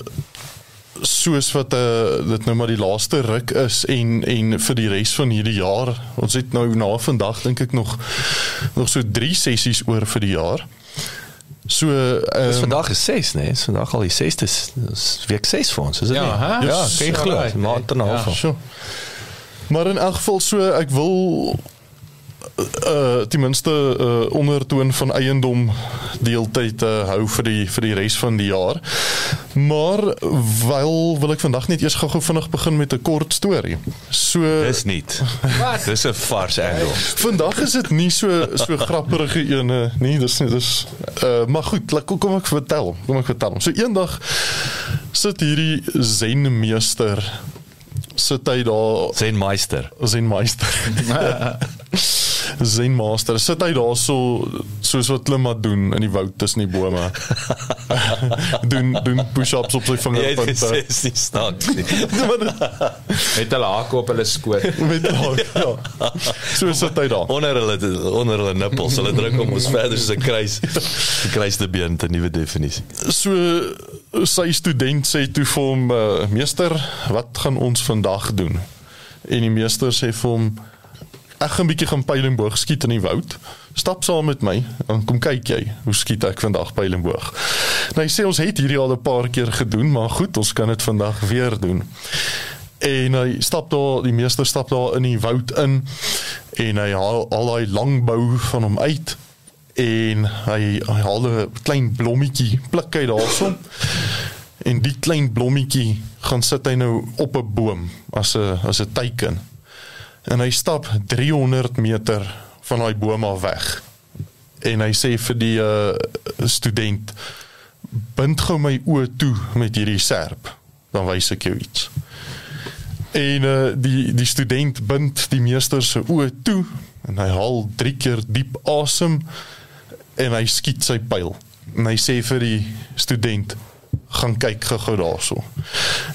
soos wat uh, dit nou maar die laaste ruk is en en vir die res van hierdie jaar. Ons het nou na vandag dink ek nog nog so 3 sessies oor vir die jaar. So Dis uh, vandag is 6, nee, is vandag al die 6ste, dis week 6 vir ons, is dit Ja, nie? hè? Ja, kan jy glo, maand en 'n half. Ja. So. Maar in elk geval so ek wil uh ten minste uh ondertoon van eiendom deeltyd uh, hou vir die vir die res van die jaar. Maar wel wil ek vandag net eers gou-gou vinnig begin met 'n kort storie. So Dis nie. Dis 'n vars angle. vandag is dit nie so so grappige ene nie, dis nie dis uh maar goed, laat- kom, ek vertel. Kom ek vertel. So eendag sit hierdie zenmeester sit hy daar Zen Meister. Zenmeister. Zenmaster. Sit hy daar so soos wat hulle maar doen in die woud tussen die bome. doen doen push-ups op sy Jy het vingerpunte. gesê dis nie snaaks nie. Het hulle hake op hulle skoot. Met haar, ja. So sit hy daar. Onder hulle onder hulle nippels, hulle druk om ons verder soos 'n kruis. 'n Kruiste been te nuwe definisie. So sy student sê toe vir hom uh, meester, wat gaan ons vandag doen? En die meester sê vir hom ek gaan 'n bietjie gaan pyl en boog skiet in die woud. Stap saam met my en kom kyk jy hoe skiet ek vandag pyl en boog. Nou hy sê ons het hierdie al 'n paar keer gedoen, maar goed, ons kan dit vandag weer doen. En hy stap daar, die meester stap daar in die woud in en hy haal al daai lang bou van hom uit en hy, hy haal 'n klein blommetjie, pluk hy daarson. En die klein blommetjie gaan sit hy nou op 'n boom as 'n as 'n teiken. En hy stap 300 meter van daai boom af weg. En hy sê vir die uh, student bind gou my oë toe met hierdie serp, dan wys ek jou iets. En uh, die die student bind die meester se oë toe en hy haal 3 keer diep asem en hy skiet sy pyl. En hy sê vir die student gaan kyk gou-gou daarso.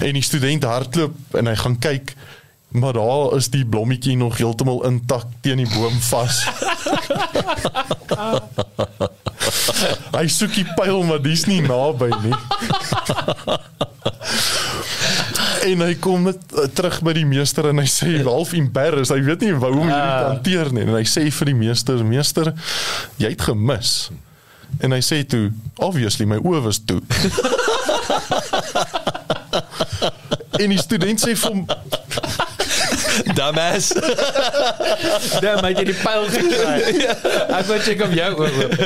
En die student hardloop en hy gaan kyk maar daar is die blommetjie nog heeltemal intak teen die boom vas. hy soek die pyl maar dis nie naby nie. en hy kom met, uh, terug by die meester en hy sê half embarrassed, hy weet nie hoe om hierdie te hanteer nie en hy sê vir die meester, meester, jy het gemis. En hy sê toe, obviously my oë was toe. en die student sê vir hom, Dumbass. Dan my jy die pyl gekry. Ek wou check of jou oop.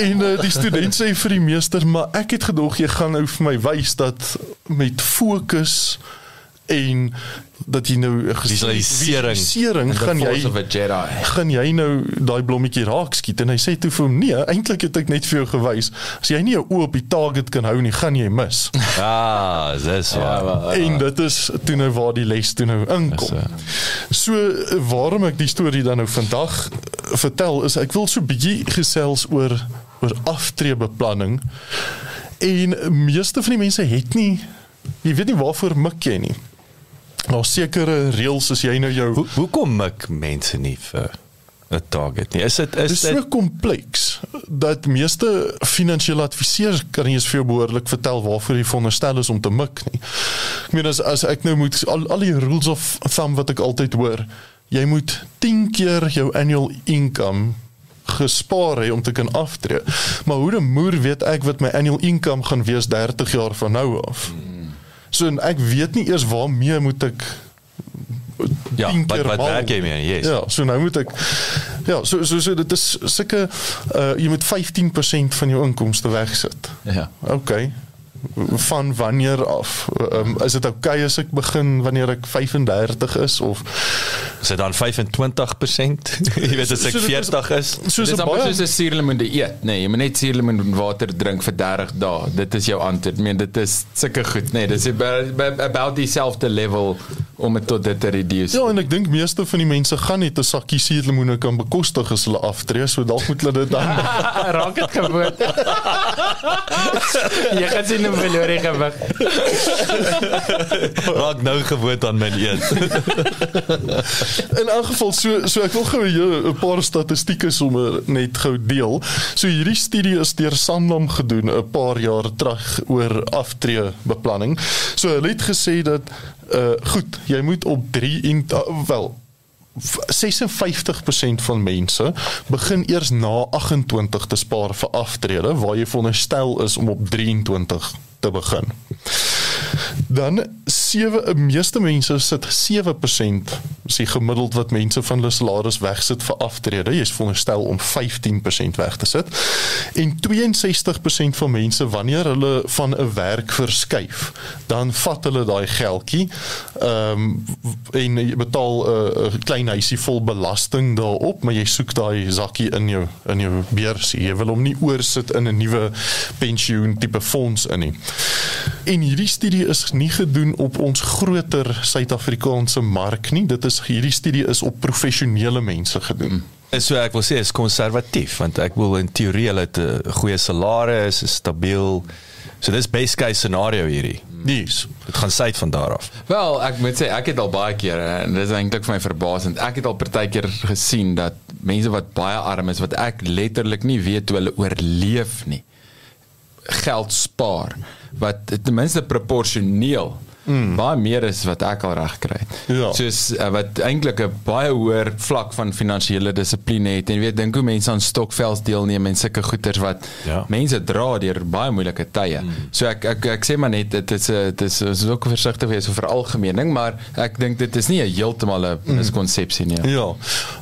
En uh, die student sê vir die meester, maar ek het gedog jy gaan nou vir my wys dat met fokus en dat jy nou 'n Visualisering. visualisering gaan jy gaan jy nou daai blommetjie raak skiet? En hy sê toe vir hom nee eintlik het ek net vir jou gewys as jy nie jou oë op die target kan hou nie gaan jy mis. Ah, dis waar. Ja, en dit is toe nou waar die les toe nou inkom. So waarom ek die storie dan nou vandag eh, vertel is ek wil so bietjie gesels oor oor aftreebeplanning. En meeste van die mense het nie jy weet nie waarvoor mik jy nie daar sekere reëls as jy nou jou Hoe hoekom mik mense nie vir 'n target nie? Is dit Dit is is so dit kompleks dat meeste finansiële adviseurs kan nie eens vir jou behoorlik vertel waarvoor jy veronderstel is om te mik nie. Ek meen as as ek nou moet al al die rules of thumb wat ek altyd hoor, jy moet 10 keer jou annual income gespaar het om te kan aftree. Maar hoe 'n moer weet ek wat my annual income gaan wees 30 jaar van nou af? So ek weet nie eers waarmee moet ek Ja, 10 wat werk jy mee? Yes. Ja, so nou moet ek ja, so so so dit is sulke uh jy moet 15% van jou inkomste wegsit. Ja. OK. Van wanneer af? Um, is dit oukei okay as ek begin wanneer ek 35 is of Is dit dan 25%? jy weet as ek So dit is- 40 is. soos Dit is amper soos 'n suurlemoen te eet. Nee, jy moet net suurlemoen water drink vir 30 dae. Dit is jou antwoord. Ek meen dit is sulke goed. Nee, dis about dieselfde level om dit tot dit te reduce. Ja, en ek dink meeste van die mense gaan net 'n sakkie suurlemoene kan bekostig as hulle aftree, so dalk moet hulle dit dan Raak dit gewoond. jy gaan sien hoe verloor jy gewig. Raak nou gewoond aan my eet. In elk geval so so ek wil gou 'n paar statistieke sommer net gou deel. So hierdie studie is deur Sanlam gedoen 'n paar jaar terug oor aftree beplanning. So hulle het gesê dat uh goed, jy moet op 3 en uh, wel f- 56% van mense begin eers na 28 te spaar vir aftrede waar jy veronderstel is om op 23 te begin. Dan 7 meeste mense sit 7% is die gemiddeld wat mense van hulle salaris wegsit vir aftrede. Jy is veronderstel om 15% weg te sit. En 62% van mense wanneer hulle van 'n werk verskuif, dan vat hulle daai geldjie ehm um, jy betaal 'n uh, klein huisie vol belasting daarop, maar jy soek daai sakkie in jou in jou beursie. Jy wil hom nie oorsit in 'n nuwe pensioen tipe fonds in nie. En hierdie studie is nie gedoen op ons groter Suid-Afrikaanse mark nie. Dit is hierdie studie is op professionele mense gedoen. En so ek wil sê is konservatief want ek wil in teorie hulle het 'n goeie salaris, is stabiel. So dis base case scenario hierdie. Nuus. Dit gaan sy van daar af. Wel, ek moet sê ek het al baie kere en dit is eintlik vir my verbasend. Ek het al partykeer gesien dat mense wat baie arm is wat ek letterlik nie weet hoe hulle oorleef nie geld spaar wat ten minste proporsioneel mm. baie meer is wat ek al reg kry. Ja. Soos uh, wat eintlik 'n baie hoër vlak van finansiële dissipline het en weet dink hoe mense aan stokvels deelneem en sulke goeters wat Ja. mense dra deur baie moeilike tye. Mm. So ek ek ek sê maar net dit is 'n dit is is ook versigtig wees oor algemeening, maar ek dink dit is nie 'n heeltemal 'n miskonsepsie nie. Ja.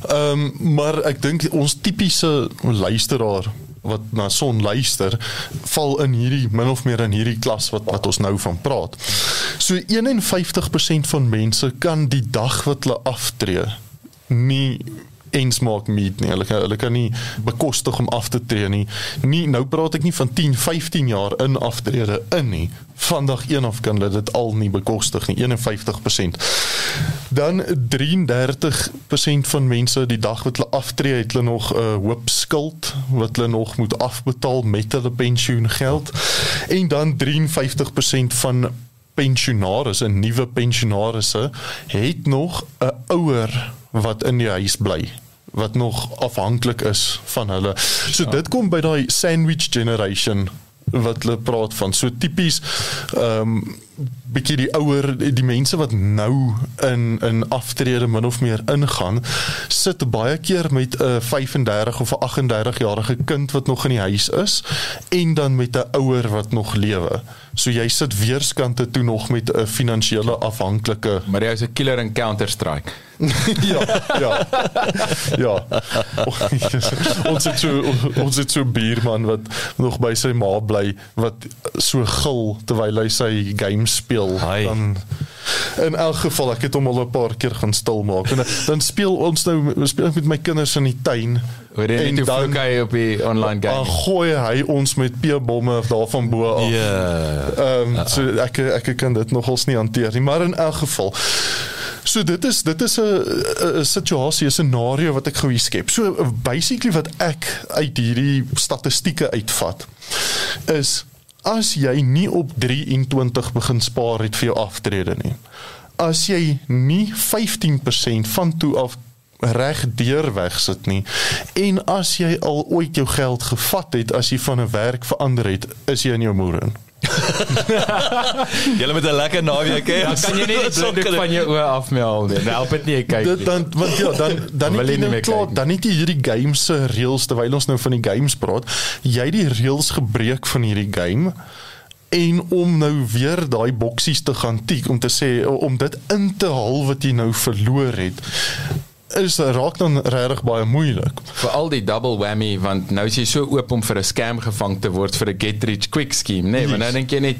Ehm um, maar ek dink ons tipiese luisteraar wat na son luister val in hierdie min of meer in hierdie klas wat wat ons nou van praat. So 51% van mense kan die dag wat hulle aftree nie eens maak meet nie. Hulle kan, hulle kan nie bekostig om af te tree nie. Nie nou praat ek nie van 10, 15 jaar in aftrede in nie. Vandag een af kan hulle dit al nie bekostig nie. 51%. Dan 33% van mense die dag wat hulle aftree, het hulle nog 'n uh, hoop skuld wat hulle nog moet afbetaal met hulle pensioengeld. En dan 53% van pensionaars en nuwe pensionaarsse het nog 'n ouer wat in die huis bly wat nog afhanklik is van hulle. So dit kom by daai sandwich generation wat hulle praat van. So tipies ehm um, bietjie die ouer die mense wat nou in in aftrede min of meer ingaan, sit baie keer met 'n 35 of 'n 38 jarige kind wat nog in die huis is en dan met 'n ouer wat nog lewe. So jy sit weerskante toe nog met 'n finansiële afhanklike Maar jy is 'n killer in Counter Strike. ja, ja. Ja. ons het so ons het so 'n buurman wat nog by sy ma bly wat so gil terwyl hy sy game speel. Ai. Dan in elk geval ek het hom al 'n paar keer gaan stil maak. En dan speel ons nou speel ek met my kinders in die tuin. Hoor jy En net hoe dan- vloek hy op die online Dan game? gooi hy ons met peerbomme daarvan bo af. Ja. Ehm um, so ek ek kan dit nogals nie hanteer nie, maar in elk geval. So dit is dit is 'n 'n situasie, 'n scenario wat ek gou hier skep. So basically wat ek uit hierdie statistieke uitvat is as jy nie op 23 begin spaar het vir jou aftrede nie. As jy nie 15% van toe af reg deur wegsit nie en as jy al ooit jou geld gevat het as jy van 'n werk verander het, is jy in jou moer in. Julle met 'n lekker naweek hè. Dan kan jy nie die blinddoek van jou oë afmeel nie. Nou help dit nie ek kyk Dit nie. dan want ja, dan dan jy jy nie nou klaar, nie. dan het jy hierdie game se reëls terwyl ons nou van die games praat. Jy die reëls gebreek van hierdie game en om nou weer daai boksies te gaan tik om te sê om dit in te haal wat jy nou verloor het is raak dan regtig baie moeilik. vir al die double whammy want nou is jy so oop om vir 'n scam gevang te word vir 'n get rich quick scheme nê nee, want nou dink jy net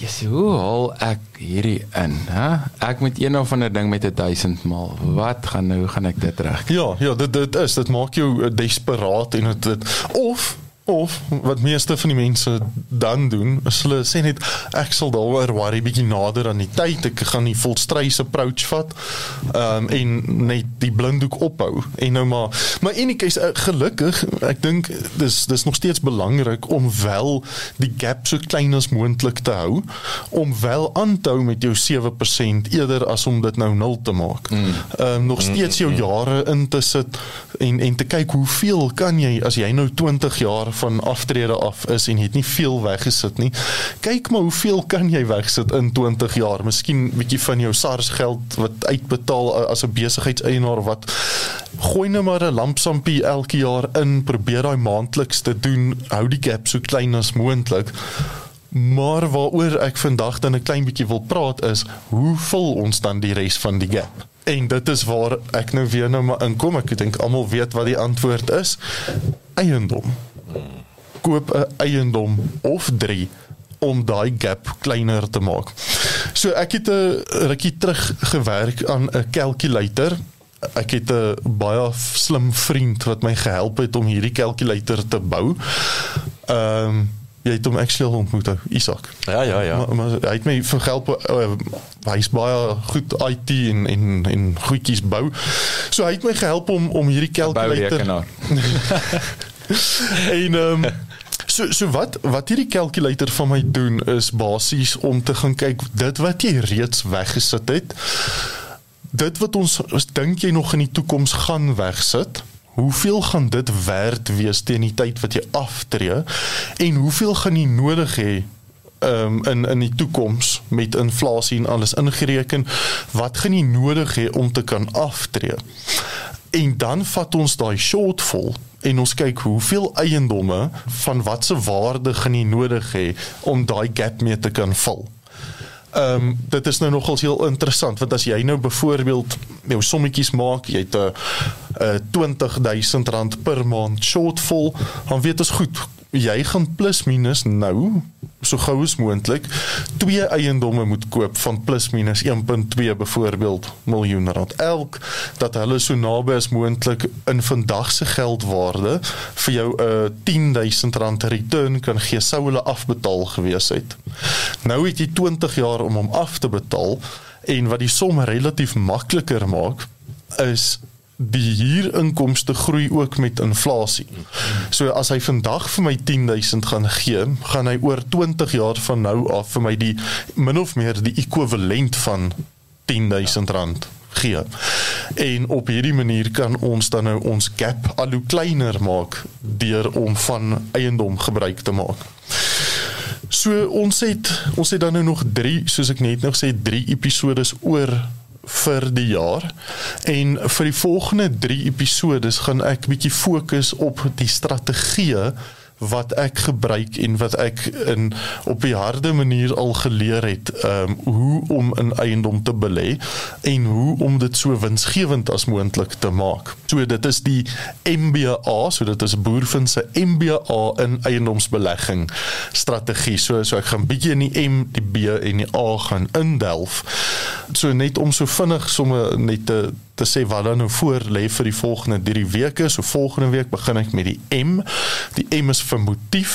Jesus hoe haal ek hierdie in hè? Ek moet een of ander ding met 'n 1000 maal. Wat gaan nou gaan ek dit reg Ja, ja, dit dit is dit maak jou eh, desperaat en dit, dit of of wat meeste van die mense dan doen is hulle sê net ek sal daaroor worry bietjie nader aan die tyd ek gaan die volstrys approach vat um, en net die blinddoek ophou en nou maar maar in die case eh, gelukkig ek dink dis dis nog steeds belangrik om wel die gap so klein as moontlik te hou om wel aan te hou met jou 7% eerder as om dit nou nul te maak. Ehm mm. um, nog steeds jou jare in te sit en en te kyk hoeveel kan jy as jy nou 20 jaar van aftrede af is en het nie veel weggesit nie. Kyk maar hoeveel kan jy wegsit in 20 jaar? Miskien 'n bietjie van jou SARS geld wat uitbetaal as 'n besigheidseienaar wat gooi nou maar 'n lampsampie elke jaar in, probeer daai maandeliks te doen, hou die gap so klein as moontlik. Maar waaroor ek vandag dan 'n klein bietjie wil praat is, hoe vul ons dan die res van die gap? En dit is waar ek nou weer nou maar inkom. Ek dink almal weet wat die antwoord is. Eiendom. Koop 'n eiendom of 3 om daai gap kleiner te maak. So ek het 'n rukkie terug gewerk aan 'n calculator. Ek het 'n baie slim vriend wat my gehelp het om hierdie calculator te bou. Ehm um, jy het hom actually al ontmoet, Isak. Ja, ja, ja. Maar, maar hy het my verhelp uh, hy's baie goed IT en en en goedjies bou. So hy het my gehelp om om hierdie calculator bourekenaar en ehm um, so so wat wat hierdie calculator van my doen is basies om te gaan kyk dit wat jy reeds weggesit het. Dit wat ons ons dink jy nog in die toekoms gaan wegsit. Hoeveel gaan dit werd wees teen die tyd wat jy aftree en hoeveel gaan jy nodig hê um, in in die toekoms met inflasie en alles ingereken wat gaan jy nodig hê om te kan aftree en dan vat ons daai shortfall en ons kyk hoeveel eiendomme van watse waarde gaan jy nodig hê om daai gap mee te kan vul. Ehm um, dit is nou nogals heel interessant want as jy nou byvoorbeeld jou sommetjies maak, jy het 'n uh, 20000 rand per maand shortfall, dan weet ons goed, jy gaan plus minus nou so gou as moontlik twee eiendomme moet koop van plus minus 1.2 byvoorbeeld miljoen rand elk dat hulle so naby as moontlik in vandag se geldwaarde vir jou 'n uh, 10000 rand return kan gee sou hulle afbetaal gewees het. Nou het jy 20 jaar om hom af te betaal en wat die som relatief makliker maak is die huurinkomste groei ook met inflasie. So as hy vandag vir my 10000 gaan gee, gaan hy oor 20 jaar van nou af vir my die min of meer die ekwivalent van 10000 rand gee. En op hierdie manier kan ons dan nou ons gap al hoe kleiner maak deur om van eiendom gebruik te maak. So ons het ons het dan nou nog 3 soos ek net nog sê 3 episodes oor vir die jaar. En vir die volgende 3 episodes gaan ek bietjie fokus op die strategieë wat ek gebruik en wat ek in op 'n harde manier al geleer het um hoe om in eiendom te belê en hoe om dit so winsgewend as moontlik te maak. So dit is die MBA, so dit is Boervin se MBA in eiendomsbelegging strategie. So so ek gaan bietjie in die M, die B en die A gaan indelf. So net om so vinnig somme net te te sê wat dan nou voor lê vir die volgende 3 weke. So volgende week begin ek met die M. Die M is vir motief.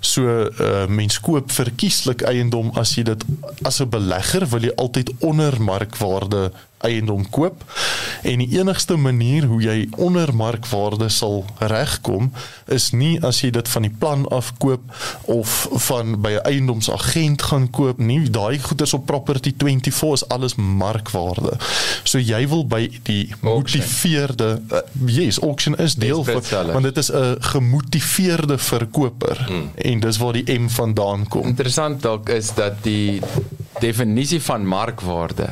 So uh, mens koop verkieslik eiendom as jy dit as 'n belegger wil jy altyd onder markwaarde eiendom koop. En die enigste manier hoe jy onder markwaarde sal regkom is nie as jy dit van die plan af koop of van by 'n eiendomsagent gaan koop nie. Daai goederes op property 24 is alles markwaarde. So jy wil by die gemotiveerde uh, yes auction is deel van want dit is 'n gemotiveerde verkoper. Hmm. en dis waar die M vandaan kom. Interessant dalk is dat die definisie van markwaarde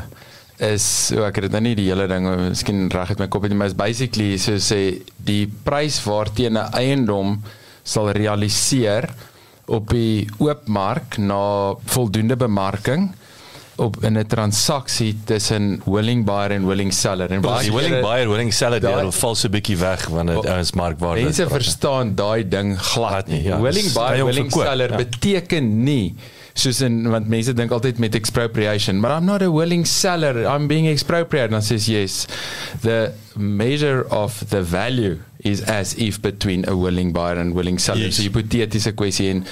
is so ek het dit nou nie die hele ding miskien reg het my kop het maar is basically so sê die prys waarteen 'n eiendom sal realiseer op die oopmark na voldoende bemarking op in 'n transaksie tussen willing buyer en willing seller. En baie willing buyer willing seller daar val so 'n bietjie weg wanneer dit ons markwaarde mense verstaan daai ding glad nie ja, willing buyer willing seller ja. beteken nie soos in want mense dink altyd met expropriation but I'm not a willing seller. I'm being expropriated. And says yes the measure of the value is as if between a willing buyer and willing seller. Yes. so hipotetiese kwessie en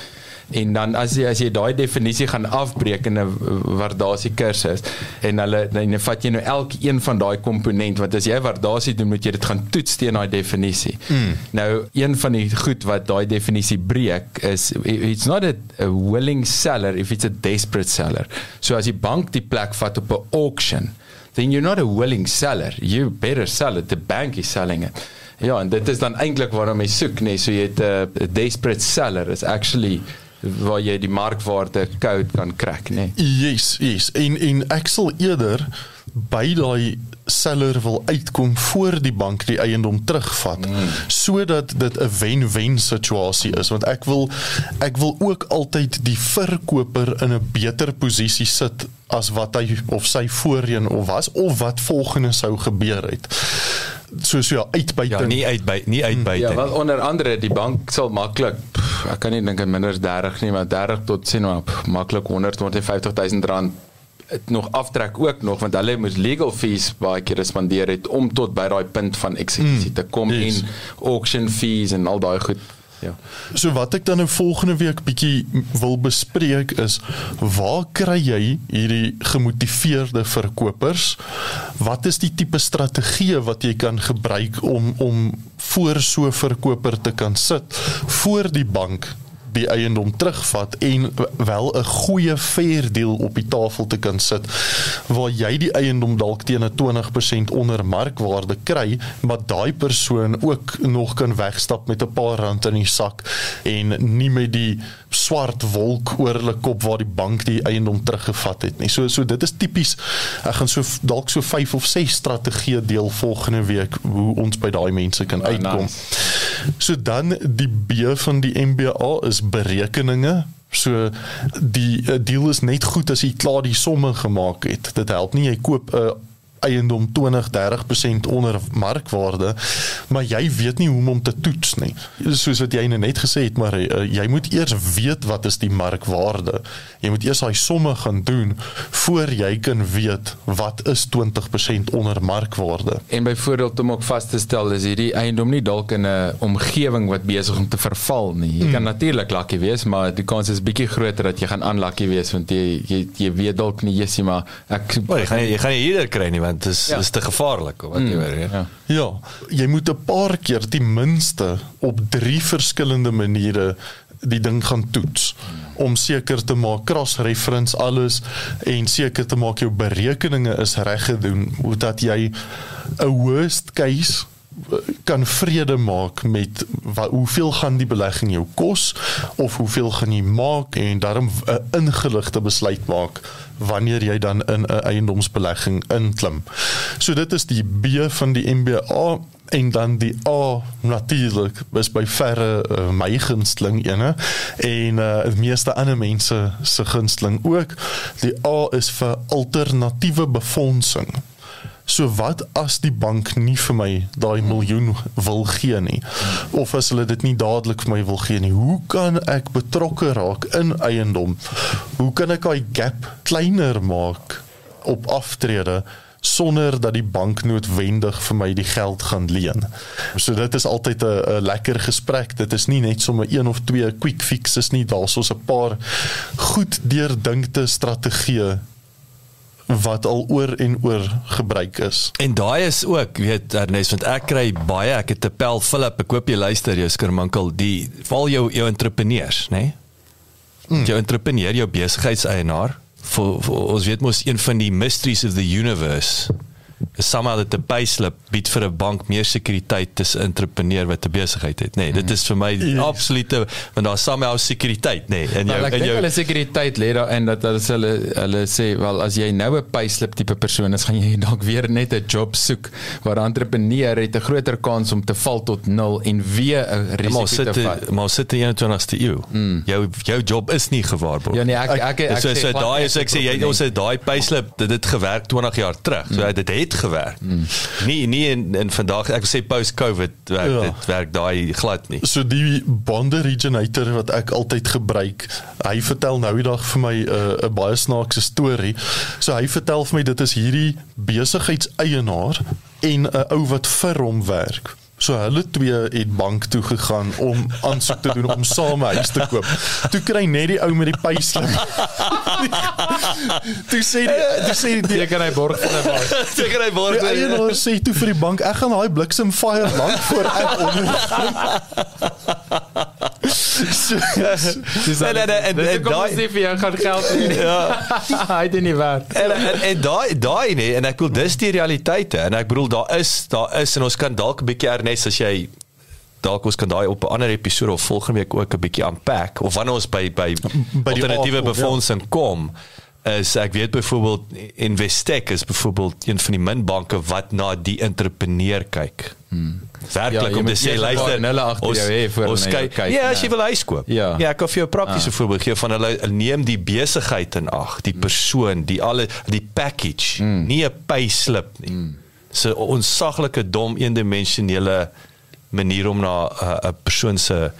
en dan as jy as jy daai definisie gaan afbreek in 'n waardasie kursus en hulle dan vat jy nou elke een van daai komponent want as jy waardasie doen moet jy dit gaan toets teen daai definisie. Mm. Nou een van die goed wat daai definisie breek is it's not a, a willing seller if it's a desperate seller. So as die bank die plek vat op 'n auction then you're not a willing seller. You better sell it. The bank is selling it. Ja, en dit is dan eintlik waarom jy soek, nee, so jy het 'n desperate seller is actually waar jy die markwaarde code kan krak, nê? Nee. Yes, yes. En en ek sal eerder by daai seller wil uitkom voor die bank die eiendom terugvat mm. sodat dit 'n wen-wen situasie is want ek wil ek wil ook altyd die verkoper in 'n beter posisie sit as wat hy of sy voorheen of was of wat volgende sou gebeur het so so ja, uitbuiting. Ja, nie uitby nie uitbuiting. Ja, want onder andere die bank sal maklik ek kan nie dink in minder 30 nie, maar 30 tot sien maar maklik 100 150 000 rand nog aftrek ook nog want hulle moet legal fees baie keer spandeer het om tot by daai punt van eksekusie mm, te kom yes. en auction fees en al daai goed Ja. So wat ek dan nou volgende week bietjie wil bespreek is waar kry jy hierdie gemotiveerde verkopers? Wat is die tipe strategie wat jy kan gebruik om om voor so 'n verkoper te kan sit voor die bank die eiendom terugvat en wel 'n goeie fair deal op die tafel te kan sit waar jy die eiendom dalk teen 'n 20% onder markwaarde kry, maar daai persoon ook nog kan wegstap met 'n paar rand in die sak en nie met die swart wolk oor hulle kop waar die bank die eiendom teruggevat het nie. So so dit is tipies. Ek gaan so dalk so 5 of 6 strategieë deel volgende week hoe ons by daai mense kan oh, uitkom. Nice. So dan die B van die MBA is berekeninge. So die uh, deal is net goed as jy klaar die somme gemaak het. Dit help nie jy koop 'n uh, eiendom 20 30% onder markwaarde maar jy weet nie hoe om hom te toets nie. Soos wat jy nou net gesê het maar uh, jy moet eers weet wat is die markwaarde. Jy moet eers daai somme gaan doen voor jy kan weet wat is 20% onder markwaarde. En byvoorbeeld om ook vas te stel is hierdie eiendom nie dalk in 'n omgewing wat besig om te verval nie. Jy kan hmm. natuurlik lucky wees maar die kans is bietjie groter dat jy gaan unlucky wees want jy jy, jy weet dalk nie jessie maar ek oh, jy gaan jy gaan nie hierdeur kry nie want dit is ja. is te gevaarlik of wat jy mm, weet ja. ja jy moet 'n paar keer ten minste op drie verskillende maniere die ding gaan toets om seker te maak cross reference alles en seker te maak jou berekeninge is reg gedoen sodat jy 'n worst case kan vrede maak met wat hoeveel gaan die belegging jou kos of hoeveel gaan jy maak en daarom 'n ingeligte besluit maak wanneer jy dan in 'n eiendomsbelegging inklim. So dit is die B van die MBA en dan die A natuurlik is by verre uh, my gunsteling ene en uh, die meeste ander mense se gunsteling ook. Die A is vir alternatiewe befondsing. So wat as die bank nie vir my daai miljoen wil gee nie of as hulle dit nie dadelik vir my wil gee nie. Hoe kan ek betrokke raak in eiendom? Hoe kan ek daai gap kleiner maak op aftrede sonder dat die bank noodwendig vir my die geld gaan leen. So dit is altyd 'n lekker gesprek. Dit is nie net sommer een of twee quick fixes nie, daar's ons 'n paar goed deurdinkte strategieë wat al oor en oor gebruik is. En daai is ook, weet Ernest, want ek kry baie, ek het 'n pel Philip, ek hoop jy luister jou skerminkel, die val jou jou entrepreneurs, nê? Nee? Mm. Jou entrepreneur, jou besigheidseienaar, vir, vir ons weet mos een van die mysteries of the universe somehow dat 'n payslip bied vir 'n bank meer sekuriteit as 'n entrepreneur wat 'n besigheid het. Nee, dit is vir my Yes. absolute want daar somehow sekuriteit, nee, in jou Wel, ek in jou hulle sekuriteit lê daarin dat hulle hulle hulle sê wel as jy nou 'n payslip tipe persoon is, gaan jy dalk weer net 'n job soek waar 'n entrepreneur het 'n groter kans om te val tot nul en weer 'n Ja, risiko maar sit te vat. maar sit in die 21ste eeu. Mm. Jou jou job is nie gewaarborg. Ja nee, ek ek ek, ek so so glad daai nie is ek sê jy ons het daai payslip dit het gewerk 20 jaar terug. So dit het gewerk. Mm. Nie nie in, in vandag ek wil sê post covid werk Ja. dit werk daai glad nie. So die bande originator wat ek altyd gebruik, hy vertel nou die dag vir my 'n uh, baie snaakse storie. So hy vertel vir my dit is hierdie besigheidseienaar en 'n ou wat vir hom werk. So hulle twee het bank toe gegaan om aansoek te doen om saam 'n huis te koop. Toe kry net die ou met die payslip. toe sê die toe sê die Jy kan hy borg vir 'n bank. Seker hy word Die eienaar sê toe vir die bank, ek gaan daai bliksem fire lank voor ek onder. so, Dis En- en- en- dis en hoekom daai- ons nie vir jou gaan geld nie. Ja. hy het dit nie werd. En en, en daai daai nee en ek wil dis die realiteite en ek bedoel daar is daar is en ons kan dalk 'n bietjie Ernest as jy dalk ons kan daai op 'n ander episode of volgende week ook 'n bietjie unpack of wanneer ons by by, By alternatiewe ja. befondsing kom is ek weet byvoorbeeld Investec is byvoorbeeld een van die minbanke wat na die entrepreneur kyk. Hmm. Ja, Werklik jy om te sê luister nulle agter jou hê voor ons kyk kyk ja as na- jy wil huis koop. Ja. ja ek kan vir jou 'n praktiese Ah. voorbeeld gee van hulle hulle neem die besigheid in ag, die persoon, die alle die package, mm. nie 'n payslip nie. Mm. So onsaglike dom eendimensionele manier om na 'n uh, persoon se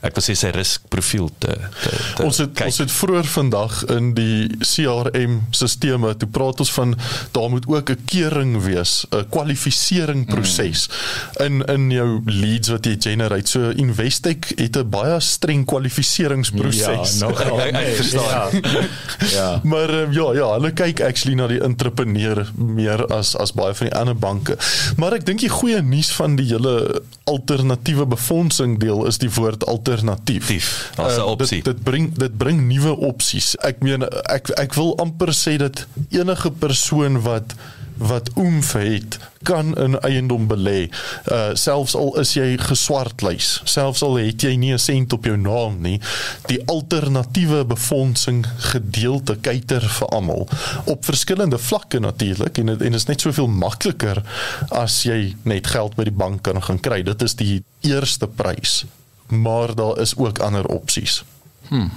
ek wil sê sy riskprofiel te te, te ons het kyk. ons het vroeër vandag in die CRM sisteme toe praat ons van daar moet ook 'n keuring wees, 'n kwalifisering proses mm. in in jou leads wat jy generate. So Investec het 'n baie streng kwalifikasieringsproses. Ja, nogal. Ek- ek verstaan. Ja. ja. Maar um, ja ja, hulle kyk actually na die entrepreneur meer as as baie van die ander banke. Maar ek dink die goeie nuus van die hele alternatiewe befondsing deel is die woord alternatief. Tief, as 'n Uh, opsie. Dit, dit bring dit bring nuwe opsies. Ek meen ek ek wil amper sê dat enige persoon wat wat oomf het kan in eiendom belê. Uh selfs al is jy geswartlys, selfs al het jy nie 'n sent op jou naam nie, die alternatiewe befondsing gedeelte kyker vir almal op verskillende vlakke natuurlik en dit- en is net soveel makliker as jy net geld by die bank kan gaan kry. Dit is die eerste prys. Maar daar is ook ander opsies.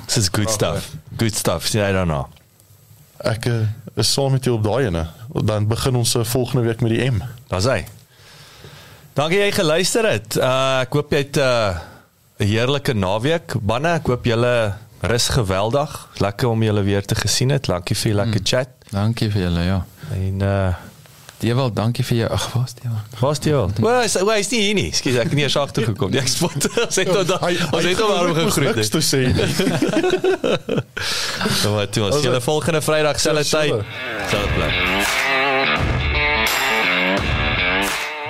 This is good stuff. Good stuff. Sien jy dan nou? Ek uh, is saam met jou op daai ene. Dan begin ons uh, volgende week met die M. Daar's hy. Dankie jy geluister het. Uh ek hoop jy het 'n uh, heerlike naweek. Banne, ek hoop julle rus geweldig. Lekker om julle weer te gesien het. Dankie vir die lekker chat. Dankie vir julle, ja. En uh Dewald, dankie vir jou. Ag, waar's Dewald? waar's al? Wel, hy's wel, hy's nie hier nie. Skus, ek het nie eers agter gekom. Die eksport. Ons het tot ons het hom waarom gegroet. Niks te sê. nie. Kom maar toe. Ons sien volgende Vrydag selfde tyd. so. Selfde plek.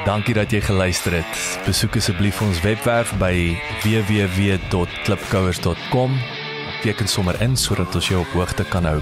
Dankie dat jy geluister het. Besoek asseblief ons webwerf by www.klipkouers.com. Teken sommer in sodat ons jou op hoogte kan hou.